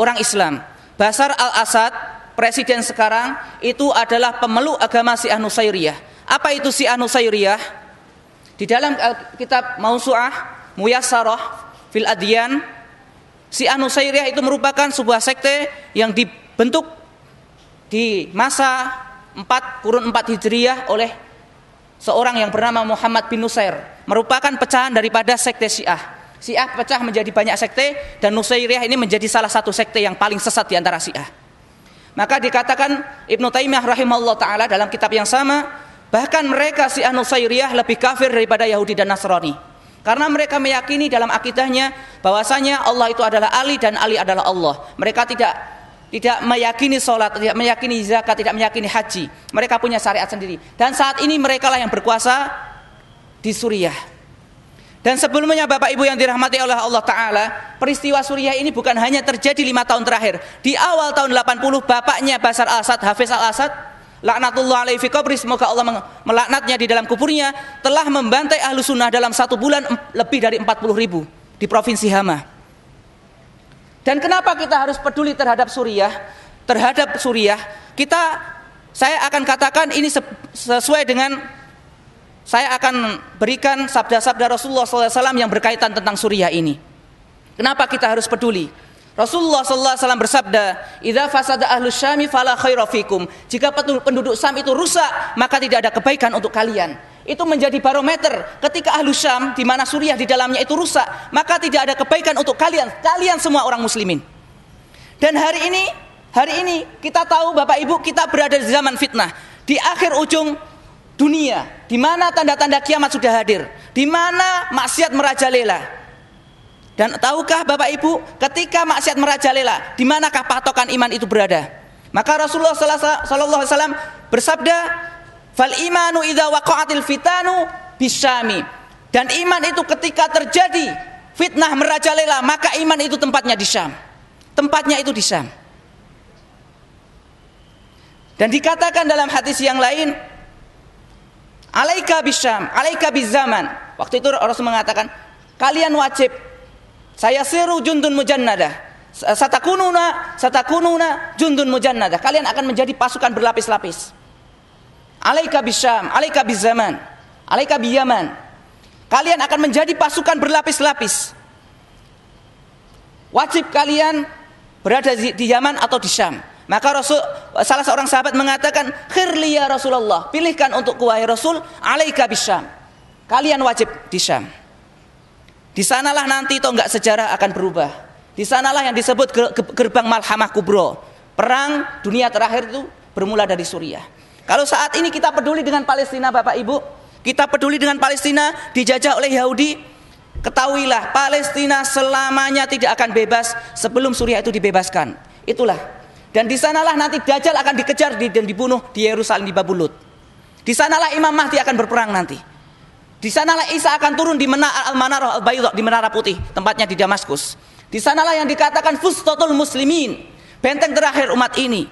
orang Islam. Basar al-Assad, presiden sekarang, itu adalah pemeluk agama Syiah Nusairiyah. Apa itu Syiah Nusairiyah? Di dalam kitab Mausu'ah, Muyassarah, Fil Adyan, Syiah Nusairiyah itu merupakan sebuah sekte yang dibentuk di masa 4 kurun 4 Hijriyah oleh seorang yang bernama Muhammad bin Nusair merupakan pecahan daripada sekte Syiah. Syiah pecah menjadi banyak sekte dan Nusairiyah ini menjadi salah satu sekte yang paling sesat di antara Syiah. Maka dikatakan Ibnu Taimiyah rahimahullah taala dalam kitab yang sama, bahkan mereka Syiah Nusairiyah lebih kafir daripada Yahudi dan Nasrani. Karena mereka meyakini dalam akidahnya bahwasanya Allah itu adalah Ali dan Ali adalah Allah. Mereka tidak tidak meyakini sholat, tidak meyakini zakat, tidak meyakini haji. Mereka punya syariat sendiri. Dan saat ini mereka lah yang berkuasa di Suriah. Dan sebelumnya Bapak Ibu yang dirahmati oleh Allah Ta'ala Peristiwa Suriah ini bukan hanya terjadi lima tahun terakhir. Di awal tahun 80 bapaknya Basar al-Assad, Hafiz al-Assad Laknatullah alaihi kubri Semoga Allah melaknatnya di dalam kuburnya Telah membantai ahlu sunnah dalam satu bulan Lebih dari 40 ribu Di Provinsi Hama. Dan kenapa kita harus peduli terhadap Suriah? Terhadap Suriah Kita, saya akan katakan ini sesuai dengan saya akan berikan sabda-sabda Rasulullah SAW yang berkaitan tentang Suriah ini. Kenapa kita harus peduli? Rasulullah SAW bersabda, "Idza fasada ahlus syami fala khaira fikum." Jika penduduk Sam itu rusak, maka tidak ada kebaikan untuk kalian. Itu menjadi barometer ketika ahlus Syam di mana Suriah di dalamnya itu rusak, maka tidak ada kebaikan untuk kalian, kalian semua orang muslimin. Dan hari ini, hari ini kita tahu Bapak Ibu kita berada di zaman fitnah. Di akhir ujung dunia di mana tanda-tanda kiamat sudah hadir, di mana maksiat merajalela. Dan tahukah Bapak Ibu, ketika maksiat merajalela, di manakah patokan iman itu berada? Maka Rasulullah sallallahu alaihi wasallam bersabda, "Fal imanu idza waqa'atil fitanu bisyami." Dan iman itu ketika terjadi fitnah merajalela, maka iman itu tempatnya di Syam. Tempatnya itu di Syam. Dan dikatakan dalam hadis yang lain, Alaika bisyam, alaika bizaman. Waktu itu Rasul mengatakan, kalian wajib saya seru jundun mujannada. Satakununa, satakununa jundun mujannada. Kalian akan menjadi pasukan berlapis-lapis. Alaika bisyam, alaika bizaman, alaika biyaman. Kalian akan menjadi pasukan berlapis-lapis. Wajib kalian berada di, Yaman atau di Syam. Maka Rasul salah seorang sahabat mengatakan, "Khirli ya Rasulullah, pilihkan untuk wahai Rasul, alaika bisyam." Kalian wajib di Syam. Di sanalah nanti enggak sejarah akan berubah. Di sanalah yang disebut gerbang Malhamah Kubro. Perang dunia terakhir itu bermula dari Suriah. Kalau saat ini kita peduli dengan Palestina Bapak Ibu, kita peduli dengan Palestina dijajah oleh Yahudi, ketahuilah Palestina selamanya tidak akan bebas sebelum Suriah itu dibebaskan. Itulah dan di sanalah nanti Dajjal akan dikejar dan dibunuh di Yerusalem di Babulut. Di sanalah Imam Mahdi akan berperang nanti. Di sanalah Isa akan turun di Menara Al-Manarah al di Menara Putih, tempatnya di Damaskus. Di sanalah yang dikatakan Fustatul Muslimin, benteng terakhir umat ini.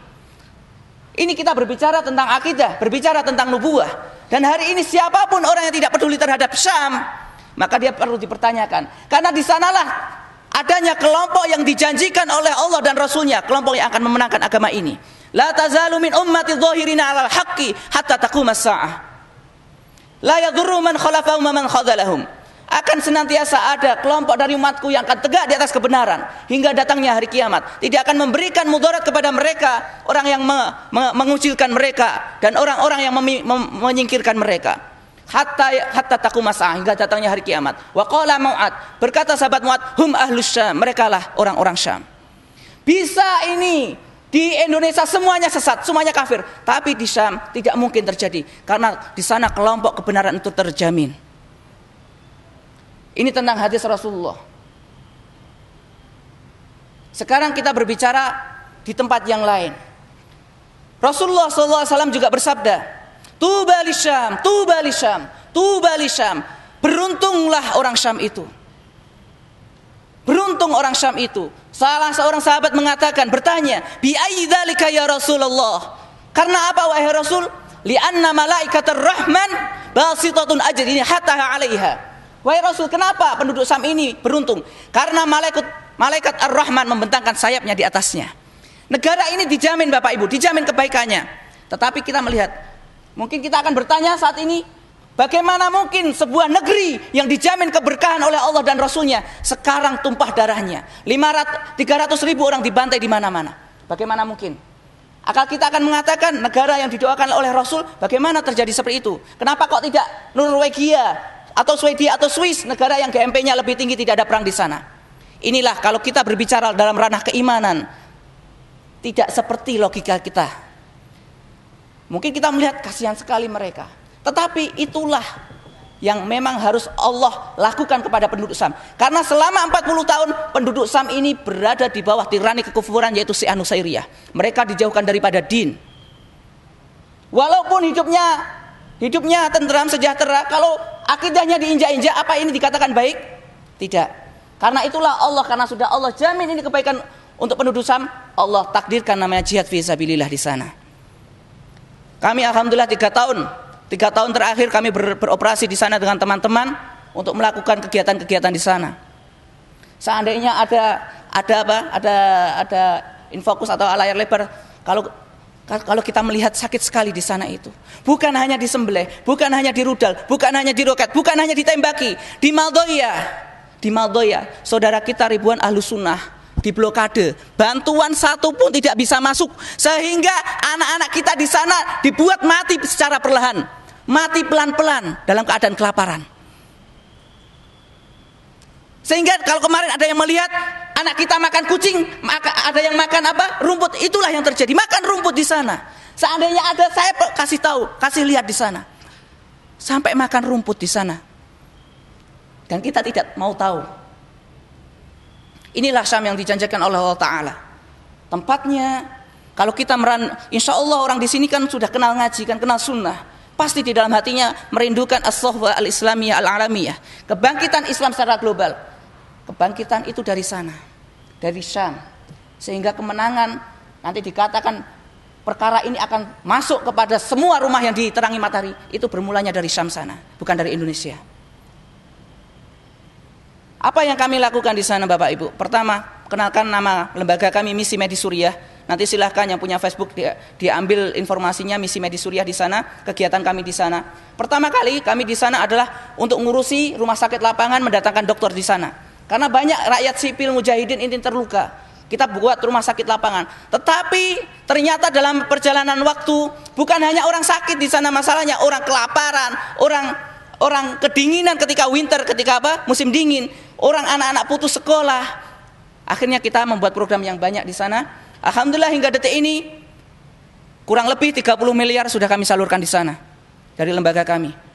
Ini kita berbicara tentang akidah, berbicara tentang nubuah. Dan hari ini siapa pun orang yang tidak peduli terhadap Syam, maka dia perlu dipertanyakan. Karena di sanalah adanya kelompok yang dijanjikan oleh Allah dan Rasulnya kelompok yang akan memenangkan agama ini. La tazalu min ummati dhahirina alal haqqi hatta taqum as-sa'ah. La yadurru man khalafahum man khadalahum akan senantiasa ada kelompok dari umatku yang akan tegak di atas kebenaran hingga datangnya hari kiamat. Tidak akan memberikan mudarat kepada mereka orang yang me, me, mengucilkan mereka dan orang-orang yang mem, menyingkirkan mereka hatta hatta taku masa hingga datangnya hari kiamat. Wa qala Mu'ad, berkata sahabat Mu'ad, hum ahlus Syam, mereka lah orang-orang Syam. Bisa ini di Indonesia semuanya sesat, semuanya kafir, tapi di Syam tidak mungkin terjadi karena di sana kelompok kebenaran itu terjamin. Ini tentang hadis Rasulullah. Sekarang kita berbicara di tempat yang lain. Rasulullah SAW juga bersabda, Tuba li Syam, tuba li Syam, tuba li Syam. Beruntunglah orang Syam itu. Beruntung orang Syam itu. Salah seorang sahabat mengatakan, bertanya, bi dzalika ya Rasulullah? Karena apa wahai Rasul? Lianna malaikatur rahman basitatun ajrini hatta 'alaiha. Wahai Rasul, kenapa penduduk Sam ini beruntung? Karena malaikat malaikat Ar-Rahman membentangkan sayapnya di atasnya. Negara ini dijamin Bapak Ibu, dijamin kebaikannya. Tetapi kita melihat, mungkin kita akan bertanya saat ini, bagaimana mungkin sebuah negeri yang dijamin keberkahan oleh Allah dan Rasulnya sekarang tumpah darahnya. 500, 300 ribu orang dibantai di mana-mana. Bagaimana mungkin? Akal kita akan mengatakan negara yang didoakan oleh Rasul, bagaimana terjadi seperti itu? Kenapa kok tidak Norwegia atau Swedia atau Swiss, negara yang GMP-nya lebih tinggi tidak ada perang di sana? Inilah kalau kita berbicara dalam ranah keimanan, tidak seperti logika kita. Mungkin kita melihat kasihan sekali mereka. Tetapi itulah yang memang harus Allah lakukan kepada penduduk Sam. Karena selama 40 tahun penduduk Sam ini berada di bawah tirani kekufuran yaitu si Anusairiyah. Mereka dijauhkan daripada din. Walaupun hidupnya hidupnya tentram sejahtera, kalau akidahnya diinjak-injak, apa ini dikatakan baik? Tidak. Karena itulah Allah karena sudah Allah jamin ini kebaikan untuk penduduk Sam, Allah takdirkan namanya jihad fisabilillah di sana. Kami alhamdulillah tiga tahun, tiga tahun terakhir kami ber, beroperasi di sana dengan teman-teman untuk melakukan kegiatan-kegiatan di sana. Seandainya ada ada apa? Ada ada infokus atau layar lebar kalau kalau kita melihat sakit sekali di sana itu. Bukan hanya disembelih, bukan hanya dirudal, bukan hanya diroket, bukan hanya ditembaki. Di Maldoya, di Maldoya, saudara kita ribuan ahlu sunnah diblokade. Bantuan satu pun tidak bisa masuk sehingga anak-anak kita di sana dibuat mati secara perlahan, mati pelan-pelan dalam keadaan kelaparan. Sehingga kalau kemarin ada yang melihat anak kita makan kucing, maka ada yang makan apa? Rumput. Itulah yang terjadi. Makan rumput di sana. Seandainya ada saya kasih tahu, kasih lihat di sana. Sampai makan rumput di sana. Dan kita tidak mau tahu Inilah Syam yang dijanjikan oleh Allah Ta'ala. Tempatnya, kalau kita meran, insya Allah orang di sini kan sudah kenal ngaji, kan kenal sunnah. Pasti di dalam hatinya merindukan as-sohwa al-islamiyah al-alamiyah. Kebangkitan Islam secara global. Kebangkitan itu dari sana. Dari Syam. Sehingga kemenangan nanti dikatakan perkara ini akan masuk kepada semua rumah yang diterangi matahari. Itu bermulanya dari Syam sana, bukan dari Indonesia. Apa yang kami lakukan di sana Bapak Ibu? Pertama, kenalkan nama lembaga kami Misi Medis Suriah. Nanti silahkan yang punya Facebook dia, diambil informasinya Misi Medis Suriah di sana, kegiatan kami di sana. Pertama kali kami di sana adalah untuk ngurusi rumah sakit lapangan mendatangkan dokter di sana. Karena banyak rakyat sipil mujahidin ini terluka. Kita buat rumah sakit lapangan. Tetapi ternyata dalam perjalanan waktu bukan hanya orang sakit di sana masalahnya, orang kelaparan, orang orang kedinginan ketika winter, ketika apa? musim dingin orang anak-anak putus sekolah. Akhirnya kita membuat program yang banyak di sana. Alhamdulillah hingga detik ini kurang lebih 30 miliar sudah kami salurkan di sana dari lembaga kami.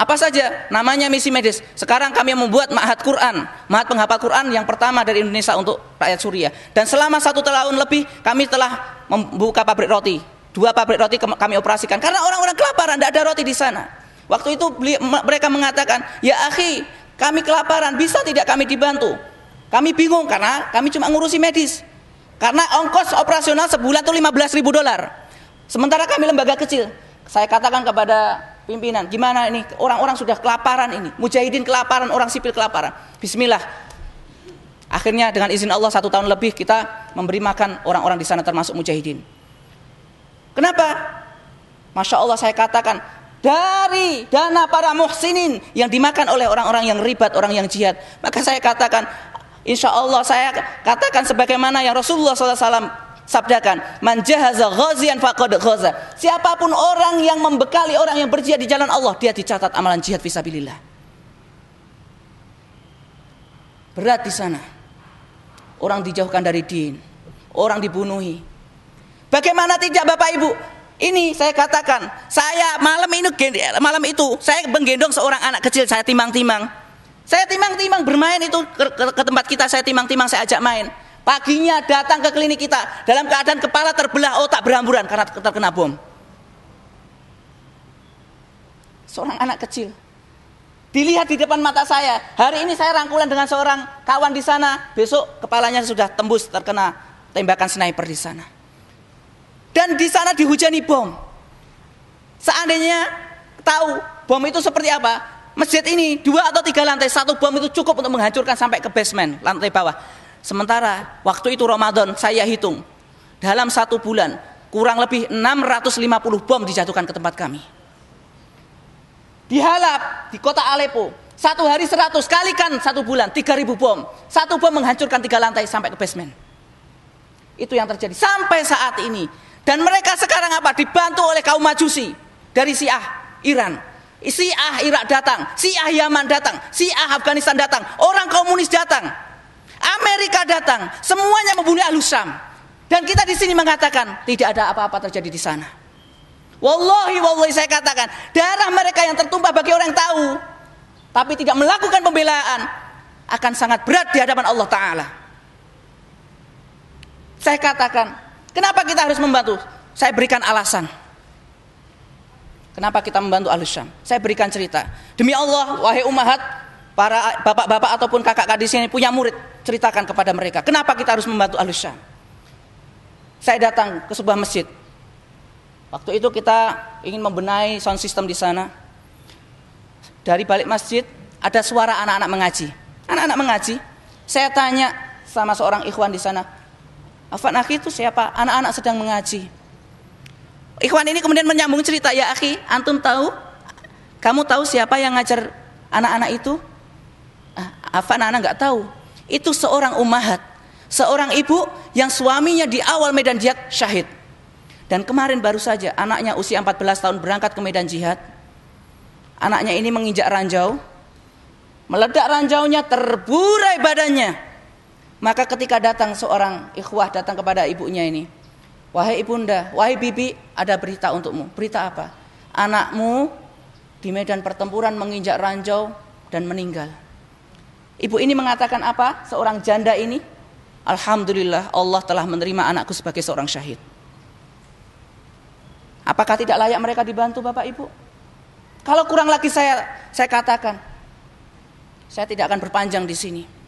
Apa saja namanya misi medis. Sekarang kami membuat Mahat Quran, Mahat penghafal Quran yang pertama dari Indonesia untuk rakyat Suriah. Dan selama satu tahun lebih kami telah membuka pabrik roti. Dua pabrik roti kami operasikan karena orang-orang kelaparan, tidak ada roti di sana. Waktu itu mereka mengatakan, ya akhi, kami kelaparan, bisa tidak kami dibantu? Kami bingung karena kami cuma ngurusi medis. Karena ongkos operasional sebulan itu 15 ribu dolar. Sementara kami lembaga kecil. Saya katakan kepada pimpinan, gimana ini orang-orang sudah kelaparan ini. Mujahidin kelaparan, orang sipil kelaparan. Bismillah. Akhirnya dengan izin Allah satu tahun lebih kita memberi makan orang-orang di sana termasuk mujahidin. Kenapa? Masya Allah saya katakan dari dana para muhsinin yang dimakan oleh orang-orang yang ribat, orang yang jihad. Maka saya katakan, insya Allah saya katakan sebagaimana yang Rasulullah SAW sabdakan, man jahaza ghazian faqad ghaza. Siapa pun orang yang membekali orang yang berjihad di jalan Allah, dia dicatat amalan jihad fisabilillah. Berat di sana. Orang dijauhkan dari din, orang dibunuhi. Bagaimana tidak Bapak Ibu? Ini saya katakan, saya malam ini malam itu saya menggendong seorang anak kecil saya timang-timang. Saya timang-timang bermain itu ke, ke, ke tempat kita saya timang-timang saya ajak main. Paginya datang ke klinik kita dalam keadaan kepala terbelah otak berhamburan karena terkena bom. Seorang anak kecil. Dilihat di depan mata saya. Hari ini saya rangkulan dengan seorang kawan di sana. Besok kepalanya sudah tembus terkena tembakan sniper di sana. Dan di sana dihujani bom. Seandainya tahu bom itu seperti apa, Masjid ini dua atau tiga lantai, satu bom itu cukup untuk menghancurkan sampai ke basement, lantai bawah. Sementara waktu itu Ramadan saya hitung dalam satu bulan kurang lebih 650 bom dijatuhkan ke tempat kami. Di Halab, di kota Aleppo, satu hari 100 kalikan satu bulan 3000 bom. Satu bom menghancurkan tiga lantai sampai ke basement. Itu yang terjadi sampai saat ini. Dan mereka sekarang apa? Dibantu oleh kaum Majusi dari Syiah Iran. Syiah Irak datang, Syiah Yaman datang, Syiah Afghanistan datang, orang komunis datang, Amerika datang, semuanya membunuh Alusam. Dan kita di sini mengatakan tidak ada apa-apa terjadi di sana. Wallahi, wallahi saya katakan, darah mereka yang tertumpah bagi orang yang tahu, tapi tidak melakukan pembelaan, akan sangat berat di hadapan Allah Ta'ala. Saya katakan, kenapa kita harus membantu? Saya berikan alasan. Kenapa kita membantu Ahlus Syam? Saya berikan cerita. Demi Allah, wahai umahat, para bapak-bapak ataupun kakak-kakak di sini punya murid, ceritakan kepada mereka. Kenapa kita harus membantu Ahlus Syam? Saya datang ke sebuah masjid. Waktu itu kita ingin membenahi sound system di sana. Dari balik masjid ada suara anak-anak mengaji. Anak-anak mengaji. Saya tanya sama seorang ikhwan di sana, Afan Akhi itu siapa? Anak-anak sedang mengaji. Ikhwan ini kemudian menyambung cerita, ya akhi, antum tahu? Kamu tahu siapa yang ngajar anak-anak itu? Ah, apa anak-anak nggak tahu? Itu seorang umahat, seorang ibu yang suaminya di awal medan jihad syahid. Dan kemarin baru saja anaknya usia 14 tahun berangkat ke medan jihad. Anaknya ini menginjak ranjau. Meledak ranjaunya terburai badannya. Maka ketika datang seorang ikhwah datang kepada ibunya ini, Wahai ibunda, wahai bibi, ada berita untukmu. Berita apa? Anakmu di medan pertempuran menginjak ranjau dan meninggal. Ibu ini mengatakan apa? Seorang janda ini, Alhamdulillah Allah telah menerima anakku sebagai seorang syahid. Apakah tidak layak mereka dibantu Bapak Ibu? Kalau kurang lagi saya saya katakan, saya tidak akan berpanjang di sini.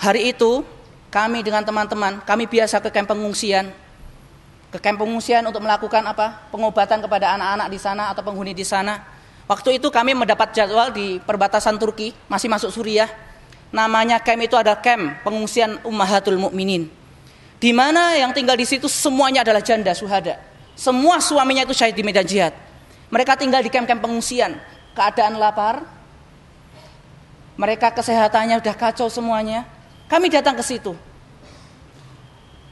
Hari itu kami dengan teman-teman, kami biasa ke kamp pengungsian. Ke kamp pengungsian untuk melakukan apa? Pengobatan kepada anak-anak di sana atau penghuni di sana. Waktu itu kami mendapat jadwal di perbatasan Turki, masih masuk Suriah. Namanya camp itu ada camp pengungsian Ummahatul Mukminin. Di mana yang tinggal di situ semuanya adalah janda suhada. Semua suaminya itu syahid di medan jihad. Mereka tinggal di camp-camp pengungsian. Keadaan lapar. Mereka kesehatannya sudah kacau semuanya kami datang ke situ.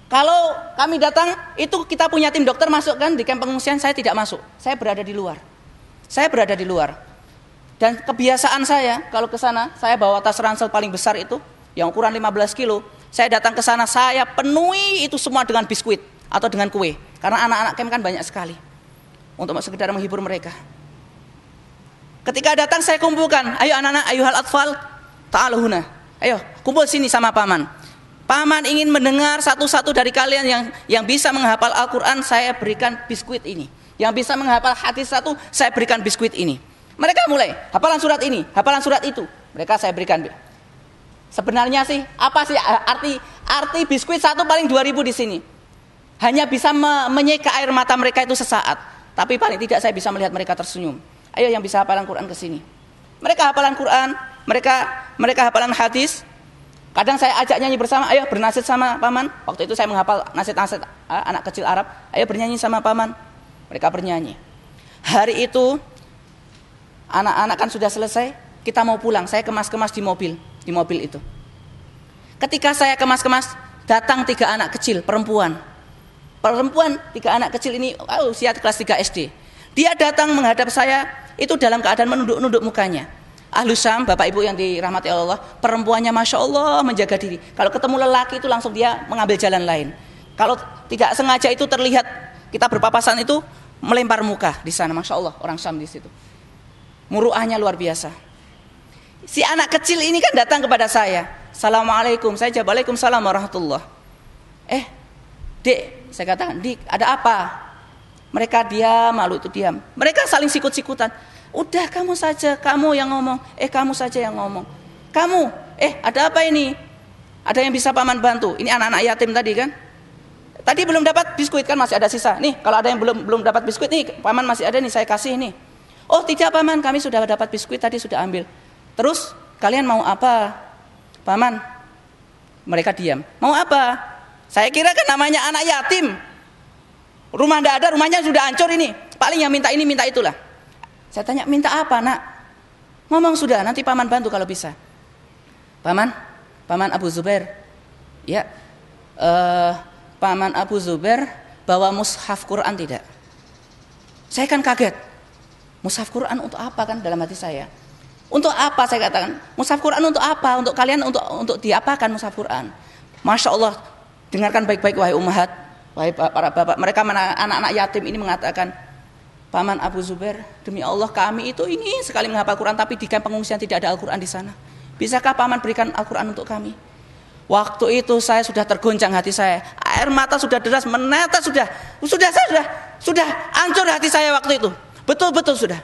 Kalau kami datang, itu kita punya tim dokter masuk kan di kamp pengungsian, saya tidak masuk. Saya berada di luar. Saya berada di luar. Dan kebiasaan saya, kalau ke sana, saya bawa tas ransel paling besar itu, yang ukuran 15 kilo. Saya datang ke sana, saya penuhi itu semua dengan biskuit atau dengan kue. Karena anak-anak camp kan banyak sekali. Untuk sekedar menghibur mereka. Ketika datang saya kumpulkan, ayo anak-anak, ayo hal atfal, ta'aluhuna. Ayo, kumpul sini sama paman. Paman ingin mendengar satu-satu dari kalian yang yang bisa menghafal Al-Quran, saya berikan biskuit ini. Yang bisa menghafal hadis satu, saya berikan biskuit ini. Mereka mulai, hafalan surat ini, hafalan surat itu. Mereka saya berikan. Sebenarnya sih, apa sih arti arti biskuit satu paling 2000 di sini? Hanya bisa me menyeka air mata mereka itu sesaat. Tapi paling tidak saya bisa melihat mereka tersenyum. Ayo yang bisa hafalan Quran ke sini. Mereka hafalan Quran, mereka mereka hafalan hadis. Kadang saya ajak nyanyi bersama, ayo bernasib sama paman. Waktu itu saya menghafal nasihat-nasihat eh, anak kecil Arab, ayo bernyanyi sama paman. Mereka bernyanyi. Hari itu anak-anak kan sudah selesai, kita mau pulang. Saya kemas-kemas di mobil, di mobil itu. Ketika saya kemas-kemas, datang tiga anak kecil perempuan. Perempuan tiga anak kecil ini oh, usia kelas 3 SD. Dia datang menghadap saya itu dalam keadaan menunduk-nunduk mukanya. Ahlu Syam, Bapak Ibu yang dirahmati Allah, perempuannya Masya Allah menjaga diri. Kalau ketemu lelaki itu langsung dia mengambil jalan lain. Kalau tidak sengaja itu terlihat kita berpapasan itu melempar muka di sana, Masya Allah orang Syam di situ. Muruahnya luar biasa. Si anak kecil ini kan datang kepada saya. Assalamualaikum, saya jawab Waalaikumsalam warahmatullah. Eh, dek, saya katakan, dik, ada apa? Mereka diam, malu itu diam. Mereka saling sikut-sikutan. Udah kamu saja, kamu yang ngomong. Eh kamu saja yang ngomong. Kamu, eh ada apa ini? Ada yang bisa paman bantu? Ini anak-anak yatim tadi kan? Tadi belum dapat biskuit kan masih ada sisa. Nih kalau ada yang belum belum dapat biskuit nih paman masih ada nih saya kasih nih. Oh tidak paman, kami sudah dapat biskuit tadi sudah ambil. Terus kalian mau apa? Paman, mereka diam. Mau apa? Saya kira kan namanya anak yatim. Rumah tidak ada, rumahnya sudah hancur ini. Paling yang minta ini, minta itulah. Saya tanya, minta apa nak? Ngomong sudah, nanti paman bantu kalau bisa. Paman, paman Abu Zubair. Ya, uh, paman Abu Zubair bawa mushaf Quran tidak? Saya kan kaget. Mushaf Quran untuk apa kan dalam hati saya? Untuk apa saya katakan? Mushaf Quran untuk apa? Untuk kalian untuk untuk diapakan mushaf Quran? Masya Allah, dengarkan baik-baik wahai umat, wahai para bapak. Mereka anak-anak yatim ini mengatakan, Paman Abu Zubair, demi Allah kami itu ingin sekali menghafal Quran tapi di kamp pengungsian tidak ada Al-Quran di sana. Bisakah paman berikan Al-Quran untuk kami? Waktu itu saya sudah tergoncang hati saya. Air mata sudah deras menetes sudah. Sudah saya sudah sudah hancur hati saya waktu itu. Betul-betul sudah.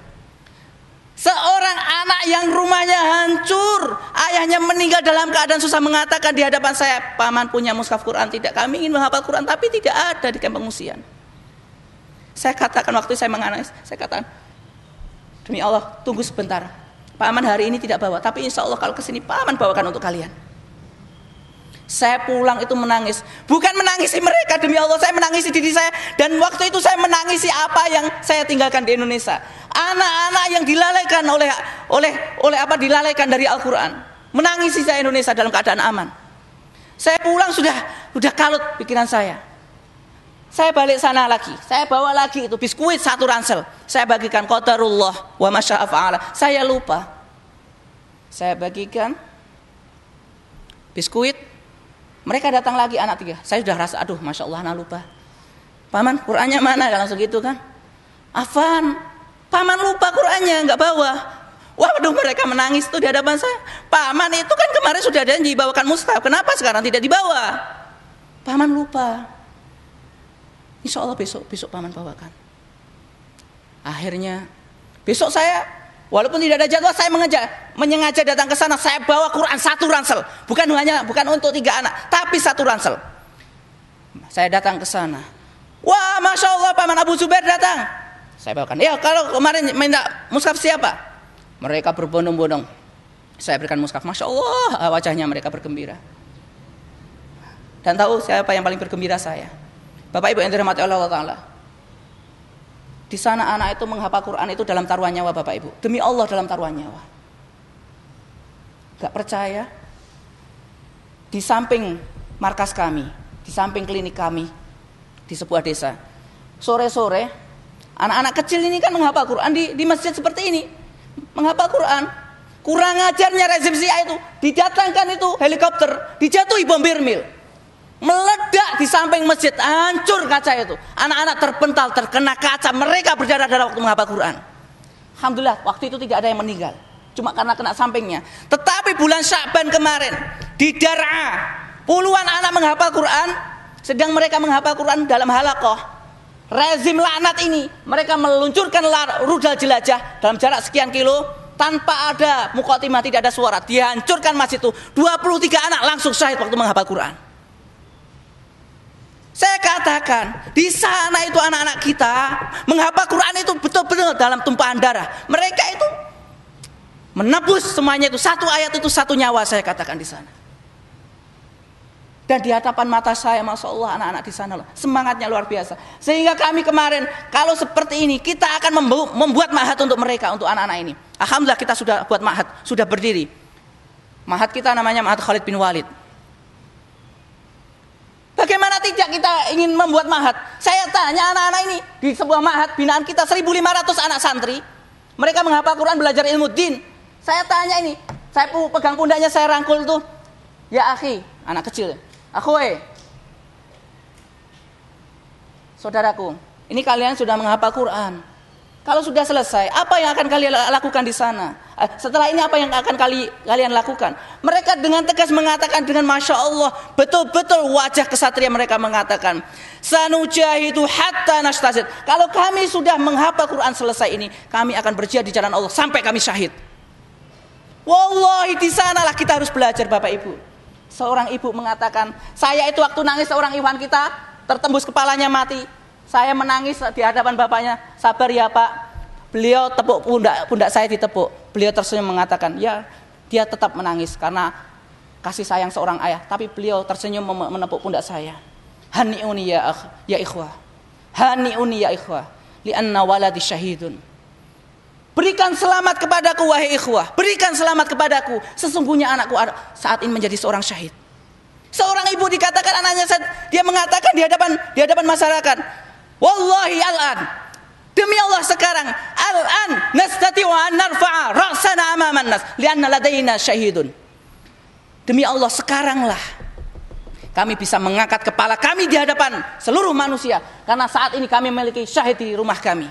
Seorang anak yang rumahnya hancur, ayahnya meninggal dalam keadaan susah mengatakan di hadapan saya, paman punya mushaf Quran tidak? Kami ingin menghafal Quran tapi tidak ada di kamp pengungsian. Saya katakan waktu saya menangis, saya katakan, demi Allah, tunggu sebentar. Paman hari ini tidak bawa, tapi insya Allah kalau ke sini paman bawakan untuk kalian. Saya pulang itu menangis. Bukan menangisi mereka demi Allah, saya menangisi diri saya dan waktu itu saya menangisi apa yang saya tinggalkan di Indonesia. Anak-anak yang dilalaikan oleh oleh oleh apa dilalaikan dari Al-Qur'an. Menangisi saya Indonesia dalam keadaan aman. Saya pulang sudah sudah kalut pikiran saya. Saya balik sana lagi, saya bawa lagi itu biskuit satu ransel. Saya bagikan qadarullah wa masya'afa'ala. Saya lupa. Saya bagikan biskuit mereka datang lagi anak tiga. Saya sudah rasa, aduh, masya Allah, lupa. Paman, Qurannya mana? Langsung gitu kan? Afan, paman lupa Qurannya, nggak bawa. Waduh, mereka menangis tuh di hadapan saya. Paman itu kan kemarin sudah janji bawakan mushaf. Kenapa sekarang tidak dibawa? Paman lupa. Insya Allah besok besok paman bawakan. Akhirnya besok saya Walaupun tidak ada jadwal, saya mengejar, menyengaja datang ke sana. Saya bawa Quran satu ransel, bukan hanya bukan untuk tiga anak, tapi satu ransel. Saya datang ke sana. Wah, masya Allah, paman Abu Zubair datang. Saya bawakan. Ya, kalau kemarin minta muskaf siapa? Mereka berbondong-bondong. Saya berikan muskaf. Masya Allah, wajahnya mereka bergembira. Dan tahu siapa yang paling bergembira saya? Bapak Ibu yang dirahmati Allah Taala. Di sana anak itu menghafal Quran itu dalam taruhan nyawa Bapak Ibu. Demi Allah dalam taruhan nyawa. Gak percaya? Di samping markas kami, di samping klinik kami, di sebuah desa. Sore-sore, anak-anak kecil ini kan menghafal Quran di, di masjid seperti ini. Menghafal Quran. Kurang ajarnya rezim itu. Didatangkan itu helikopter, dijatuhi bom birmil meledak di samping masjid, hancur kaca itu. Anak-anak terpental, terkena kaca, mereka berdarah-darah waktu menghafal Quran. Alhamdulillah, waktu itu tidak ada yang meninggal. Cuma karena kena sampingnya. Tetapi bulan Syakban kemarin, di Dar'a, puluhan anak menghafal Quran, sedang mereka menghafal Quran dalam halakoh. Rezim laknat ini, mereka meluncurkan rudal jelajah dalam jarak sekian kilo, tanpa ada mukotimah, tidak ada suara. Dihancurkan masjid itu. 23 anak langsung syahid waktu menghafal Quran. Saya katakan, di sana itu anak-anak kita menghafal Quran itu betul-betul dalam tumpahan darah. Mereka itu menebus semuanya itu satu ayat itu satu nyawa saya katakan di sana. Dan di hadapan mata saya, masya Allah anak-anak di sana loh, semangatnya luar biasa. Sehingga kami kemarin kalau seperti ini kita akan membuat mahat untuk mereka, untuk anak-anak ini. Alhamdulillah kita sudah buat mahat, sudah berdiri. Mahat kita namanya Mahat Khalid bin Walid. Bagaimana tidak kita ingin membuat mahat? Saya tanya anak-anak ini di sebuah mahat binaan kita 1.500 anak santri. Mereka menghafal Quran belajar ilmu din. Saya tanya ini, saya pegang pundaknya saya rangkul tuh. Ya akhi, anak kecil. Aku eh. Saudaraku, ini kalian sudah menghafal Quran. Kalau sudah selesai, apa yang akan kalian lakukan di sana? Eh, setelah ini apa yang akan kali, kalian lakukan? Mereka dengan tegas mengatakan dengan masya Allah, betul-betul wajah kesatria mereka mengatakan, sanujahidu hatta nastazid. Kalau kami sudah menghafal Quran selesai ini, kami akan berjihad di jalan Allah sampai kami syahid. Wallahi di sanalah kita harus belajar Bapak Ibu. Seorang ibu mengatakan, saya itu waktu nangis seorang iwan kita tertembus kepalanya mati. Saya menangis di hadapan bapaknya, sabar ya pak. Beliau tepuk pundak pundak saya ditepuk. Beliau tersenyum mengatakan, "Ya, dia tetap menangis karena kasih sayang seorang ayah, tapi beliau tersenyum menepuk pundak saya. Hani'uni ya ya ikhwah. Hani'uni ya ikhwah, li'anna waladi syahidun." Berikan selamat kepadaku wahai ikhwah, berikan selamat kepadaku. Sesungguhnya anakku saat ini menjadi seorang syahid. Seorang ibu dikatakan anaknya dia mengatakan di hadapan di hadapan masyarakat, "Wallahi al-an, Demi Allah sekarang al-an nastati'u an narfa'a ra'sana amaman nas lianna ladaina syahidun. Demi Allah sekaranglah kami bisa mengangkat kepala kami di hadapan seluruh manusia karena saat ini kami memiliki syahid di rumah kami.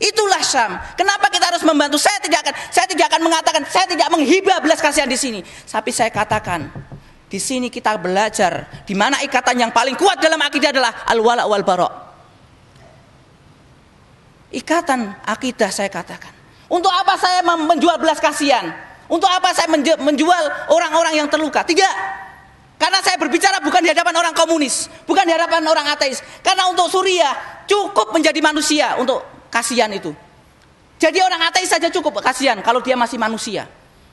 Itulah Syam. Kenapa kita harus membantu? Saya tidak akan saya tidak akan mengatakan saya tidak menghibah belas kasihan di sini. Tapi saya katakan di sini kita belajar di mana ikatan yang paling kuat dalam akidah adalah al-wala wal bara'. Ikatan akidah saya katakan. Untuk apa saya menjual belas kasihan? Untuk apa saya menjual orang-orang yang terluka? Tidak. Karena saya berbicara bukan di hadapan orang komunis, bukan di hadapan orang ateis. Karena untuk Suriah cukup menjadi manusia untuk kasihan itu. Jadi orang ateis saja cukup kasihan kalau dia masih manusia.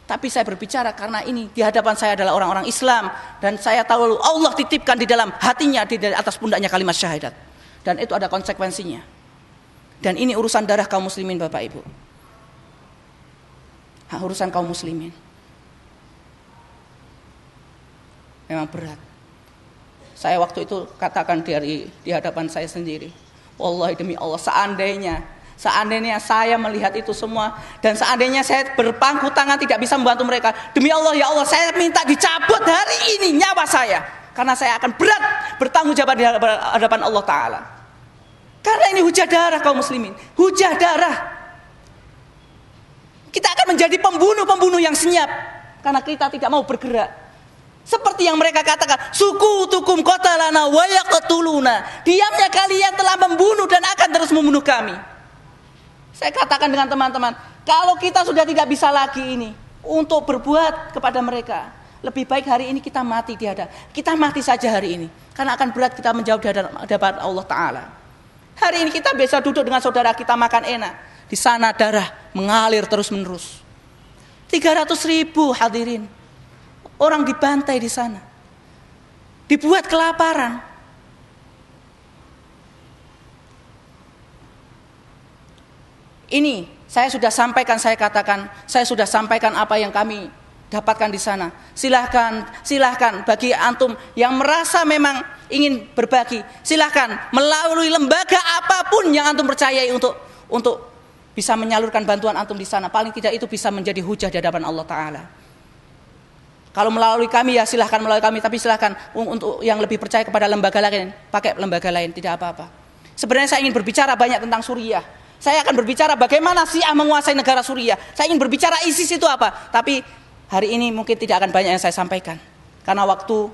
Tapi saya berbicara karena ini di hadapan saya adalah orang-orang Islam dan saya tahu Allah titipkan di dalam hatinya di atas pundaknya kalimat syahadat. Dan itu ada konsekuensinya. Dan ini urusan darah kaum muslimin Bapak Ibu. Hak urusan kaum muslimin. Memang berat. Saya waktu itu katakan dari di hadapan saya sendiri. Wallahi demi Allah seandainya Seandainya saya melihat itu semua dan seandainya saya berpangku tangan tidak bisa membantu mereka, demi Allah ya Allah saya minta dicabut hari ini nyawa saya karena saya akan berat bertanggung jawab di hadapan Allah taala. Karena ini hujah darah kaum muslimin. Hujah darah. Kita akan menjadi pembunuh-pembunuh yang senyap. Karena kita tidak mau bergerak. Seperti yang mereka katakan, suku tukum kota lana wayakatuluna. Diamnya kalian telah membunuh dan akan terus membunuh kami. Saya katakan dengan teman-teman, kalau kita sudah tidak bisa lagi ini untuk berbuat kepada mereka, lebih baik hari ini kita mati di hadapan. Kita mati saja hari ini, karena akan berat kita menjawab di hadapan Allah Taala. Hari ini kita bisa duduk dengan saudara kita makan enak. Di sana darah mengalir terus menerus. 300 ribu hadirin. Orang dibantai di sana. Dibuat kelaparan. Ini saya sudah sampaikan, saya katakan, saya sudah sampaikan apa yang kami dapatkan di sana. Silahkan, silahkan bagi antum yang merasa memang ingin berbagi, silahkan melalui lembaga apa pun yang antum percayai untuk untuk bisa menyalurkan bantuan antum di sana. Paling tidak itu bisa menjadi hujah di hadapan Allah Taala. Kalau melalui kami ya silahkan melalui kami, tapi silahkan untuk yang lebih percaya kepada lembaga lain, pakai lembaga lain tidak apa-apa. Sebenarnya saya ingin berbicara banyak tentang Suriah. Saya akan berbicara bagaimana Syiah menguasai negara Suriah. Saya ingin berbicara ISIS itu apa. Tapi hari ini mungkin tidak akan banyak yang saya sampaikan. Karena waktu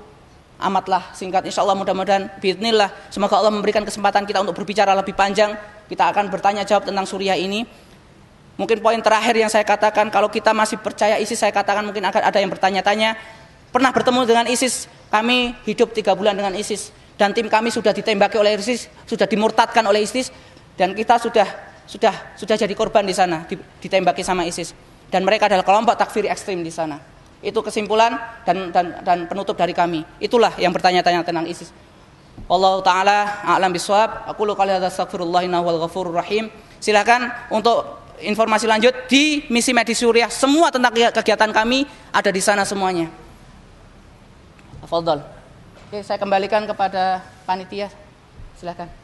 amatlah singkat. Insya Allah mudah-mudahan bismillah semoga Allah memberikan kesempatan kita untuk berbicara lebih panjang. Kita akan bertanya jawab tentang Suriah ini. Mungkin poin terakhir yang saya katakan kalau kita masih percaya ISIS saya katakan mungkin akan ada yang bertanya-tanya. Pernah bertemu dengan ISIS? Kami hidup tiga bulan dengan ISIS. Dan tim kami sudah ditembaki oleh ISIS sudah dimurtadkan oleh ISIS. Dan kita sudah sudah sudah jadi korban di sana ditembaki sama ISIS dan mereka adalah kelompok takfiri ekstrim di sana itu kesimpulan dan dan dan penutup dari kami. Itulah yang bertanya-tanya tentang ISIS. Allah taala a'lam bisawab. Aku lu kali astaghfirullah wal ghafurur rahim. Silakan untuk informasi lanjut di misi medis Suriah. Semua tentang kegiatan kami ada di sana semuanya. Afdal. Oke, saya kembalikan kepada panitia. Silakan.